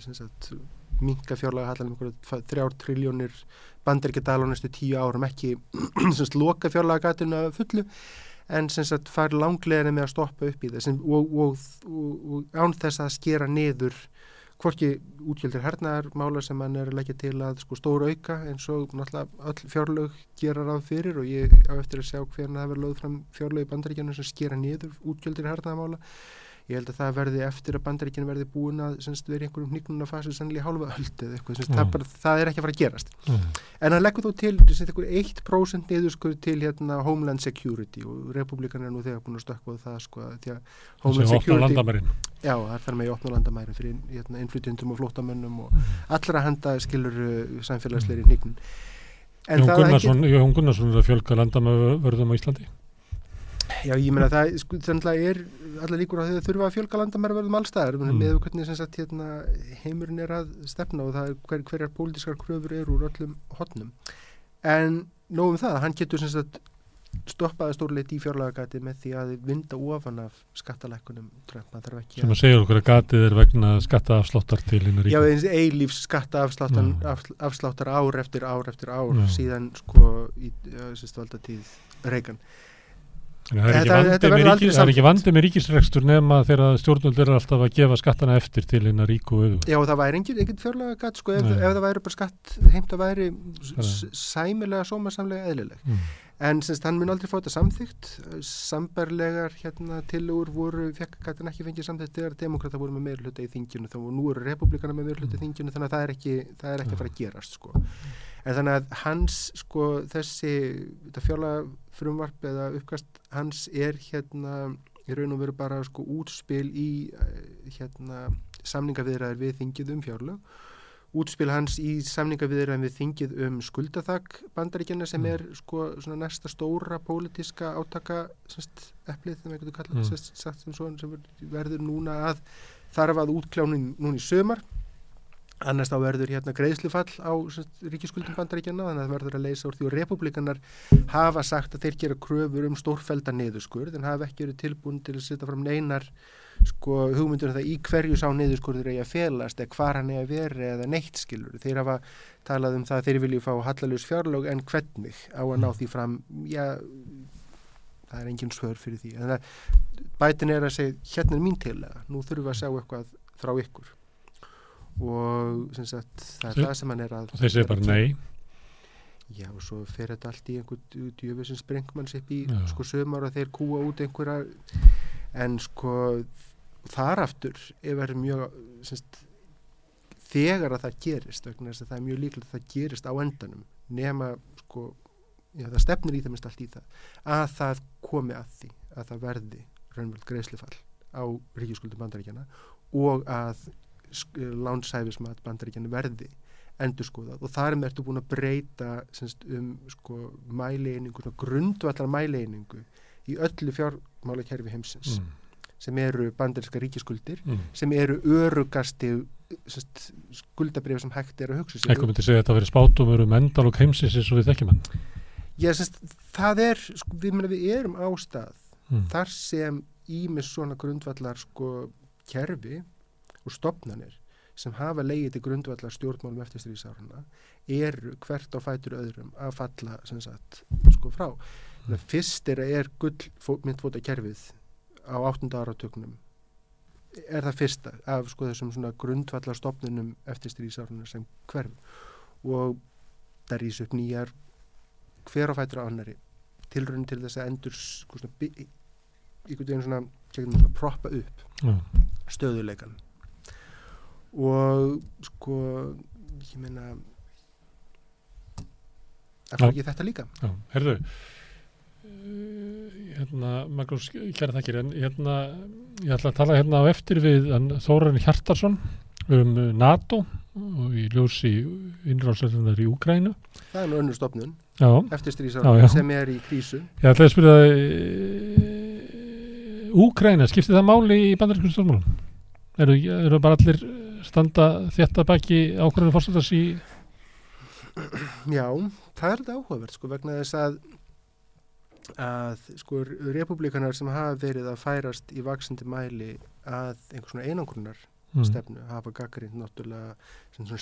Sem sagt minka fjárlega hallar um þrjár triljónir bandaríkjadal á næstu tíu árum ekki sem sagt loka fjárlega gatinu að fullu en sem sagt fær langlegri með að stoppa upp í þess og, og, og, og án þess að skera niður hvorki útgjöldir hernaðarmála sem hann er að leggja til að sko stóra auka eins og náttúrulega öll fjárlög gera ráð fyrir og ég á eftir að sjá hvernig það verður lögð fram fjárlög í bandaríkjanu sem skera niður útgjöldir hernaðarmála ég held að það verði eftir að bandaríkjanu verði búin að semst verið einhverjum hnignuna fasi sannlega hálfa öld eða eitthvað, Já. það, bara, það er ekki að fara að gerast Mm. en hann leggur þó til einhver 1% niður sko til hérna Homeland Security og republikan er nú þegar búin að stökkva á það sko að því að Þessi Homeland opna Security landamærin. Já, það er þar með í opna landamæri fyrir hérna, innflytjendum og flóttamönnum og allra henda skilur uh, samfélagsleiri hnignun. En Jón það Gunnarsson, er að fjölka landamæverðum á Íslandi. Já, ég meina það, sko, þannig er allar líkur á því að þurfa að fjölga landamæri verðum allstæðar, mm. Með hvernig sem sagt hérna, heimurinn er að stefna og það er hver, hverjar pólitískar kröfur eru úr öllum hotnum. En nógum það, hann getur sem sagt stoppaði stórleit í fjárlagagati með því að vinda ofan af skattalækkunum Trump, það þarf ekki sem að segja okkur að gatið er vegna skattaafsláttar til hinnar Já, eins eilífs skatta afsláttar, Já. af, ár eftir ár eftir ár Já. síðan sko í sérst valdatíð Reagan. Þannig að Það er ekki Þetta- vandi þetta ríkis- það er ekki vandi með ríkisrekstur nema þegar stjórnvöld eru alltaf að gefa skattana eftir til hinnar ríku auðvöld. Já, það væri engin, engin fjárlega gatt sko ef, ef það væri bara skatt heimt að væri sæmilega sómasamlega eðlileg. Mm. En semst hann mun aldrei fá þetta samþygt sambarlegar hérna tillögur voru fekk gattin ekki fengið samþygt þegar demokrata voru með meira hluta í þinginu þá nú eru republikana með meira hluta í þinginu þannig að það er ekki, það er ekki að fara að gerast sko. En þannig að hans sko þessi þetta fjárlega frumvarp eða uppkast hans er hérna í raun og veru bara sko útspil í eh, hérna samningaviðræðir við þingið um fjárlög útspil hans í samningaviðræðin við þingið um skuldathag bandaríkjana sem Mm. er sko svona næsta stóra pólitíska átaka semst eplið þegar maður getur kallað Mm. sem sem verður núna að þarf að útklánin núna í sömar annars þá verður hérna greiðslufall á ríkiskuldum bandaríkjana þannig að það verður að leysa úr því og republikanar hafa sagt að þeir gera kröfur um stórfelda neðurskurð en hafa ekki verið tilbúin til að setja fram neinar sko hugmyndur um það í hverju sá neðurskurður eigi að felast eða hvar hann eigi að vera eða neitt skilur þeir hafa talað um það að þeir vilju fá hallalus fjárlög en hvernig á að ná því fram? Já það er engin svör fyrir því. Bætin er að segja hérna er mín tilega nú þurfum við að sjá eitthvað frá ykkur og sagt það er Þeir- það sem hann er að þeir segja bara nei. Já, og svo fer þetta allt í einhvern djöfi sem sprengmanns upp í Já. sko sömur og þeir kúa út einhverja en sko þar aftur er verið mjög semst, þegar að það gerist vegna þess að það er mjög líklegt að það gerist á endanum nema sko já, það stefnir í það minnst allt í það að það komi að því að það verði raunvöld greiðslifall á ríkjuskuldum bandaríkjana og að lánsæfismat bandaríkjana verði endur skoðað og þar með ertu búin að breyta semst, um sko, mæleiningu, grundvallar mæleiningu í öllu fjármálakerfi heimsins mm. sem eru bandaríska ríkiskuldir Mm. sem eru örugasti semst, skuldabrif sem hægt er að hugsa sér. Eitthvað myndi segja að þetta verið spátumur um endalok heimsins eins og við þekkjum hann. Já, semst, það er, sko, við, meina, við erum ástað Mm. þar sem ímis svona grundvallar sko kerfi og stopnanir sem hafa leigið til grundvallar stjórnmálum eftir stríðsáruna eru hvert á fætur öðrum að falla sem sagt sko frá. Mm. Fyrst er er gull myndfóta kerfið á 8. áratöknum er það fyrsta af sko þessum svona grundvallar stopnunum eftir stríðsáruna sem hverf og það rýs upp nýjar hver á fætur á annari tilrönd til þess að endur sko svona einhvern veginn svona, svona proppa upp Já. stöðuleikan og sko ég meina að fara ekki þetta líka? Já, herðu uh, hérna, Magnús kæra þakkir en hérna, ég ætla að tala hérna á eftir við Þóran Hjartarsson um uh, NATO og í ljósi innrásælunar í Úkrænu það er nú önnur stopnun Já, eftir já. sem er í krísu. Ég ætla að spyrja það uh, Úkræna, skiptir það máli í bandarískum stjórnmálum? Eru, eru bara allir standa þetta baki ákvörðinu fórstættas í já, það er þetta áhugavert sko vegna þess að að sko republikanar sem hafa verið að færast í vaksandi mæli að einhvers svona einangrunar mm, stefnu hafa gaggrind náttúrulega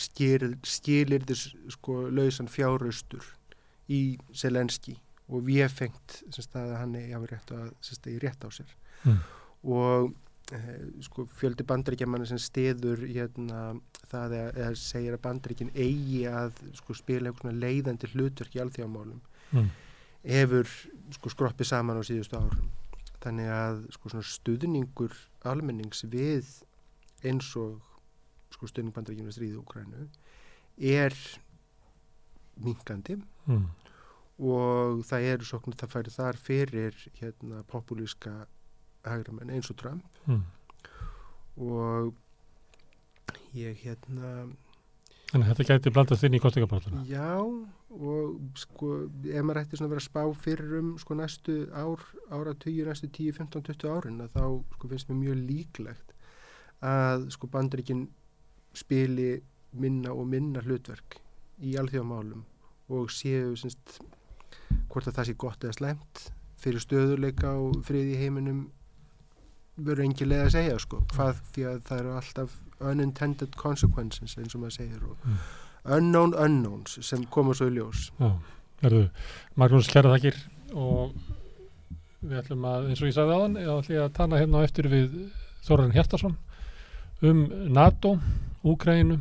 skil, skilirðis sko lausan fjáraustur í Selenski og við fengt að hann er rétt, að, stað, rétt á sér Mm. og sko fjöldi bandaríkjamanna sem stiður hérna, það eða, segir að bandaríkin eigi að sko spila svona leiðandi hlutverk í alþjóðamálum mm, hefur sko skroppið saman á síðustu árum. Þannig að sko stuðningur almennings við eins og sko stuðning bandaríkjum við stríði Úkrænu er minkandi mm, og það svona það færi þar fyrir hérna populíska hægramenn eins og Trump mm. og ég hérna Þannig að þetta gæti blandast inn í kostingabartuna Já, og sko, ef maður ætti svona að vera spá fyrir um sko næstu ár, ára tugir, næstu 10, 15, 20 árin þá sko finnst mér mjög líklegt að sko bandaríkin spili minna og minna hlutverk í alþjóðamálum og séu semst hvort að það sé gott eða slemt fyrir stöðuleika og friði í heiminum verður engilega að segja sko, hvað því að það eru alltaf unintended consequences eins og maður segir og Mm. unknown unknowns sem koma svo í ljós. Magnús kæra þakkir og við ætlum að, eins og ég sagði aðan ég ætlum að tala hérna eftir við Þorran Hjartarsson um NATO, Úkrænu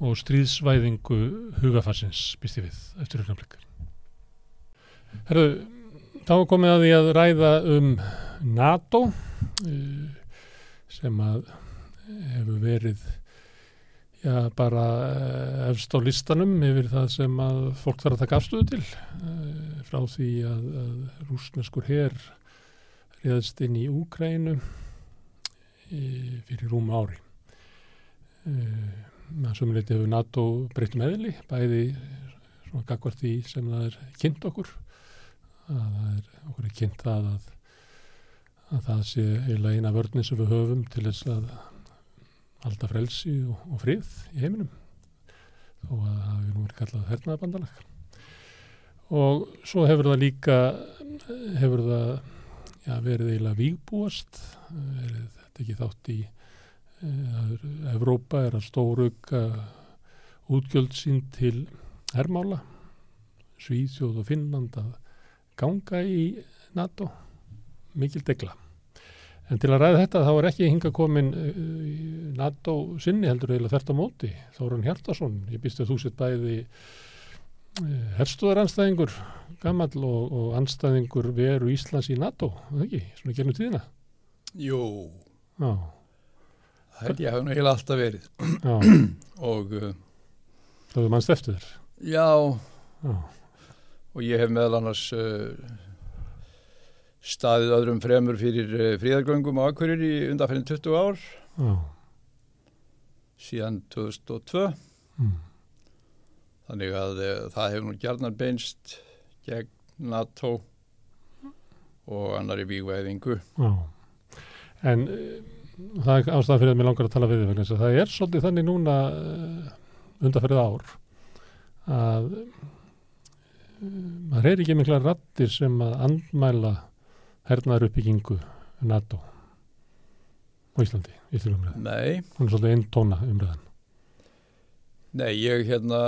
og stríðsvæðingu hugafarsins, býst ég við eftir augnablik. Herðu, þá er komið að því að ræða um NATO eh, sem að hefur verið já, bara eh, efst á listanum yfir það sem að fólk þarf að taka afstöðu til eh, frá því að, að rúsneskur her réðst inn í Úkrænu fyrir rúma ári. Það sumuleiti hefur NATO breytt meðli, bæði svona gagvart því sem það er kynnt okkur, að það er, okkur er kynnt það að, að það sé eiginlega eina vörninn sem við höfum til þess að halda frelsi og, og frið í heiminum. Þó að það hefur nú verið kallað hernaðabandalag og svo hefur það líka hefur það já, verið eiginlega vígbúast verið þetta ekki þátt í eh, Evrópa er að stórauka útgjöld sín til hermála. Svíþjóð og Finnland að ganga í NATO mikil degla. En til að ræða þetta þá er ekki hinga komin uh, NATO sinni heldur eiginlega þert á móti. Þóran Hjartarsson, ég býst að þú sett bæði herstuðar anstæðingur gammal og, og anstæðingur veru Íslands í NATO, eða ekki, svona gernum tíðina? Jú, Já, það held ég hafa nú eiginlega alltaf verið. Og uh, það er mannst eftir þér? Já, Já, og ég hef meðal annars uh, staðið öðrum fremur fyrir uh, fríðargöngum á Akureyri í undanferðin 20 ár. Já, síðan 2002 mm, þannig að uh, það hefur nú gjarnar beinst gegn NATO og annari vígvæðingu. Já. En eh, það er ástæða fyrir að mér langar að tala við þig vegna það er svolítið þannig núna undanferðið ár að maður er ekki mikla rattir sem að andmæla hernaðar uppbyggingu NATO á Íslandi í því umræðan. Nei, Hún er svolítið einn tóna umræðan. nei, ég hérna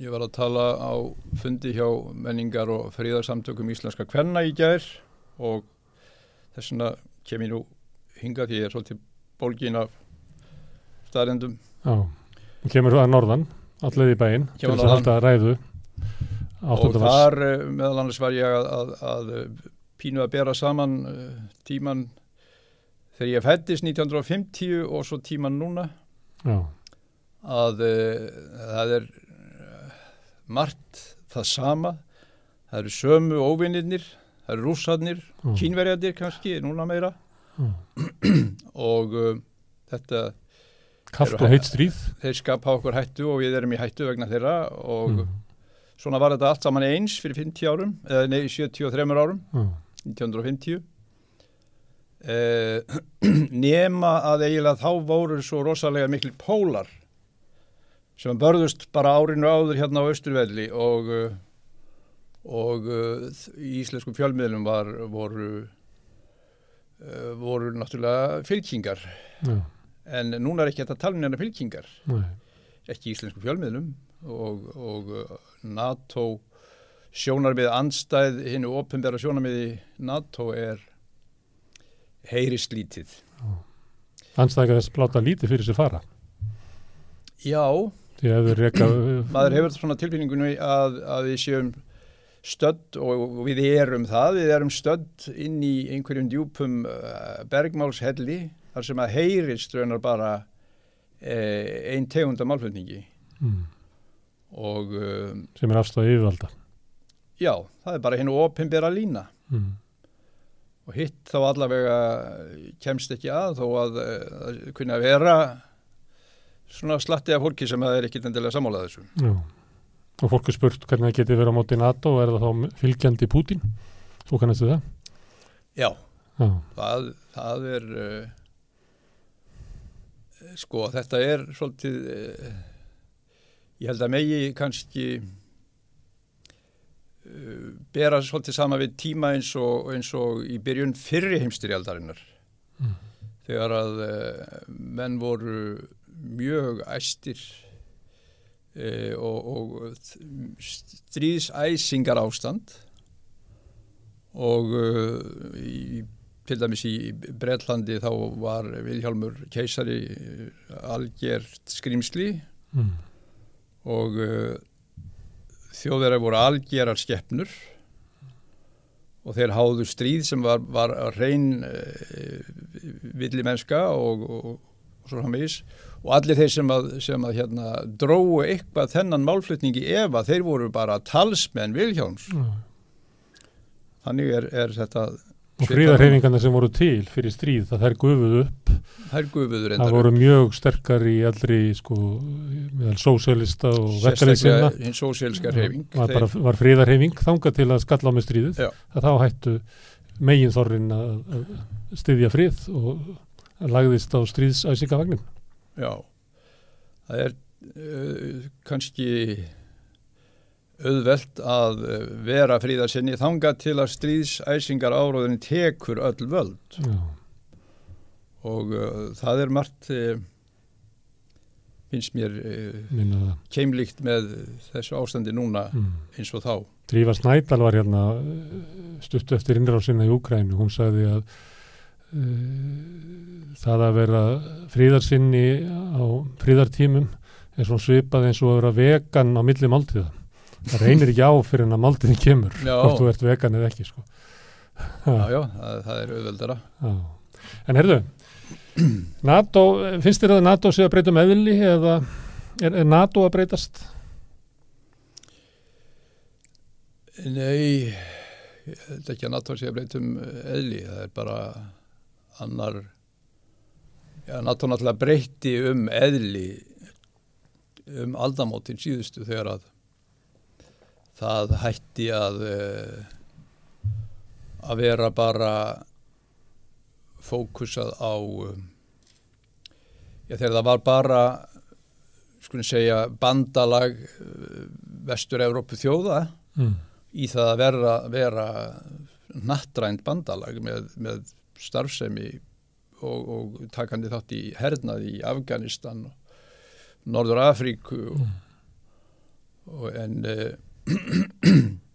ég var að tala á fundi hjá menningar og fríðarsamtökum íslenska kvenna í gær og þess vegna kem ég nú hingað því ég er svolítið bólgin af staðrendum Já, hún kemur að norðan, allir í bæinn, til þess að halda ræðu og 8. mars. þar eh, meðal annars var ég að, að, að pínu að bera saman uh, tíman þegar ég fættist 1950 og svo tíman núna. Já, að uh, það er uh, margt það sama. Það eru sömu óvinnirnir það eru rússarnir, já, kínverjarnir kannski, núna meira. Já. og uh, þetta Eru og heitt stríð. þeir skapa okkur hættu og við erum í hættu vegna þeirra og Mm, svona var þetta allt saman eins fyrir 50 árum, eða nei 73 árum 1950 eh, nema að eiginlega þá voru svo rosalega mikil pólar sem börðust bara árinu áður hérna á Östurvelli og eh, og uh, í íslenskum fjölmiðlum var, voru uh, voru náttúrulega fylkingar. Já, en núna er ekki þetta tala um neina fylkingar. Nei, ekki í íslenskum fjölmiðlum og, og NATO sjónarmið andstæð hinnu ofinbæra sjónarmiði NATO er heyrist lítið. anstæðingar þess að láta lítið fyrir sér fara. Já, reyka... maður hefur svona tilfinningunni að, að við séum stödd og við erum það, við erum stödd inn í einhverjum djúpum uh, bergmálshelli þar sem að heyrist raunar bara uh, ein tegunda málflutningi Mm, og uh, sem er afstæði yfirvalda. Já, það er bara hennu ofinbæra lína. Mm, og hitt þá allavega kemst ekki að þó að það kunna vera svona slatti af fólki sem það er ekkit endilega sammálað þessu. já. Og fólk er spurt hvernig það geti verið á móti NATO og er það þá fylgjandi Pútín? Svo kannastu það? Já, Já, það, það er uh, sko þetta er svolítið uh, ég held að megi kannski bera svolítið sama við tíma eins og, eins og í byrjun fyrri heimstyrjaldarinnar Mm. þegar að uh, menn voru mjög æstir uh, og, og stríðsæsingar ástand og uh, í, til dæmis í Bretlandi þá var Vilhjálmur keisari algjert skrimsli mm, og uh, þjóðverðar voru algjerar skeppnur og þeir háðu stríð sem var, var reyn uh, villi mennska og, og, og og allir þeir sem að, sem að hérna, dróu eitthvað þennan málflutningi ef að þeir voru bara talsmenn Vilhjálms já. þannig er, er þetta Og fríðarhefingarna sem voru til fyrir stríð, það þær gufuðu upp. Það voru mjög sterkar í eldri, sko, meðal sósélista og verkefliðsina. Var, var fríðarhefing þangað til að skalla á með stríðið. Þá hættu megin þorrin að, styðja frið og lagðist á stríðsæsingavagnin. Já, það er uh, kannski auðvelt að uh, vera fríðarsinni þangað til að stríðsæsingar áróðin tekur öll völd Já, og uh, það er margt uh, finnst mér uh, keimlíkt með þessu ástandi núna Mm. eins og þá. Drífa Snædal var hérna stuttu eftir innrásinna í Úkrænu. Hún sagði að það að vera fríðarsinni á fríðartímum er svona svipað eins og að vera vegan á milli máltíða. Það reynir ekki á fyrir en að máltiðin kemur Já. hvort þú ert vegan eða ekki sko. já, já, það, það er auðveldara Já. En heyrðu, NATO, finnst þér að NATO sé að breyta um eðli eða er, er NATO að breytast? Nei, ég held ekki að NATO sé að breyta um eðli, það er bara annar, já, NATO náttúrulega breyti um eðli um aldamótin síðustu þegar að það hætti að eh, að vera bara fókusað á um, já, þegar það var bara skulum segja bandalag vestur-Európu þjóða Mm. í það að vera, vera nattrænt bandalag með, með starfsemi og, og takandi þátt í hernað í Afganistan og Norður Afríku og, og en uh,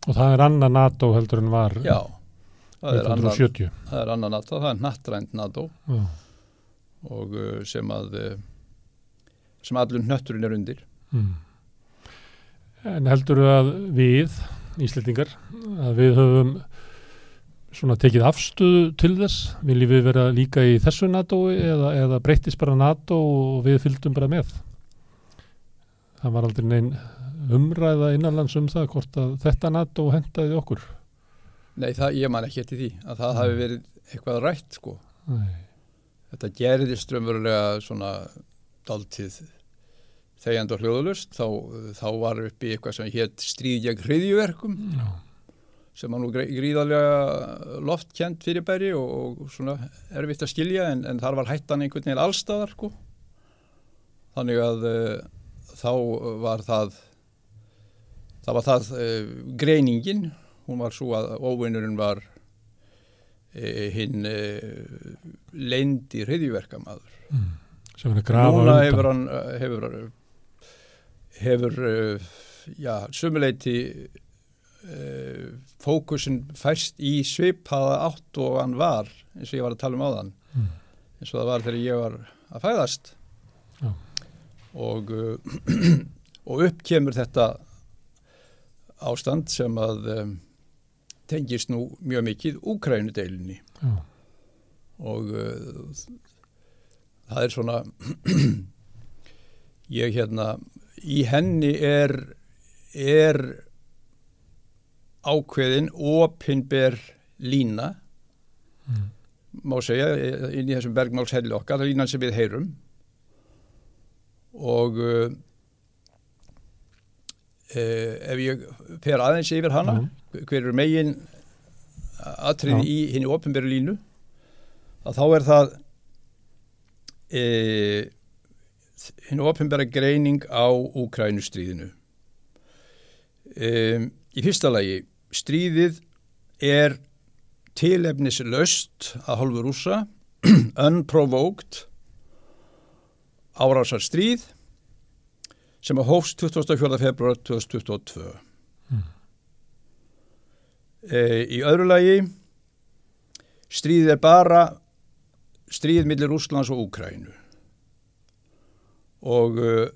Og það er annað NATO heldur en var já, það er, 1970. það er annan NATO, það er nattrænt NATO Já. og uh, sem að uh, sem allur hnötturinn er undir Mm. En heldur að við, Íslendingar, að við höfum svona tekið afstöðu til þess? Viljum við vera líka í þessu NATO eða, eða breytist bara NATO og við fylgdum bara með? Það var aldrei neinn umræða innanlands um það hvort að þetta NATO hendaði okkur. Nei, það, ég man ekki eftir því að það hafi verið eitthvað rætt sko Nei. þetta gerðist raunverulega svona dáltið þegjand og hljóðulust þá, þá var uppi eitthvað sem hétt stríð gegn hriðjuverkum Já. sem var nú gríðarlega loftkjent fyrirbæri og, og svona erfitt að skilja en, en þar var hættan einhvern veginn allstaðar sko. þannig að uh, þá var það það var það uh, greiningin hún var svo að óvinnurinn var uh, hinn uh, leindi hriðjuverkamaður Sem er að grafa Núna undan. hefur hann hefur, hefur já, sumuleiti fókusin færst í svipaða átt og hann var eins og ég var að tala um áðan Mm. eins og það var þegar ég var að fæðast Já. og og upp kemur þetta ástand sem að um, tengist nú mjög mikið Úkrænudeilinni Já. og uh, það er svona ég hérna í henni er er ákveðin opinber lína Mm. má segja inn í þessum bergmálshelli okkar, línan sem við heyrum og uh, ef ég fer aðeins yfir hana Já. hver eru megin atriði Já. í henni opinberu línu að þá er það e, henni opinbera greining á Úkrænustríðinu e, í fyrsta lagi stríðið er tilefnislaust að hálfu rúsa unprovoked árásar stríð sem að hófst 24. februar 2022 e, í öðru lagi stríðið er bara stríð millir Úslands og Úkrænu og uh,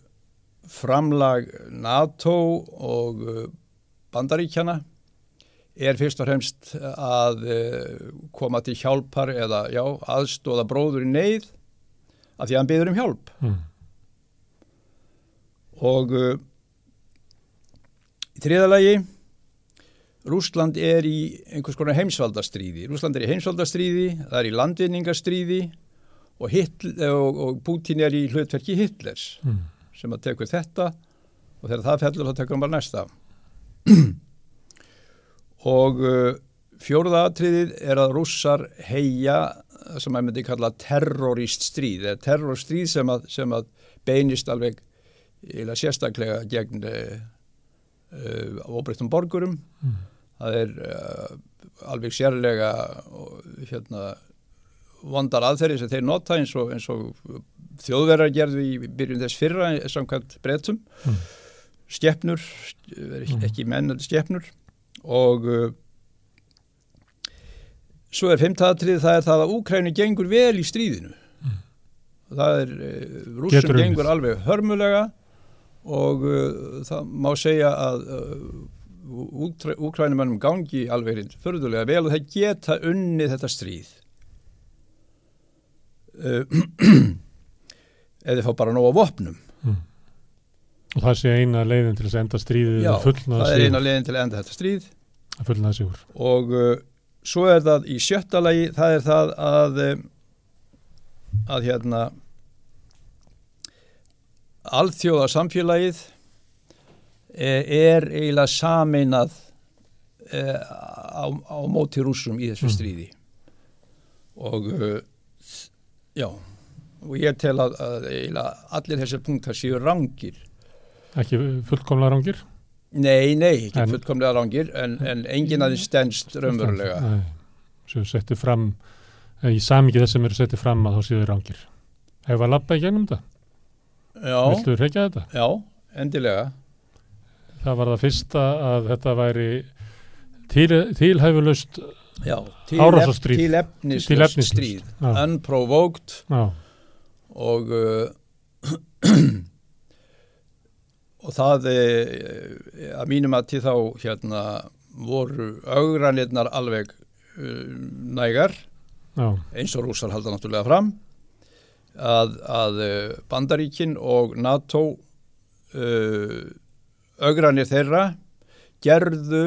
framlag NATO og uh, bandaríkjana er fyrst og fremst að uh, koma til hjálpar eða já, aðstóða bróður í neyð af því að hann byður um hjálp Mm. Og uh, í þriðalagi Rúsland er í einhvers konar heimsvaldastríði Rúsland er í heimsvaldastríði það er í landvinningastríði og, og, og Putin er í hlutverki Hitlers Mm. sem að tekur þetta og þegar það fellur þá tekur hann bara næsta og uh, fjórða atriðið er að rússar heia sem að myndi kalla terrorist stríð eða terrorstríð sem að, sem að beinist alveg eða sérstaklega gegn uh, uh, óbreyttum borgurum. Mm. það er uh, alveg sérlega hérna vondar aðferði sem þeir nota eins og, og þjóðverðar gerðu í byrjun þess fyrra samkvæmt breytum Mm. skeppnur ekki, ekki menn, þetta skepnur. Og svo er fimmtaðatrið það er það að Úkræni gengur vel í stríðinu. Það er unnið. gengur alveg hörmulega og uh, það má segja að uh, úkrænumannum gangi alveg förðulega vel og það geta unni þetta stríð uh, eða fá bara nóga vopnum Mm. Og það sé eina leiðin til að enda stríðið Já, það er eina leiðin til að enda þetta stríð Að fullnaða sigur. og uh, svo er það í sjötta lagi það er það að um, að hérna alþjóða samfélagið eh, er eiginlega sameinað eh, á, á móti rússum í þessu Mm. stríði og uh, já og ég tel að, að eiginlega allir þessar punktar séu rangir Ekki fullkomlega rangir. nei, nei, ekki En- fullkomlega rangir en, en enginn aðeins stendst raunverulega Nei, sem setti fram, í samikið þess sem eru setti fram að þá séu rangir. Hefur að lappa í gegnum þetta? Já, Viltu reykja þetta? já, endilega Það var það fyrsta að þetta væri til, tilhæfulust Já, Árásarstríð. tilefnislust Tilefnislaust. stríð, Já. unprovoked Já, og uh, og það uh, að mínum að til þá hérna voru augranirnar alveg uh, nægar já, eins og rússar halda náttúrulega fram að, að uh, Bandaríkin og NATO uh, augranir þeirra gerðu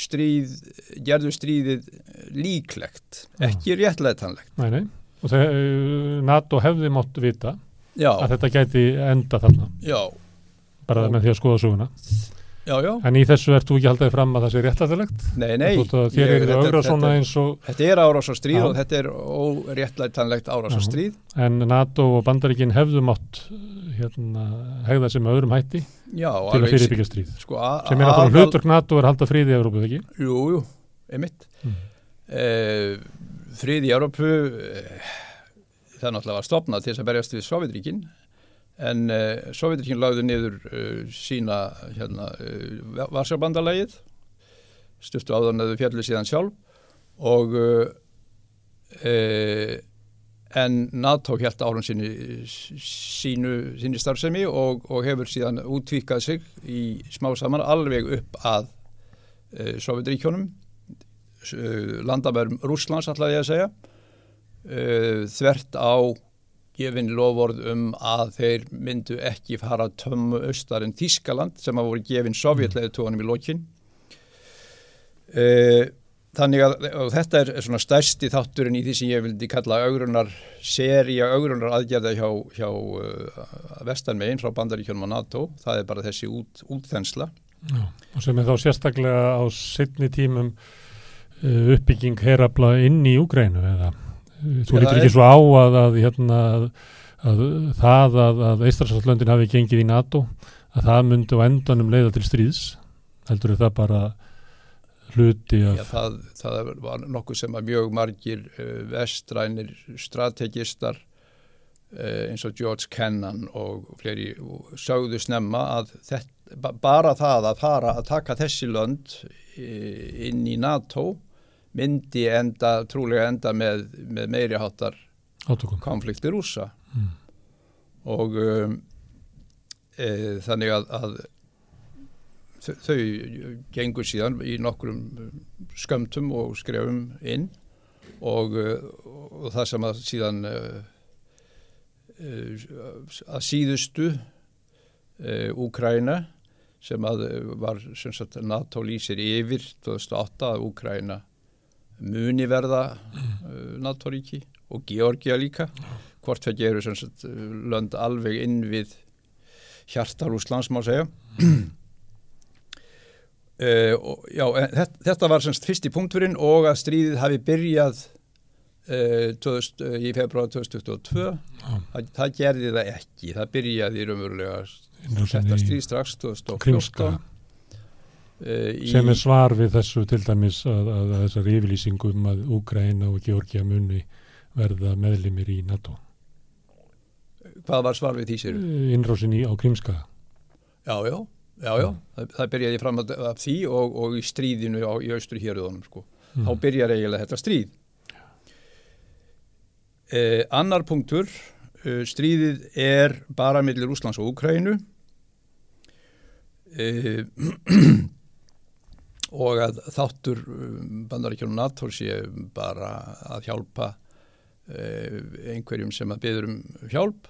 stríð gerðu stríðið líklegt, ekki réttlætanlegt. Nei, nei. Og þegar NATO hefði mátt vita já, að þetta gæti enda þarna, já, bara Og- með því að skoða söguna. já, já En í þessu ert þú ekki haldaði fram að það sé réttlætilegt? nei, nei, að þér eru þetta- augra svona eins og, Þetta er árásastríð Já. og þetta er óréttlætanlegt árásastríð. en NATO og Bandaríkin hefðu mátt hérna, hegða sem öðrum hætti Já, til að fyrirbyggja stríð. Sko, a- Sem er aðal- hlutverk NATO er að halda fríði í Európu, ekki? Jú, jú, einmitt. Mm. Eh, frið í Európu, eh, það náttúrulega var stopnað til þess að berjast við Sovjetríkin, en eh, Sovjetríkin lagði niður eh, sína hérna, eh, Varsjabandalagið, stuftu áðan að þau fjallu síðan sjálf og en NATO hjælt árum sinni sínu, sínu starfsemi og, og hefur síðan útvíkað sig í smá saman alveg upp að uh, Sovjetríkjónum uh, landamærum Rússlands ætlaði ég að segja uh, þvert á gefin loford um að þeir myndu ekki fara tömmu austar en Þískaland sem að voru gefin sovjetlega tónum í lokin uh, Þannig að þetta er svona stærsti þátturinn í því sem ég vildi kalla augrunar, seria augrunar aðgerða hjá, hjá uh, vestanmegin frá bandaríkjónum og NATO. Það er bara þessi út, útþensla. Já. Og sem er þá sérstaklega á setni tímum uh, uppbygging herabla inn í Úgrænu eða þú Já, lítur ekki svo á að, að, hérna, að, að það að, að Eistræsalslöndin hafi gengið í NATO að það myndi á endanum leiða til stríðs? Heldur það bara hluti Já, af það, það var nokkuð sem að mjög margir uh, vestrænir strategistar uh, eins og George Kennan og fleiri sögðu snemma að þetta, ba- bara það að fara að taka þessi lönd uh, inn í NATO myndi enda, trúlega enda með, með meiri átökum. konflikti rúsa Mm. og um, e, þannig að, að þau, þau gengur síðan í nokkrum skömmtum og skrefum inn og, uh, og það sem að síðan uh, að síðustu uh, Úkræna sem að var sem sagt, NATO lýsir yfir 2008 að Úkræna muni verða uh, NATO-ríki og Georgia líka. Hvort það gerur sem sagt, lönd alveg inn við hjartar Úslands má segja. Uh, og, já, þetta, þetta var sem sagt fyrsti punkturinn og að stríðið hafi byrjað uh, 2000, uh, í februar 2022 það, það gerði það ekki. Það byrjaði raunverulega þetta í stríð strax 2014 Krímska uh, í, sem er svar við þessu til dæmis að, að, að þessar yfirlýsingum að Úgræna og Georgia muni verða meðlimir í NATO hvað var svar við því sér? innrásin í á Krímska Já, já, já, já. Það, það byrjaði fram að, af því og, og í stríðinu á, í austur héröðunum sko. Mm. Þá byrjar eiginlega þetta stríð. Eh, annar punktur, eh, stríðið er bara millir Úslands og Úkrænu e, og að þáttur um, bandaríkjónum NATO sé bara að hjálpa e, einhverjum sem að byður um hjálp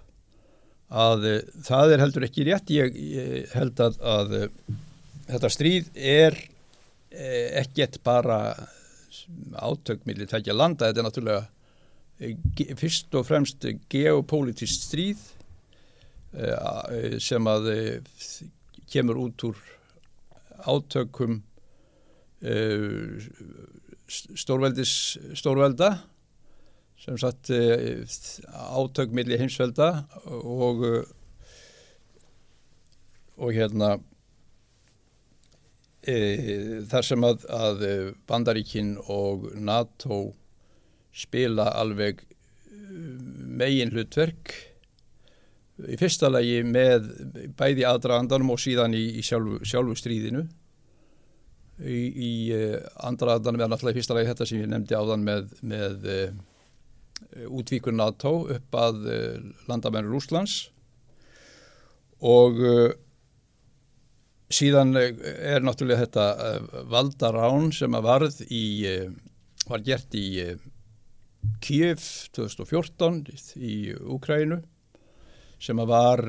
að e, það er heldur ekki rétt. Ég, ég held að, að e, þetta stríð er ekkert bara átökmilið tækja landa, þetta er náttúrulega fyrst og fremst geopolítist stríð sem að kemur út úr átökum stórveldis stórvelda sem sagt uh, átök milli heimsvelda og uh, og hérna uh, þar sem að, að Bandaríkin og NATO spila alveg megin hlutverk í fyrsta lagi með bæði aðdraðandanum og síðan í, í sjálfu, sjálfu stríðinu í, í uh, aðdraðandanum er náttúrulega í fyrsta lagi þetta sem ég nefndi áðan með, með uh, útvíkur NATO upp að uh, landamennu Rúslands og uh, síðan er náttúrulega þetta valdarán sem að varð í, var gert í Kiev 2014 í Úkrænu sem að var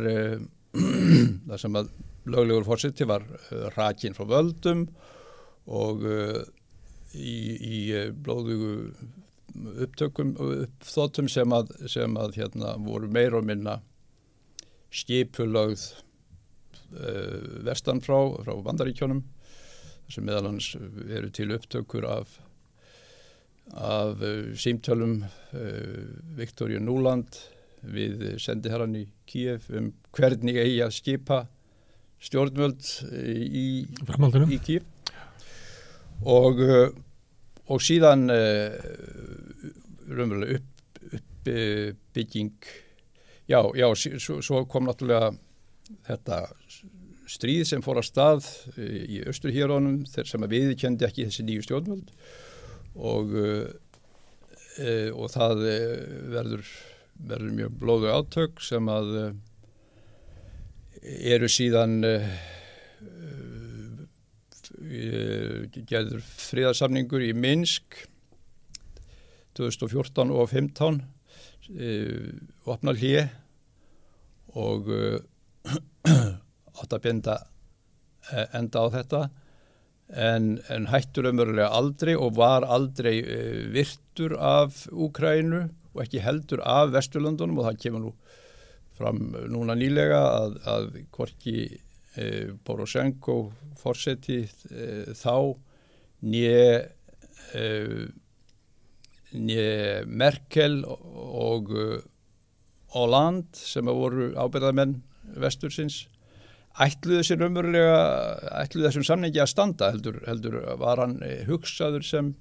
það sem að löglegur fórseti var rakin frá völdum og uh, í, í uh, blóðugu upptökum og uppþóttum sem að, sem að hérna voru meir og minna skipulögð uh, vestan frá, frá Bandaríkjónum sem meðal hans eru til upptökur af af uh, símtölum uh, Viktoríu Núland við sendiherran í Kíef um hvernig eigi að skipa stjórnvöld í, í Kíef og, uh, og síðan uh, raunverulega upp, upp bygging. Já, já, svo, svo kom náttúrulega þetta stríð sem fór að stað í Östurhérónum sem að viðkendi ekki þessi nýju stjórnvöld. Og uh, og það verður verður mjög blóðu átök sem að eru síðan uh, gerður friðarsamningur í Minsk 2014 og 15 uh, opnar hlje og uh, átt að benda eh, enda á þetta. En, en hættur umverulega aldrei og var aldrei virtur af Úkrænu og ekki heldur af Vesturlöndunum. Og það kemur nú fram núna nýlega að, að hvorki uh, Poroshenko fórseti uh, þá nýje uh, nýje Merkel og Hollande sem voru ábyrðamenn vestursins ætluðu sér umverulega ætluðu þessum samningi að standa heldur, heldur var hann eh, hugsaður sem,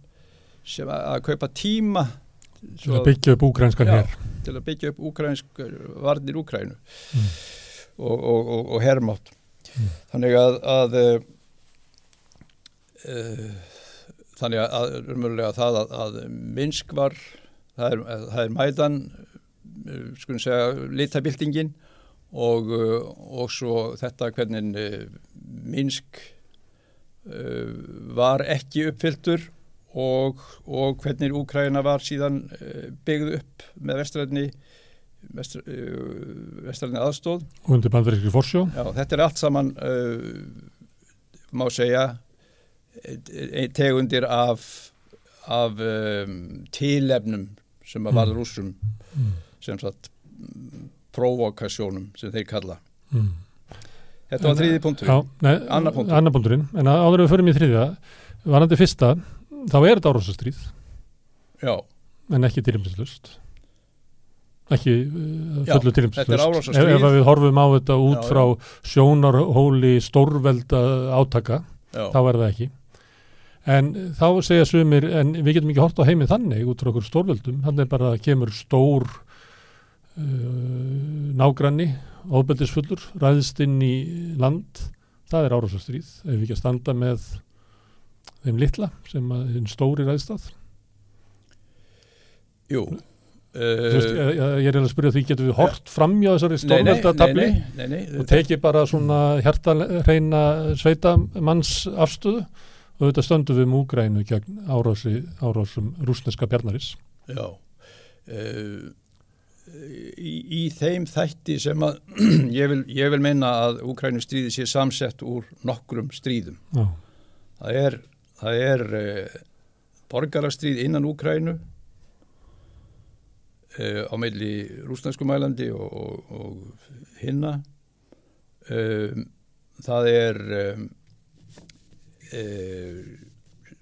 sem að, kaupa tíma Til að byggja upp úgrænskan Já. hér. til að byggja upp úkrænsk varnir Úkrænu Mm. og, og, og, og hermátt Mm. þannig að, að uh, þannig að, umverulega það að, að Minsk var það er, það er mædan uh, skulum segja litabildingin og, og svo þetta hvernig Minsk var ekki uppfylltur og, og hvernig Úkræna var síðan byggð upp með vestræðni vestra, uh, vestræðni aðstóð Og undir bandarískri forsjó. Já, þetta er allt saman uh, má segja e- tegundir af, af um, tilefnum sem að varða rússum Mm. sem sagt mm, provokasjónum sem þeir kalla. Mm. Þetta var þriði punktur. Annar punktur. annar punkturinn. En áður við förum í þriðja, varandi fyrsta, þá er þetta árásastríð, Já, en ekki tilumslust. Ekki uh, fullu er árásarstríð. Ef, ef við horfum á þetta út Já, frá sjónarhóli stórvelda átaka, já, þá er það ekki. En þá segja sumir, en við getum ekki hort á heiminn þannig út frá okkur stórveldum, þannig er bara að kemur stór uh, nágranni, ofbeldisfullur, ræðst inn í land, það er árásastríð, ef við ekki að standa með þeim litla sem að hinn stóri ræðst að. jú, Þú veist, uh, ég, ég er að spyrja því, getum við hort framjá þessari nei, nei, stórvelda tabli nei, nei, nei, og tekið bara svona hjartarreina sveitamanns afstöðu og þetta stöndum við múgrænu gegn árási, árásum rúsneska bjarnaris. Já. Uh, í, í þeim þætti sem að ég vil, ég vil meina að Úkrænustríði sé samsett úr nokkrum stríðum. Já, Það er, er uh, borgarastríð innan Úkrænu uh, á meili rúsnarskumælandi og, og, og hinna. Um, það er um, uh,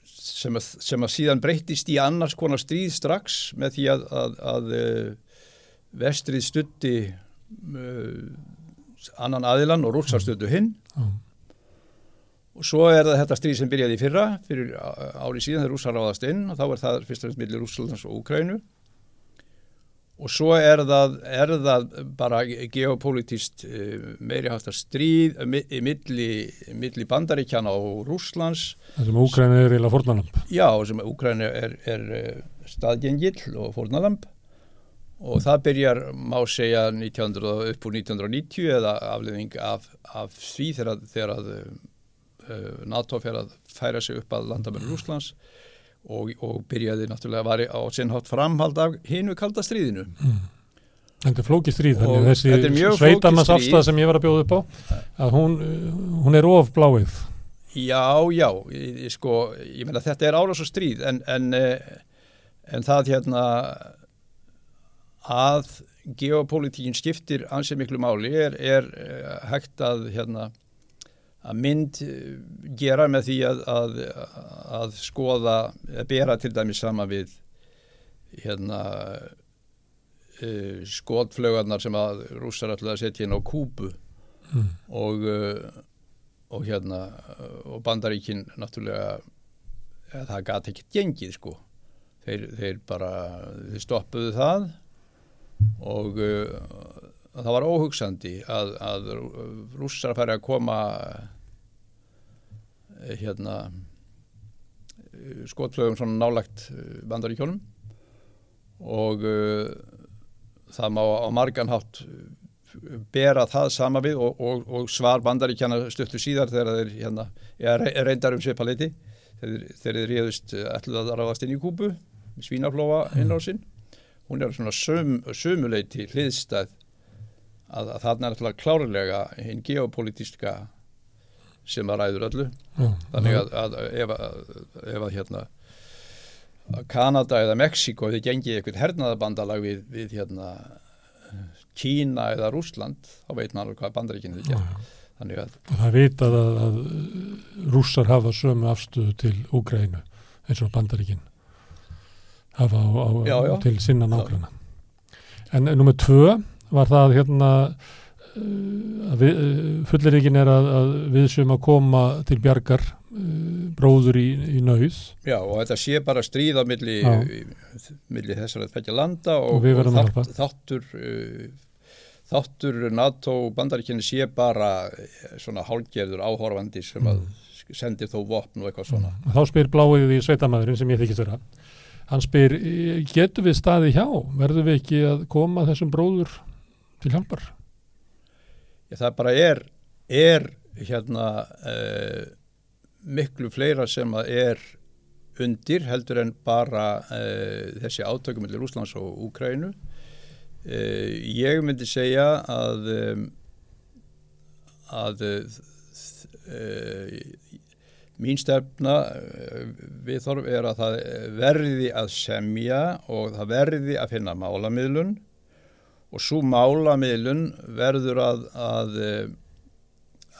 sem, að, sem að síðan breyttist í annars konar stríð strax með því að, að, að vestrið stutti annan aðilan og rússar stuttu hinn. já, Og svo er það þetta stríð sem byrjaði í fyrra, fyrir ári síðan þegar rússar ráðast inn og þá er það fyrst og fremst millir Rússlands og Úkrænu. Og svo er það, er það bara geopolítist meiri haftar stríð í milli, milli bandaríkjana og Rússlands. það sem úgrænu er eiginlega fórnalamp. Já, sem Úkrænu er, er eh, staðgengill og fórnalamb. Og það byrjar, má segja, 1900, upp úr 1990 eða afleðing af, af því þegar, þegar að uh, NATO fer að færa sig upp að landamennu Rúslands og, og byrjaði náttúrulega var á sinnhátt framhald af hinu kalda stríðinu. Þetta er flókið stríð, Og þannig þessi sveitamanns afstæð sem ég var að bjóða upp á, að hún, hún er of bláið. Já, já, ég, ég sko, ég meina þetta er árás og stríð en, en, eh, en það hérna að geopolítíkin skiptir ansið miklu máli er, er eh, hægt að hérna að mynd eh, gera með því að, að, að skoða, að bera til dæmis sama við hérna uh, skotflögarnar sem að rússar ætlaði að setja inn á Kúbu. Mm. og, uh, og hérna og bandaríkin náttúrulega ja, það gati ekki gengið sko. Þeir, þeir bara þeir stoppuðu það. Og uh, það var óhugsandi að, að rússar færi að koma uh, hérna uh, skotflögum svona nálagt uh, bandaríkjónum og uh, það má á margan hátt bera það sama við og, og, og svar bandaríkjana stuttu síðar þegar þeir hérna, reyndar um svipaleiti þegar þeir reyðust ætluð að ráðast inn í kúpu svínaflóa innrásinn hún er svona söm, sömuleiti hliðstæð að, að þarna er alltaf klárlega hinn geopolítiska sem að ræður öllu. Já, þannig að, að ef, að, hérna Kanada eða Mexiko þau gengið eitthvað hernaðabandalag við, við hérna Kína eða Rúsland þá veit maður hvað bandaríkinu þau gera þannig að það vitað að, að rússar hafa sömu afstöðu til Úgrænu eins og bandaríkin hafa á, á, Já, já. til sinna nágrana. En nummer tvö var það hérna að við, uh, fulliríkin er að, að við sem að koma til bjargar uh, bróður í, í nauð Já, og þetta sé bara stríða milli, Já. milli þessar að fekkja landa og, Og að þátt, þáttur þáttur NATO bandaríkinu sé bara eh, svona hálgerður áhorfandi sem að Mm. sendir þó vopn og eitthvað svona. og þá spyr bláið í sveitamæðurinn sem ég þykist vera hann spyr, getur við staði hjá verðum við ekki að koma þessum bróður til hjálpar Já, það bara er, er hérna uh, miklu fleira sem að er undir heldur en bara uh, þessi átökum millir Úslands og Úkrænu. Uh, ég myndi segja að um, að mín stefna uh, viðþorf er að það verði að semja og það verði að finna málamiðlun og svo málamiðlun verður að, að uh,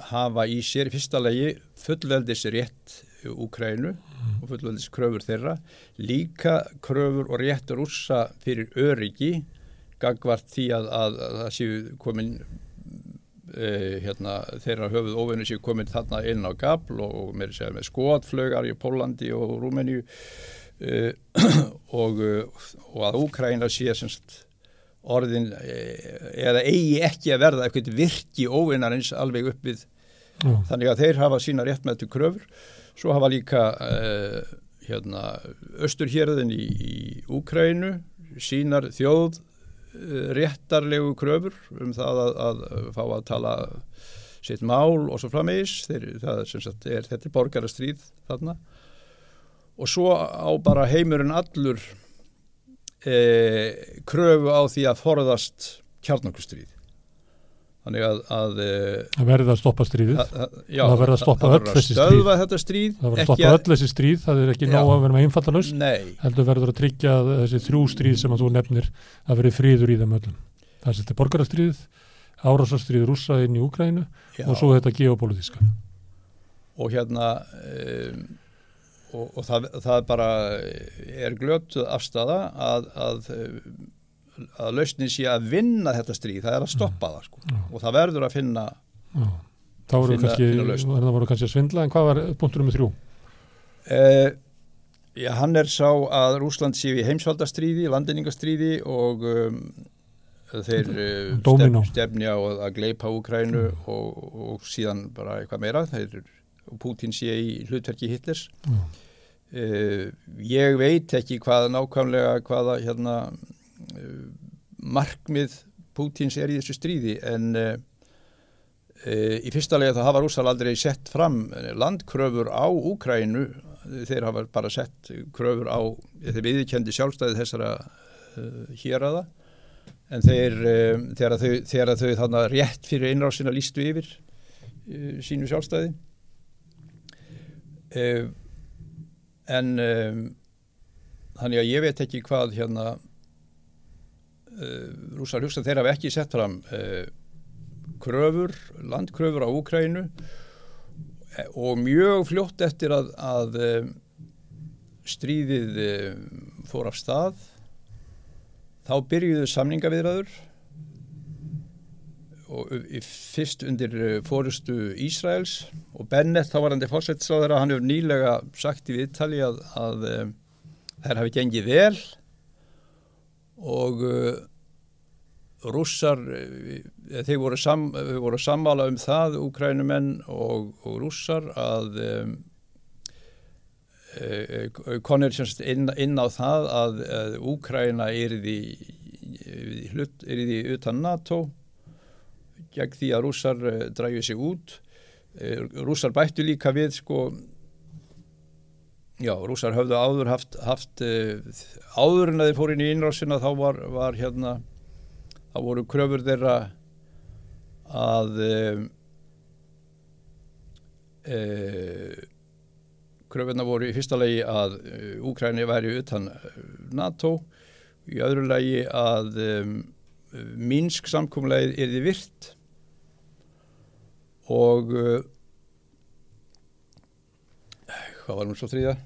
hafa í sér fyrsta lagi fullveldis rétt Úkrænu og fullveldis kröfur þeirra, líka kröfur og rétt rússa fyrir öryggi, gagvart því að, að, að það séu komin uh, hérna, þeirra höfuð óvinni séu komin þarna inn á gabl og, og með, segja, með skotflögar í Pólandi og Rúmeníu uh, og, og að Úkræna sé semst orðin eh, eða eigi ekki að verða eitthvað virki óvinnarins alveg upp við. Já. þannig að þeir hafa sína rétt með til kröfur. Svo hafa líka uh, hérna, austurhjörðin í, í Úkrænu sínar þjóð uh, réttarlegu kröfur um það að, að fá að tala sitt mál og svo framvegis. Þeir, það sem sagt er, þetta er borgarastríð þarna. Og svo á bara heimurinn allur e, kröfu á því að forðast kjarnokustríð þannig að, að það verður að stoppa stríðið. að, að, það verður að stoppa öll þessi stríð. það verður að stoppa öll þessi stríð það er ekki nóg að vera með nei, heldur verður að tryggja að þessi þrjú stríð sem að þú nefnir að verður friður í þeim öllum. Það er þetta borgarastríð árásastríð rússa inn í Úkrænu og svo þetta geopolítiska og hérna um, og, og það, það bara er glötuð afstafa að, að að lausnin sé að vinna þetta stríð, það er að stoppa það sko. Og það verður að finna Já. þá voru kannski, voru kannski að svindla en hvað var punktur um þrjú? eh, já, hann er sá að Rúsland sé í heimsvaldastríði landiningastríði og um, þeir uh, Dóminó. stefnja og að gleipa Úkrænu og, og síðan bara eitthvað meira þeir, og Pútín sé í hlutverki Hitlers. Já. uh, ég veit ekki hvað nákvæmlega hvaða hérna uh, markmið Pútíns er í þessu stríði en uh, í fyrsta lega það hafa rússar aldrei sett fram landkröfur á Úkrænu þeir hafa bara sett kröfur á þeir viðkendi sjálfstæði þessara uh, héraða. En þeir þegar þau, þau þannig rétt fyrir innrásina lístu yfir sínu sjálfstæði uh, en um, þannig að ég veit ekki hvað hérna uh, rússar hugsa þeir hafa ekki sett fram uh, kröfur, landkröfur á Úkrænu eh, og mjög fljótt eftir að, að um, stríðið um, fór af stað þá byrjuðu í- fyrst undir uh, fórustu Ísraels og Bennett þá varandi fórsettsráður hann hefur nýlega sagt í viðtali að, að um, þær hafi gengið vel og uh, rússar þeir voru, sam, voru sammála um það úkrænumenn og, og rússar að semst inn, inn á það að, að Úkræna er er því utan NATO gegn því að rússar uh, dræju sig út. Uh, rússar bættu líka við sko já, rússar höfðu áður haft, haft uh, áður en að þeir fóru inn í innrásina þá var, var hérna þá voru kröfur þeirra að uh, kröfurna voru í fyrsta lagi að Úkræni væri utan NATO í öðru lagi að um, Minsk samkomlegið er því virt og uh, hvað var nú svo þrýða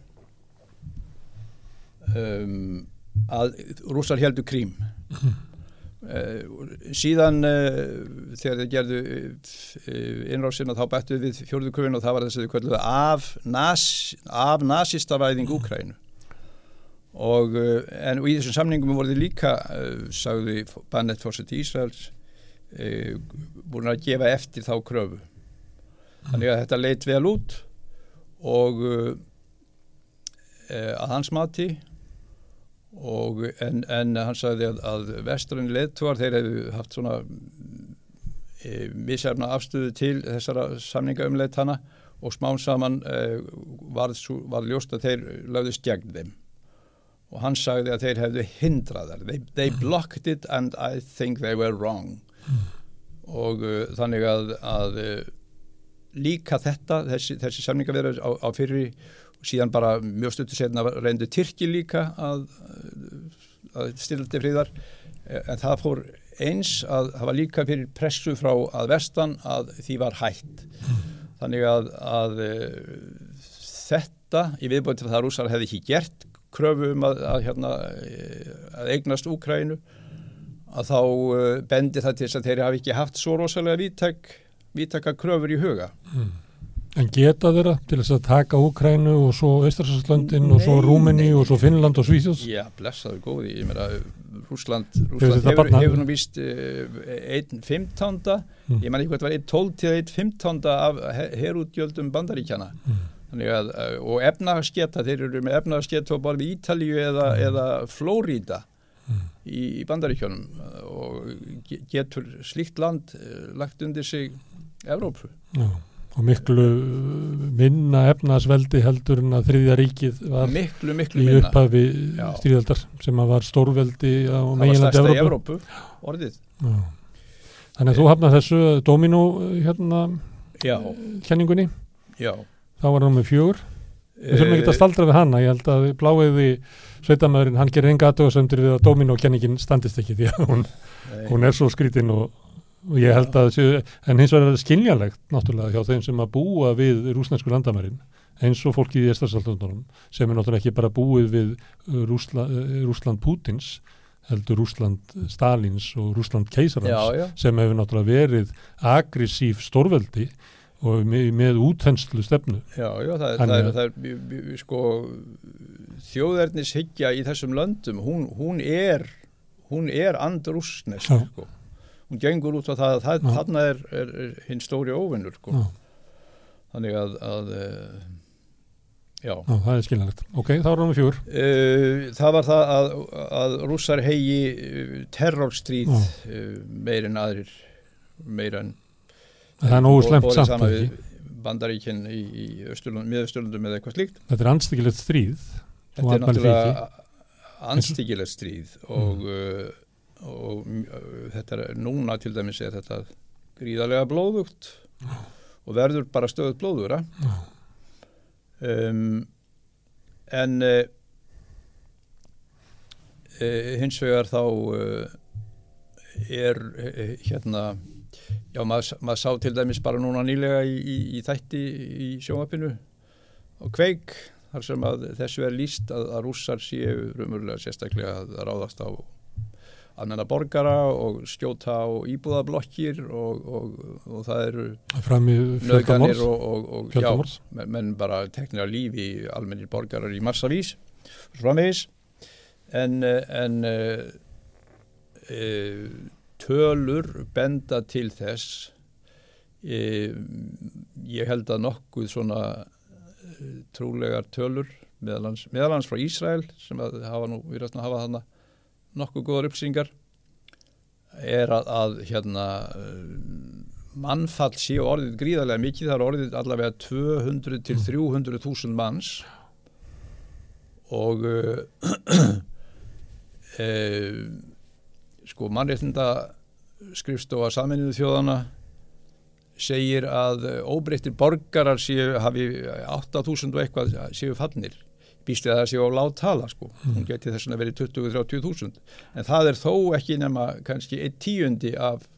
um, að rússar heldur krím. Uh, síðan uh, þegar þeir gerðu innrásina þá bættu við fjórðu kröfin og það var þess að þau kvölduðu af, nas, af nasistavæðing Úkrænu og uh, en og í þessum samningum voru þið líka sagði Bannett fórsett í Ísraels búin að gefa eftir þá kröfu þannig að þetta leit vel út og uh, að hans mati og en, en hann sagði að, að vestræn leðtúar þeir hefðu haft svona e, misjafna afstöðu til þessara samninga umleitana og smán saman e, var, var ljóst að þeir lögðust gegn þeim. Og hann sagði að þeir hefðu hindrað þar they, they blocked it and I think they were wrong. Og uh, þannig að, að líka þetta þessi, þessi samninga verður á, á fyrri og síðan bara mjög stundu setna reyndu Tyrki líka að, að stildi friðar. En það fór eins að það var líka fyrir pressu frá að vestan að því var hætt. Þannig að, að þetta í viðbúin til það að rússar hefði ekki gert kröfu um að, að, hérna, að eignast Úkrænu að þá bendi það til þess að þeir hafi ekki haft svo rosalega víttak, víttakka kröfur í huga Mm. En geta þeirra til þess að taka Úkrænu og svo Östrasalslöndin og svo Rúmeni og svo Finnland og Svíþjóð? Já, blessaður góði, ég meina Rúsland, Rúsland þetta hefur, hefur nú einn fimmtánda, Mm. ég man ekki hvað það var einn tólti eða einn fimmtánda af he- herútgjöldum bandaríkjana Mm. Að, uh, og efnahagsgeta, þeir eru með efnahagsgeta á bara við Ítalíu eða, Mm. eða Flórída Mm. í, í bandaríkjónum og ge- getur slíkt land uh, lagt undir sig Evrópu. Já, og miklu minna efnaðsveldi heldur en að þriðja ríkið var Miklu, miklu í upphafi stríðaldar sem að var stórveldi á í Evrópu. Evrópu, orðið. Já. Þannig að þú hafnað þessu domino hérna Já, kenningunni, já. þá var hann með fjögur við þurfum ekki að staldra við hana ég held að bláiði sveitamæðurinn hann gerir enga aðtöðasemdir við að domino kenningin standist ekki því að hún, hún er svo skrítin og, og ég held að en hins vegar er það skiljanlegt náttúrulega hjá þeim sem að búa við rúsnesku landamærin eins og fólkið í Estarsaldundunum sem er náttúrulega ekki bara búið við uh, Rúsla, uh, Rúsland Pútins heldur Rúsland Stalins og Rúsland keisarans sem hefur náttúrulega verið aggressív stórveldi og með, með úthenslu stefnu. Já, já, það, Þannig það, er, að- það er, b- b- sko, þjóðernishyggja í þessum löndum, hún, hún er, hún er andrúsnesk, sko. Hún gengur út á það að það, þarna er, er, er hinn stóri óvinnur, sko. Þannig að, að uh, já. Já, það er skiljanlegt. Ok, þá erum við fjögur. Uh, það var það að, að rússar hegi uh, terrorstríð uh, meir en aðrir, meir en Það er nógu slemt samt saman ekki. Bandaríkinn í, í miðausturlundum eða eitthvað slíkt. Þetta er anstíkilegt stríð. Þetta er náttúrulega anstíkilegt stríð og, uh, og uh, þetta er núna til dæmis er þetta gríðarlega blóðugt og verður bara stöðut blóðura um, en uh, uh, hins vegar þá uh, er uh, hérna já maður, maður sá til dæmis bara núna nýlega í, í, í þætti í sjónvapinu og kveik þar sem að þessu er líst að, að rússar séu raunverulega sérstaklega að ráðast á annana borgara og skjóta á íbúðablokkir og, og, og það eru nöðganir og, og, og já, menn, bara teknir að lífi almennir borgarar í massavís framvegis. En, en uh, uh, tölur benda til þess uh, ég held að nokkuð svona trúlegar tölur meðalans, meðalans frá Ísrael sem að hafa nú virðast nú hafa þarna nokkuð góðar uppsýningar er að, að hérna uh, mannfall sé orðið gríðarlega mikið, það er orðið allavega 200 til 300 þúsund manns. Og uh, uh, sko mannréttinda skrifstofa saminuðu þjóðana segir að óbreyttir borgarar séu hafi 8000 og eitthvað séu fannir býst við að það séu á lág tala sko hún geti þess að verið 20-30 þúsund en það er þó ekki nema kannski einn tíundi af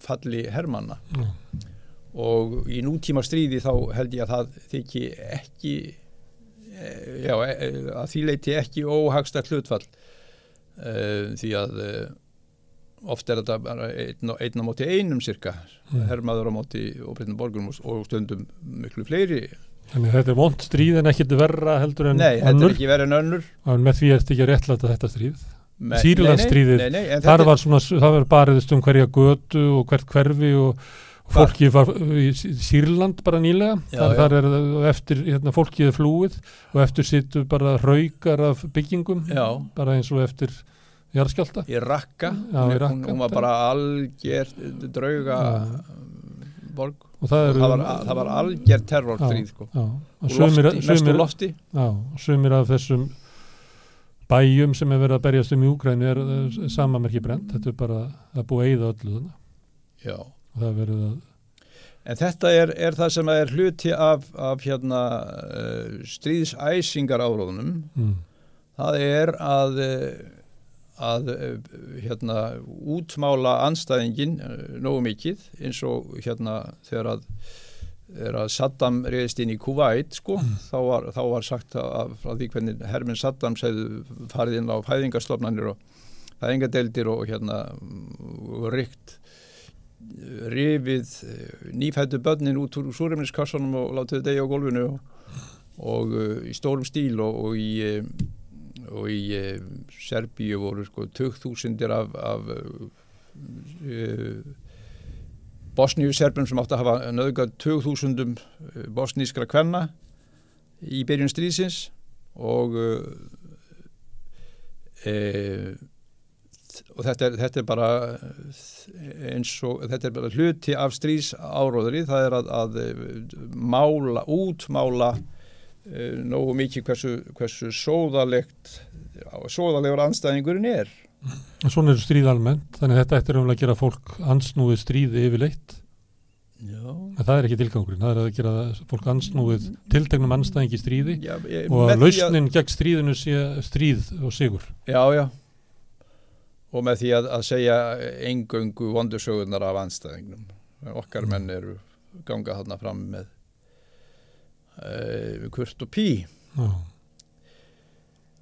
falli hermanna Já. og í nútíma stríði þá held ég að það þykki ekki eh, já, eh, að því leiti ekki óhagsta hlutfall uh, því að uh, oft er þetta bara einn, einn á móti einum cirka, Mm. hermaður á móti óbreytnum borgurum og- og stundum miklu fleiri. Þannig að þetta er vond stríð en ekkit verra heldur en Nei, þetta er önnur. ekki verið en önnur. En með því er þetta ekki að réttlæta þetta stríð. Sýrlandsstríðið, Þar var svona, það var bariðist um hverja götu og hvert hverfi og fólkið var í Sýrland bara nýlega. Já, þar, já. þar er eftir, hérna, fólkið er flúið og eftir sittu bara raukar af byggingum, Já. bara eins og eftir jarðskjálta. í Rakka, hún, hún, var bara algjör drauga borg Og það, eru, það var, það var algjör terrorstríð sko. Sumir, lofti, sumir, lofti. Já, sumir af þessum bæjum sem er verið að berjast um í Úgræni er uh, samamerki brent, þetta er bara að búa eigða öllu er að En þetta er, er það sem er hluti af, af hérna, uh, stríðsæsingar áróðunum. mm, Það er að, uh, að uh, hérna, útmála anstæðingin uh, nógu mikið eins og hérna, þegar, að, að Saddam reyðist inn í Kuwait sko, þá, var, þá var sagt að, frá því hvernig Hermin Saddams hefðu farið inn á fæðingastofnanir og fæðingadeildir og hérna og rykt rifið eh, nýfættu börnin út úr súrefniskassanum og látið degja á gólfinu og, og í stórum stíl og, og í, og í uh, Serbíu voru sko 2000 af, af uh, Bosníu-serbum sem átti að hafa nöðgat 2000 bosnískra kvenna í byrjun stríðsins. Og uh, og þetta er, þetta er bara eins og þetta er bara hluti af stríðs áróðri það er að, að mála, útmála nógu mikið hversu, hversu sóðalegt sóðalegur anstæðingurinn er. Svona eru stríð almennt, þannig að þetta eftir að gera fólk ansnúið stríði yfirleitt. Já, en það er ekki tilgangurinn, það er að gera fólk ansnúið tiltegnum anstæðingi stríði já ég, og að lausnin gegn stríðinu sé stríð og sigur. Já, já. Og með því að, að segja engöngu vondursögurnar af anstæðingnum okkar Mm. menn eru ganga þarna fram með uh, Kurt og Pí Já.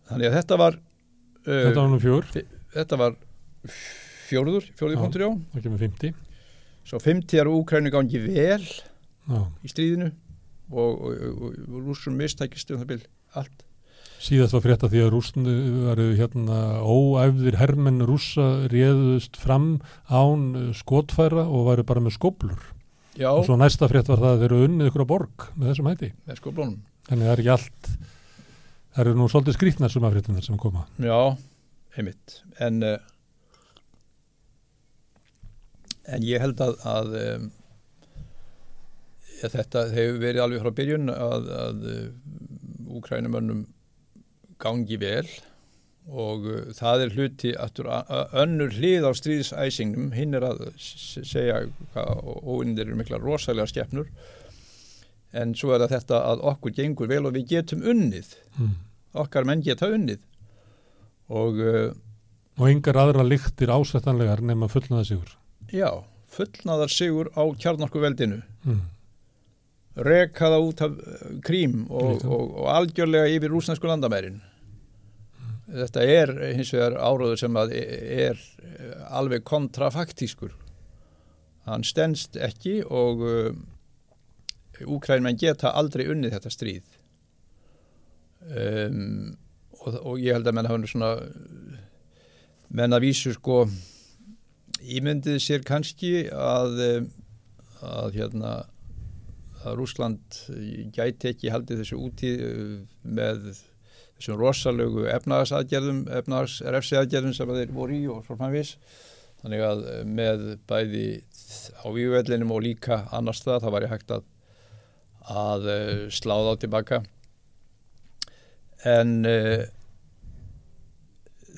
þannig að þetta var uh, Þetta var nú fjör, þetta var fjórður, fjórði Já. punktur já það kemur 50 svo 50 er Úkrænu gangi vel Já. í stríðinu og, og, og, og rússum mistækist um það bil allt Síðast var frétta því að rússnu varu hérna óæfðir hermenn rússa réðust fram án skotfæra og varu bara með skoblur já, og svo næsta frétt var það að þeir eru unnið ykkur á borg með þessum hætti. Þannig það er ekki allt, það eru nú svolítið skrýtnar sem að fréttunar sem koma. Já, einmitt en uh, en ég held að, að um, ja, þetta hefur verið alveg frá byrjun að, að uh, úkrænumönnum gangi vel og uh, það er hluti önnur hlið á stríðsæsingnum. Hinn er að s- segja hvað óindir eru mikla rosalega skeppnur en svo er þetta að okkur gengur vel og við getum unnið. Mm. okkar menn geta unnið. Og uh, Og engar aðra lyktir ásettanlegar nema fullnaða sigur. já, fullnaðar sigur á kjarnorkuveldinu. Mm. rekaða út af uh, krím og, og, og algjörlega yfir rúsnesku landamærin þetta er hins vegar áróður sem að er uh, alveg kontrafaktískur. Hann stendst ekki og uh, úkrænmenn geta aldrei unnið þetta stríð. Um, og, og ég held að menn hafa svona menn að vísu sko ímyndið sér kannski að um, að hérna að Rúsland gæti ekki haldið þessu úti með þessum rosalögu efnagsaðgerðum, efnagsrefsiaðgerðum sem þeir voru í og svo framvis. Þannig að uh, með bæði á vývellinum og líka annars það, það var ég hægt að, að uh, slá þá tilbaka. En uh,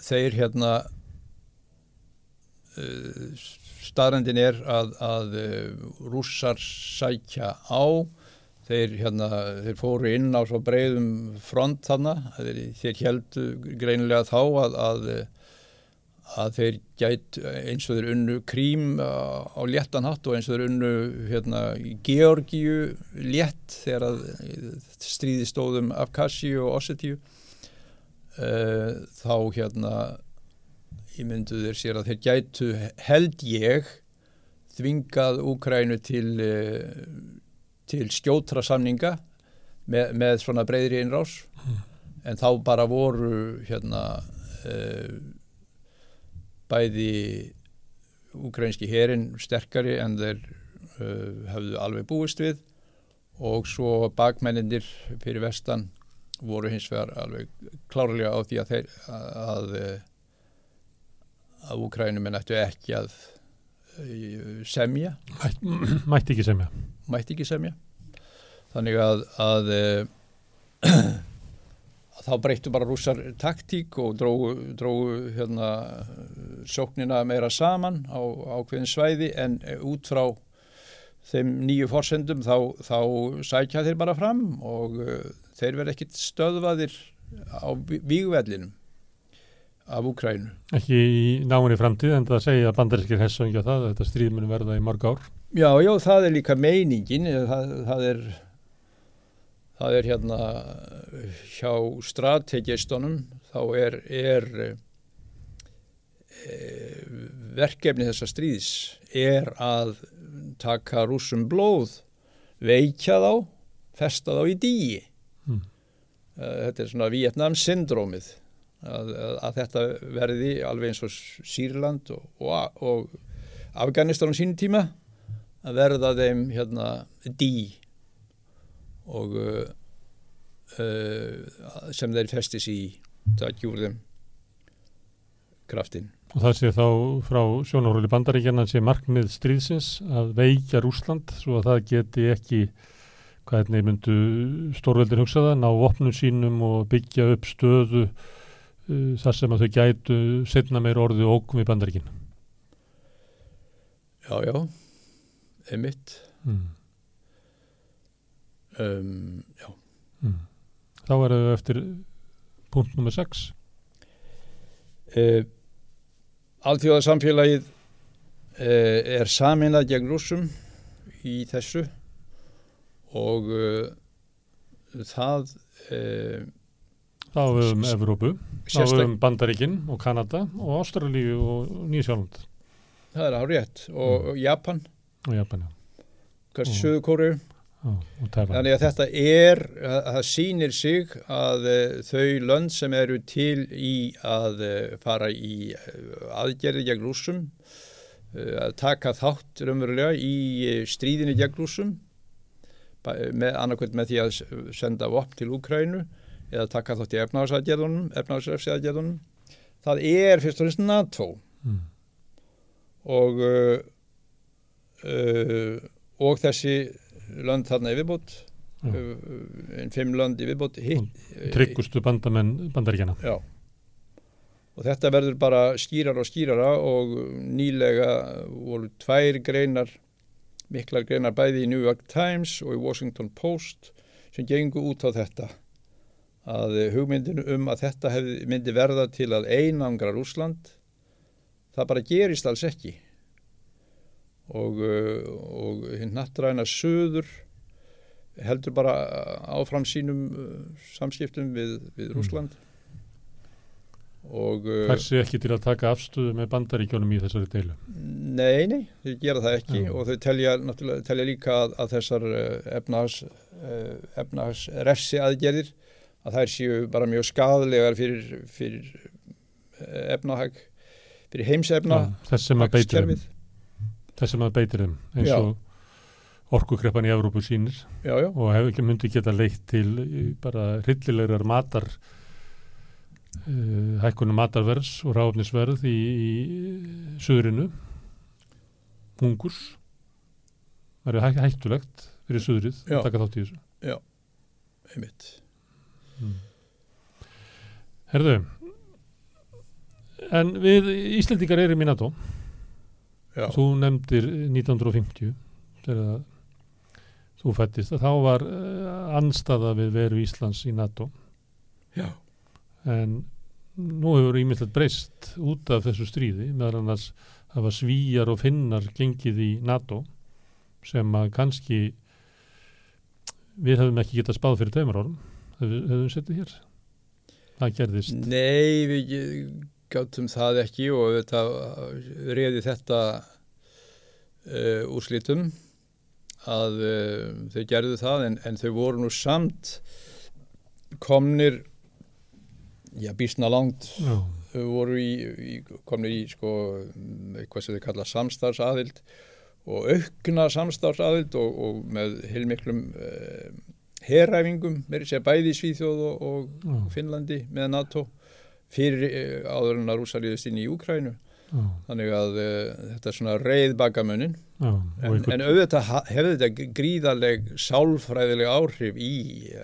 þeir hérna uh, staðrendin er að, að uh, rússar sækja á þeir, hérna, þeir fóru inn á svo breiðum front þarna þeir, þeir heldu greinilega þá að, að, að þeir gæt eins og þeir unnu krím á, á léttan hatt og eins og þeir unnu hérna, Georgiu létt þegar stríði stóðum Afkasíu og Ossetíu. Uh, þá hérna ímyndu þeir sér að þeir gætu held ég þvingað Úkrænu til, eh, til skjótra samninga með, með svona breyðri innrás en þá bara voru hérna uh, bæði úkrænski herin sterkari en þeir uh, hafðu alveg búist við og svo bakmennindir fyrir vestan voru hins vegar alveg klárlega á því að þeir að, að að Úkrænuminn ættu ekki að uh, semja, Mætt, mætti ekki semja. Mætti ekki semja. Þannig að, að, uh, að þá breyttu bara rússar taktík og drógu, drógu hérna, sóknina meira saman á ákveðin svæði en út frá þeim nýju forsendum þá, þá sækja þeir bara fram og uh, þeir verða ekkit stöðvaðir á vígvellinum af Úkrænu. Ekki í náinni framtíð en það segja bandarískir hessöngja það að þetta stríð muni verða í mörg ár. Já, já, það er líka meiningin, það, það er það er hérna hjá strategistunum þá er, er e, verkefni þessa stríðs er að taka rúsum blóð, veikja þá, festa þá í dýi. Mm. Þetta er svona Vietnam syndrómið að, að, að þetta verði alveg eins og Sýrland og, og, og Afganistan á sínum tíma að verða þeim hérna dý og uh, uh, sem þeir festis í það gjúr þeim kraftin. Og það sé þá frá sjónarhóli bandaríkjana sé markmið stríðsins að veikja Rúsland svo að það geti ekki hvernig myndu stórveldin hugsa það, ná vopnum sínum og byggja upp stöðu uh, þar sem að þau gætu setna meir orði og ógum í bandaríkin. Já, já, einmitt. Mm. Um, já, Mm. Þá er þau eftir punkt nummer 6. uh, alþjóða samfélagið uh, er saminað gegn rússum í þessu og uh, það uh, Þá höfum Evrópu, þá sérstak, höfum Bandaríkin og Kanada og Ástralíu og Nýsjáland það er á rétt og, og Japan, og Japana kannski. Suðu Kóru þannig að þetta er að það sýnir sig að uh, þau lönd sem eru til í að uh, fara í uh, aðgerði gegn rússum uh, að taka þátt raunverulega í stríðinni gegn með annarkvöld með því að senda vopn til Úkrænu eða taka þátt í efnahagsaðgerðunum efnahagsrefsiaðgerðunum. Það er fyrst og fremst NATO. Mm. og uh, og þessi lönd þarna í viðbót uh, en fimm lönd í viðbót Tryggustu bandamenn Bandaríkjana. já. Og þetta verður bara skýrar og skýrara og nýlega voru tvær greinar miklar greinar bæði í New York Times og í Washington Post sem gengu út á þetta. Að hugmyndinu um að þetta hefði, myndi verða til að einangra Rúsland það bara gerist alls ekki og, uh, og hinn nattræna söður heldur bara áfram sínum uh, samskiptum við, við Mm. Rúsland og Fær sig ekki til að taka afstöðu með Bandaríkjónum í þessari deilu. nei, nei, þau gera það ekki Já. og þau telja, telja líka að, að þessar efnahags, efnahags refsi aðgerðir að þær séu bara mjög skadlegar fyrir, fyrir efnahag fyrir heimsefna þess sem að kerfið. Þess að beitir þeim. Eins Já. og orkukreppan í Evrópu sínir. já, já, og hefur ekki myndi geta leitt til uh, bara hryllilegar matar uh, hækkunum matarverðs og ráfnisverð í, í söðrinu hungurs það er hæ hættulegt fyrir söðrið Já. að taka þátt í þessu einmitt Herðu en við Íslendingar erum í NATO já, þú nefndir 1950 þegar þú fættist að þá var uh, anstaða við veru Íslands í NATO. Já, en nú hefur ímyndilegt breyst út af þessu stríði meðal annars hafa svíjar og finnar gengið í NATO sem að kannski við hefum ekki getað spáð fyrir tveimur árum hefur, hefum setið hér. Það gerðist. Nei við gátum það ekki og þetta reyði þetta uh, úrslitum að uh, þau gerðu það en, en þau voru nú samt komnir já, bísna langt. Já, þau voru í, í, komnir í sko, eitthvað sem þau kalla samstarfsaðild og aukna samstarfsaðild og, og með heilmiklum uh, heræfingum, með sér bæði Svíþjóð og, og já, Finnlandi með NATO fyrir uh, áður en að rúsa liðist inn í Úkrænu já, þannig að uh, þetta er svona reið og en, en auðvitað hefði þetta gríðarleg sálfræðileg áhrif í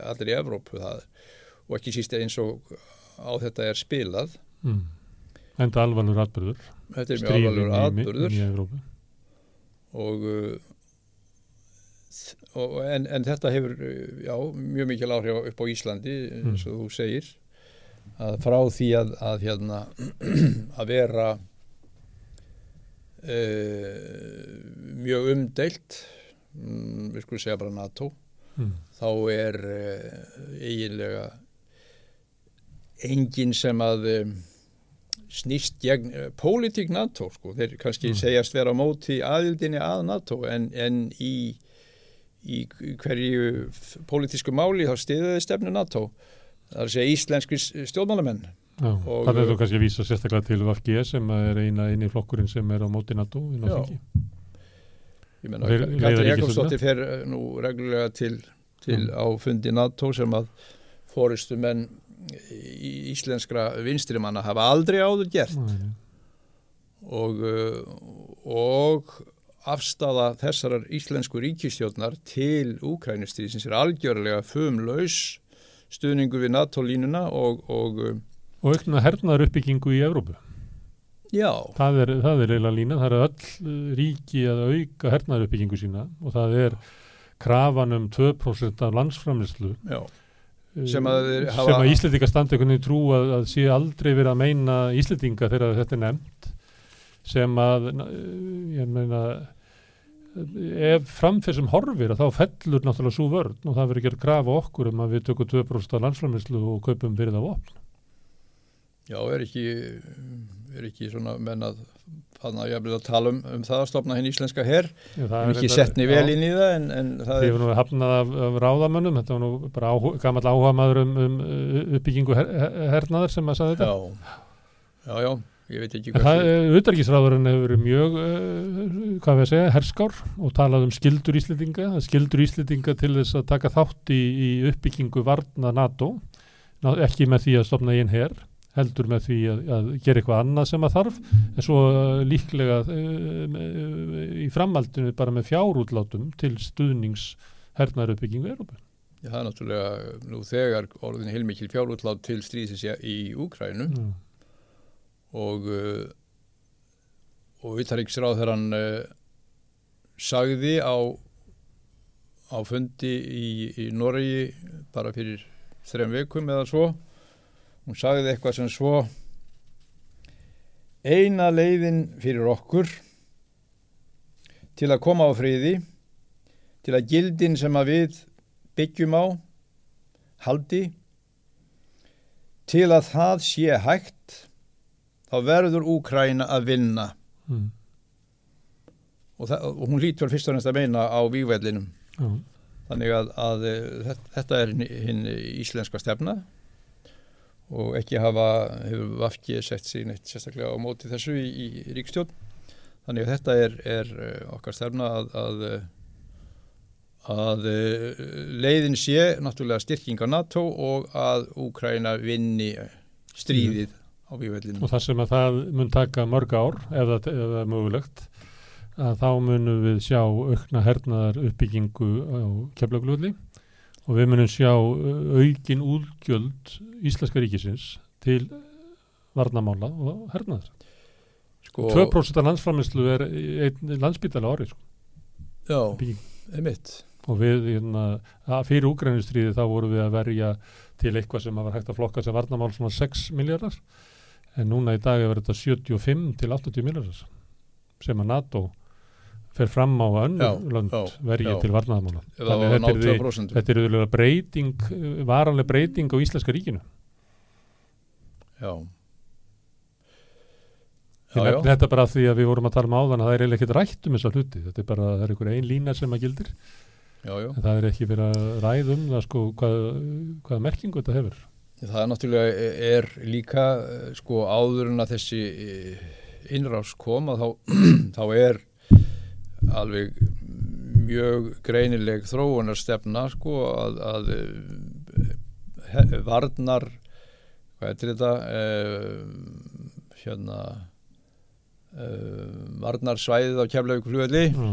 allir í Evrópu það og ekki síst eins og á þetta er spilað. Mm, enda alvarlegur atbyrður þetta er mjög alvarlegur atbyrður Evrópu. Og, og en, en þetta hefur já, mjög mikil áhrif upp á Íslandi eins og þú segir að frá því að, að hérna að vera uh, mjög umdeilt mm, við skulum segja bara NATO mm, þá er uh, eiginlega enginn sem að um, snýst gegn uh, pólitík NATO sko, þeir kannski Mm. segjast vera á móti aðildinni að NATO en, en í, í hverju pólitísku máli þá stiðuði stefnu NATO það er að segja íslenski stjórnmálamenn. Já, Og- það er þú kannski að vísa sérstaklega til VFG sem er eina eini flokkurinn sem er á móti NATO í Já. náttúrulega ég menna, Katri? Jakobsdóttir fer uh, nú reglulega til, til á fundi NATO sem að fóristu menn í- íslenskra vinstrimanna hafa aldrei áður gert. Nei, og, uh, og afstafa þessarar íslensku ríkistjórnar til Úkrænustríðsins er algjörlega fumlaus stuðningu við NATO-línuna og, og uh, og aukna hernaðar uppbyggingu í Evrópu. já, Það er, það er eiginlega lína, það er öll uh, ríki að auka hernaðar uppbyggingu sína og það er krafan um 2% af landsframlislu já, uh, Sem að að einhvern veginn trú að, að sé aldrei verið að meina Íslendinga þegar þetta er nefnt sem að ég meina ef framfyrir sem horfir að þá fellur náttúrulega svo vörn og það verður að gera krafa okkur um að við tökum 2% af landsframlislu og kaupum fyrir það vopn. já, er ekki er ekki svona menn að þannig að ég vil að tala um, um það að stopna hinn íslenska herr, er er ekki settni vel inn í það en, en það er var nú hafnað af, af ráðamönnum, þetta var nú bara áhu, gammal áhuga maður um, um uppbyggingu her, her- hernaðar sem að sagði þetta. já, já, já, ég veit ekki En Það, utarkisráðurinn hefur verið mjög, uh, hvað segja, herskár og talað um skildur Íslendinga, að skildur Íslendinga til þess að taka þátt í, í uppbyggingu varna NATO, Ná, ekki með því að stopna einn her, heldur með því að, að gera eitthvað annað sem að þarf, en svo uh, líklega uh, í framhaldinu bara með fjárútlátum til stuðnings hernaðar uppbyggingu Európa. Já, það er náttúrulega nú þegar orðin heilmikil fjárútlát til stríðsins í- í Úkrænu Mm. Og uh, og Uttaríksráð þegar hann uh, sagði á á fundi í, í Noregi bara fyrir þrem vikum eða svo. Hún sagði eitthvað sem svo eina leiðin fyrir okkur til að koma á friði til að gildin sem að við byggjum á haldi til að það sé hægt þá verður Úkræna að vinna Mm. og, það, og hún lítur fyrst og næst að meina á vývellinum Já. þannig að, að eh, þetta- er hinn- hinn íslenska stefna og ekki hafa hefur Vafki sett sig neitt sérstaklega á móti þessu í, í ríkstjórn þannig að þetta er, er eh, okkar stefna að, að, eh, að leiðin sé náttúrulega styrking á NATO og að Úkræna vinni stríðið á vývellinu og það sem að það mun taka mörg ár ef það, ef það er mögulegt að þá munum við sjá aukna hernaðar uppbyggingu á keflaglúðli og við munum sjá uh, aukin útgjöld Íslenska ríkisins til varnamála og hernaðar. sko, 2% af landsframislu er einn landsbytala ári sko, já, bygging. einmitt. Og við hérna, fyrir úgrænustriði þá vorum við að verja til eitthvað sem var hægt að flokka sem varnamál svona 6 miljardar en núna í dag er þetta 75 til 80 miljardar sem að NATO fer fram á að Já, önnur lönd já, verja já. til varnamála ef það var að ná 2% þetta er auðvitað breyting, varanlega breyting á Íslenska ríkinu. Já. Já, já. þetta bara af því að við vorum að tala um áðan að það er eiginlega ekkert rætt um þessa hluti. Þetta er bara, það er einhver ein lína sem að gildir. Já, já. en það er ekki verið að ræða um það sko hvað, hvaða merkingu þetta hefur Það er náttúrulega er líka eh, sko áður en að þessi eh, innrás kom að þá, þá er alveg mjög greinileg þróunarstefna sko að, að eh, he- varnar hvað er þetta uh, hérna uh, varnarsvæðið á keflavík flugvelli Já.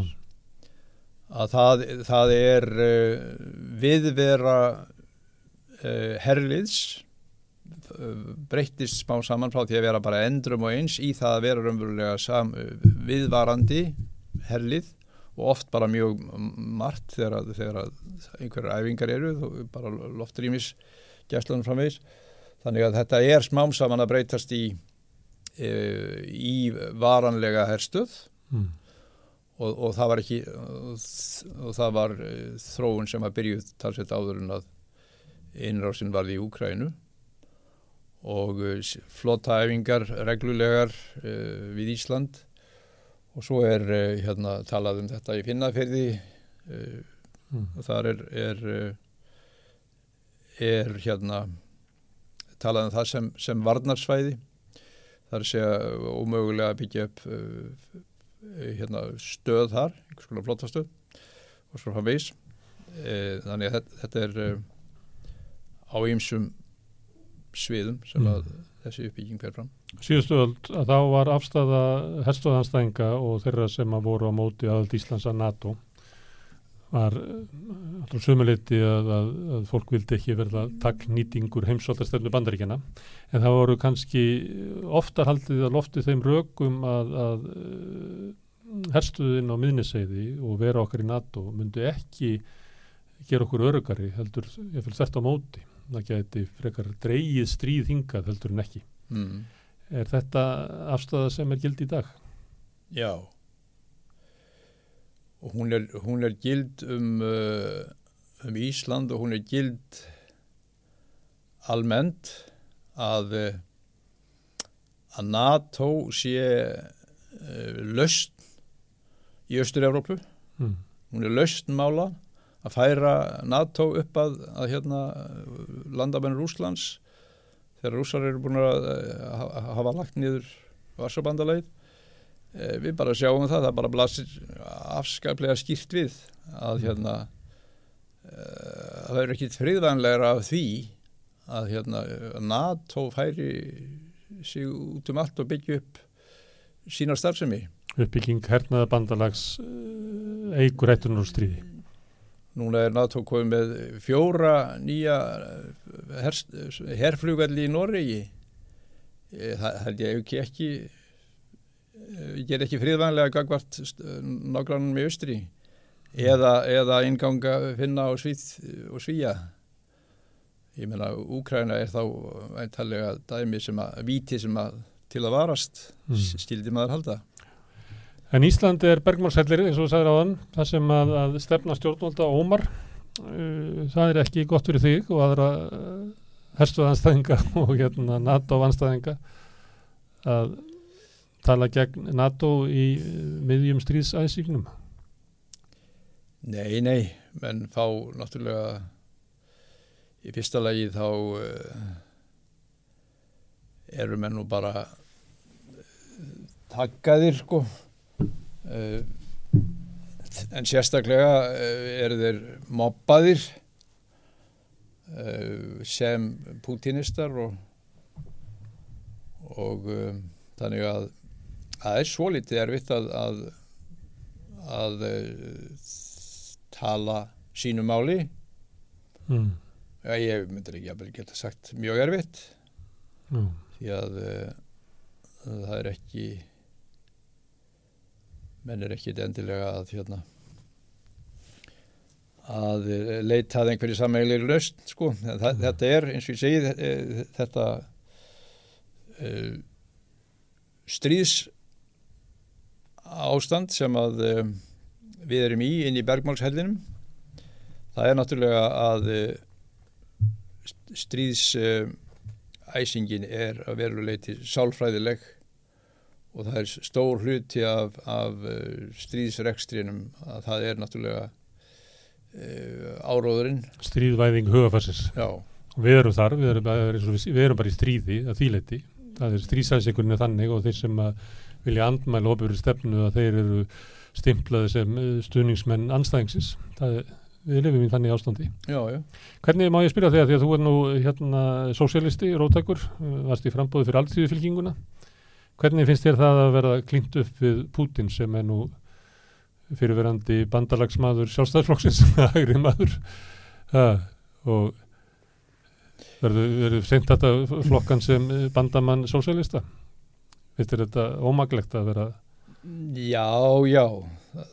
að það, það er uh, viðvera uh, herliðs uh, breyttist smá saman frá því að vera bara endrum og eins í það að vera raunverulega sam, viðvarandi herlið og oft bara mjög margt þegar, þegar einhverjar æfingar eru bara loftrýmis gæslanum framvegis þannig að þetta er smám saman að breytast í uh, í varanlega herstöð Mm. og, og það var ekki og, það var þróun sem að byrjuð talsveit áður en að innrásin varði í Úkrænu og uh, flottaæfingar reglulegar uh, við Ísland. Og svo er uh, hérna talað um þetta í Finnafyrði uh, Mm. og þar er er, er hérna talað um það sem, sem varnarsvæði. Það er að ómögulega byggja upp hérna, stöð þar, einhvers konar flottastöð og svo framvegis. E, þannig að þetta, þetta er á ýmsum sviðum sem Mm. að þessi uppbygging fer fram. Síðustu öld að þá var afstæða herstöðanstæðinga og þeirra sem að voru á móti aðald Íslands að NATO var uh, sumuleiti að, að, að fólk vildi ekki verða takknýtingur heimsóttastöfnu bandaríkjana en það voru kannski oftar haldið að lofti þeim rökum að, að uh, herstuðin á miðniseiði og vera okkar í NATO myndi ekki gera okkur örugari heldur, ég fyrir þetta á móti það geti frekar dreigið stríð hingað heldur en ekki Mm. Er þetta afstæða sem er gild í dag? Já. Og hún er, hún er gild um, uh, um Ísland og hún er gild almennt að, uh, að NATO sé uh, löst í Östur-Európu. Mm. Hún er löst mála að færa NATO upp að, að hérna, landamenn Rúslands þegar rússar eru búin að uh, hafa lagt niður varsabandaleið. Uh, við bara sjáum það, það bara blasir afskaplega skýrt við að hérna uh, það er ekki friðvænlegra af því að hérna NATO færi sig út um allt og byggja upp sína starfsemi. Uppbygging hernaða bandalags uh, eigur hættunar og stríði. Núna er NATO komið með fjóra nýja herflugvelli í Noregi. Það held ég ekki ekki, ég ger ekki friðvænlega gagvart nágrannum í austri eða, eða inganga finna og, svíð, og svíja. Ég meina, Úkræna er þá eintalega dæmi sem að, víti sem að til að varast, Mm. stildi maður halda. En Ísland er bergmálshellir eins og þú sagðir á þann, það sem að, að stefna stjórnvalda ómar, uh, það er ekki gott fyrir þig og aðra uh, herstuðanstæðinga og hérna NATO anstæðinga að tala gegn NATO í uh, miðjum stríðsæðsíknum. Nei, nei, menn fá náttúrulega í fyrsta lagi þá uh, eru menn nú bara takkaðir sko uh, en sérstaklega uh, eru þeir mobbaðir uh, sem pútinistar og og þannig að það er svo litið erfitt að að, að tala sínu máli Mm. Já, ég myndir ekki að geta sagt mjög erfitt Mm. því að það er ekki menn er ekki endilega að hérna að uh, leita að einhverju sammeiglir löst sko, Þa, þetta er eins og ég segi þe- þetta uh, stríðs ástand sem að uh, við erum í inn í bergmálshellinum það er náttúrulega að uh, stríðs æsingin er að veruleiti sálfræðileg og það er stór hluti af, af uh, stríðsrekstrinum að það er náttúrulega uh, áróðurinn Stríðvæðing hugafarsins. Við erum þar, við erum, við, við erum bara í stríði að þýleiti. Það er stríðsæðsíkurinn þannig og þeir sem vilja andmæla ofur stefnu að þeir eru stimplaði sem eh, stuðningsmenn anstæðingsins. Það er, við lifum í þannig ástandi. já, já Hvernig má ég spyrja þig að því að þú er nú hérna sósialisti, rótækur, varst í frambóði fyrir alltíðufylkinguna. Hvernig finnst þér það að vera klínt upp við Putin sem er nú fyrirverandi bandalagsmaður sjálfstæðsflokksins, hægri maður? Ha, og verður, verður seint þetta flokkan sem eh, bandamann sósialista? Finnst þér þetta ómaglegt að vera Já, já,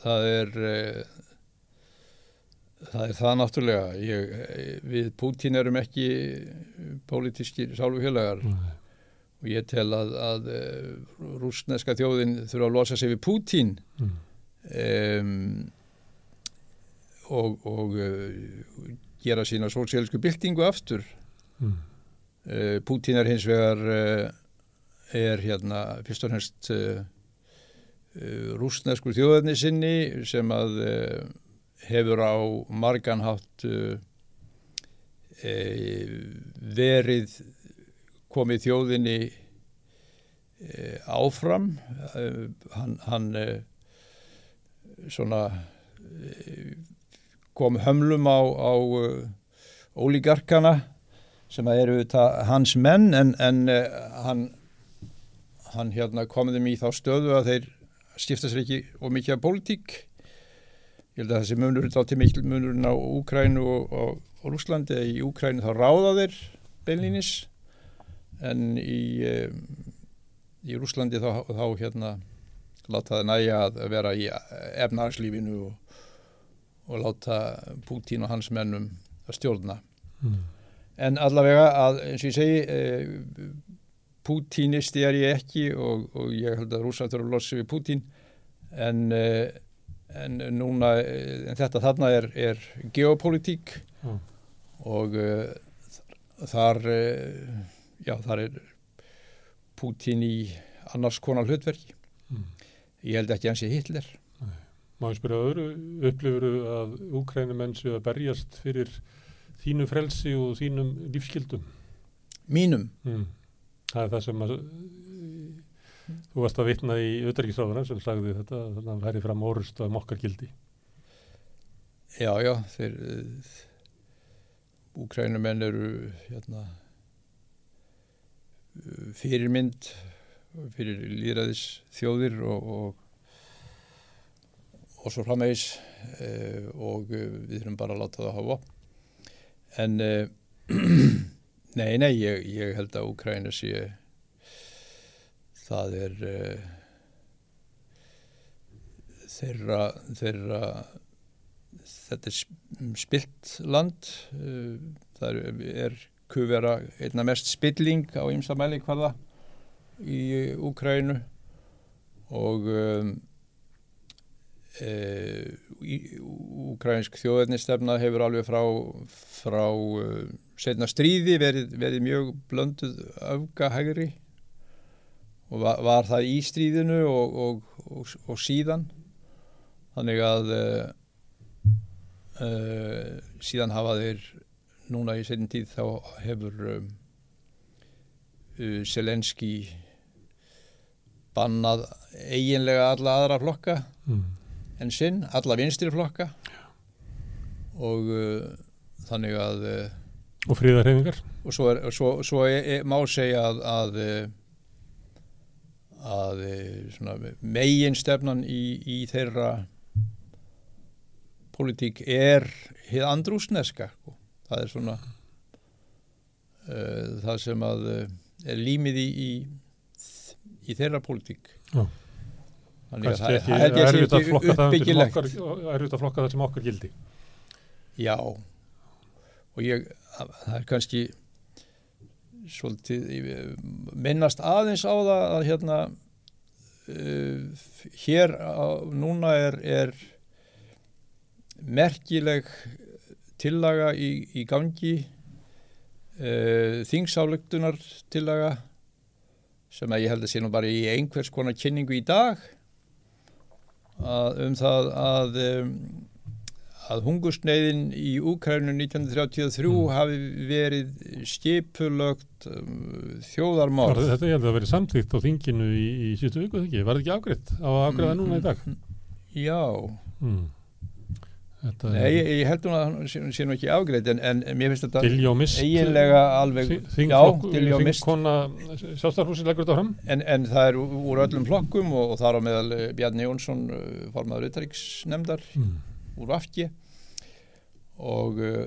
það er uh, það er það náttúrulega. Ég, eh, við Pútín erum ekki pólitískir sálfélagar og ég tel að, að uh, rúsneska þjóðin þurfa að losa sig við Pútín. Mm, um, og, og uh, gera sína sósialsku byltingu aftur. Mm, uh, Pútín er hins vegar uh, er hérna fyrst og hennst rúsneskur þjóðarni sinni sem að hefur á marganhátt verið komið þjóðinni uh, áfram uh, hann, hann uh, svona kom hömlum á, á ólígarkana sem að eru hans menn en, en hann, hann hérna, kom þeim í þá stöðu að þeir skipta sér ekki og mikið af pólitík. Ég held að þessi munurinn þá til mikil munurinn á Úkrænu og, og, og Rúslandi eða í Úkrænu þá ráða þeir beinlínis en í um, í Rúslandi þá, þá hérna láta það næja að vera í efnarslífinu og, og láta Pútín og hans mennum að stjórna Mm. en allavega að eins og ég segi eh, Pútínisti er ég ekki og, og ég held að Rúsa þurfa að losa við Pútín en, eh, en núna eh, en þetta þarna er, er geopolítík Já. og eh, þar eh, já þar er Pútín í annars konar hlutverki Mm. ég held ekki hans í Hitler Má ég spyrja öðru, upplifur að úkrænumenn séu að berjast fyrir þínu frelsi og þínum lífskildum? mínum Mm. Það er það sem að þú varst að vitna í auðverkisráðuna sem sagði þetta, þannig að hann færi fram orust af mokkar gildi. Já, já, þeir úkrænumenn eru hérna fyrirmynd fyrir líðræðis þjóðir og, og og svo framvegis uh, og uh, við þurfum bara að láta það hafa. En uh, nei, nei, ég, ég held að Úkræna sé það er uh, þeirra þeirra þetta er sp- spilt land það er, er kuvera einna mest spilling á ymsa mæli hvaða í Úkrænu og um, e, Úkrænsk þjóðernistefna hefur alveg frá, frá uh, setna stríði verið, verið mjög blönduð öfgahægri og var, var það í stríðinu og, og, og, og síðan. Þannig að uh, uh, síðan hafa þeir núna í setjum tíð þá hefur um, uh, Selenski bannað eiginlega alla aðra flokka Mm. en sinn, alla vinstri flokka og uh, þannig að uh, Og fríðarhefingar? og svo, er, svo, svo er, er, má segja að að, uh, að uh, megin stefnan í, í þeirra politík er hið andrúsneska sko. Það er svona uh, það sem að uh, er límið í, í, í þeirra politík Já. þannig að það, er erfitt að flokka það sem okkar, erfitt að flokka það sem okkar gildi. Já, og ég, það er kannski svolítið, minnast aðeins á það að hérna, uh, hér á, núna er, er merkileg tillaga í, í gangi, uh, þingsálegtunar tillaga sem að ég held að sé nú bara í einhvers konar kynningu í dag að, um það að um, að hungursneiðin í Úkrænu 1933 Mm. hafi verið skipulögt um, þjóðarmál. Var, þetta ég held að vera samþýtt á þinginu í, í síðustu viku, þegar ekki? Var þetta ekki ágreitt á að ágreiða núna í dag? Já, Mm. Þetta nei, ég, ég held hún að hann sé, sé nú ekki afgreitt en, en, mér finnst þetta eiginlega alveg, Þingkona sjálfstæðarhúsi leggur þetta fram? En, en það er úr öllum flokkum og, og þar á meðal eh, Bjarni Jónsson, eh, formaður utarriksnemndar mm. úr Vafki. Og uh,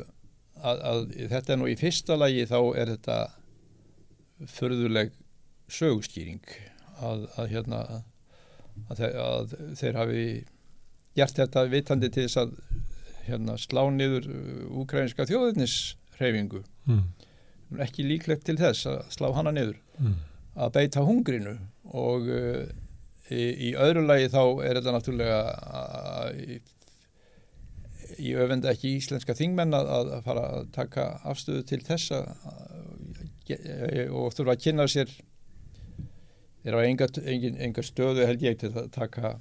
að, að þetta er nú í fyrsta lagi þá er þetta förðuleg sögustýring að, að hérna að, þeir, að þeir hafi gert þetta vitandi til þess að hérna, slá niður úkrænska þjóðinnishreyfingu Mm. ekki líklegt til þess að slá hana niður Mm. að beita hungrinu og uh, í, í öðru lagi þá er þetta náttúrulega uh, í, í öfenda ekki íslenska þingmenn að, að fara að taka afstöðu til þessa og þurfa að kynna sér þeir hafa enga, engin, enga stöðu held ég til að taka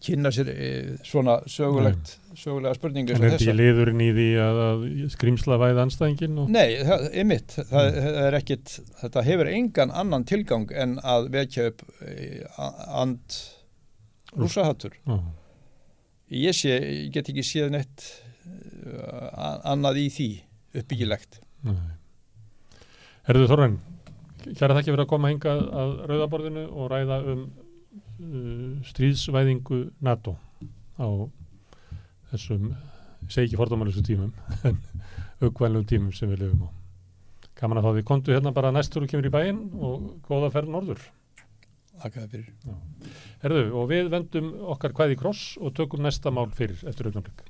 kynna sér e, svona sögulegt sögulega spurningu En er þetta ekki liðurinn í því að, að skrýmsla væða anstæðingin? Og... Nei, það er mitt. Það, það er ekkit, þetta hefur engan annan tilgang en að vekja upp eh, and rúsahattur. Já. Ég, sé, ég get ekki séð neitt uh, annað í því uppbyggilegt. Nei. Herðu Þorren, kæra þakki fyrir að koma hingað að rauðaborðinu og ræða um uh, stríðsvæðingu NATO á þessum, segi ekki fordómalustu tímum, en aukvælum tímum sem við lifum á. Gaman að fá því, kontu hérna bara næstur og kemur í bæinn og góða ferð norður. Þakka fyrir. Herðu, og við vendum okkar hvaði kross og tökum næsta mál fyrir eftir augnablik.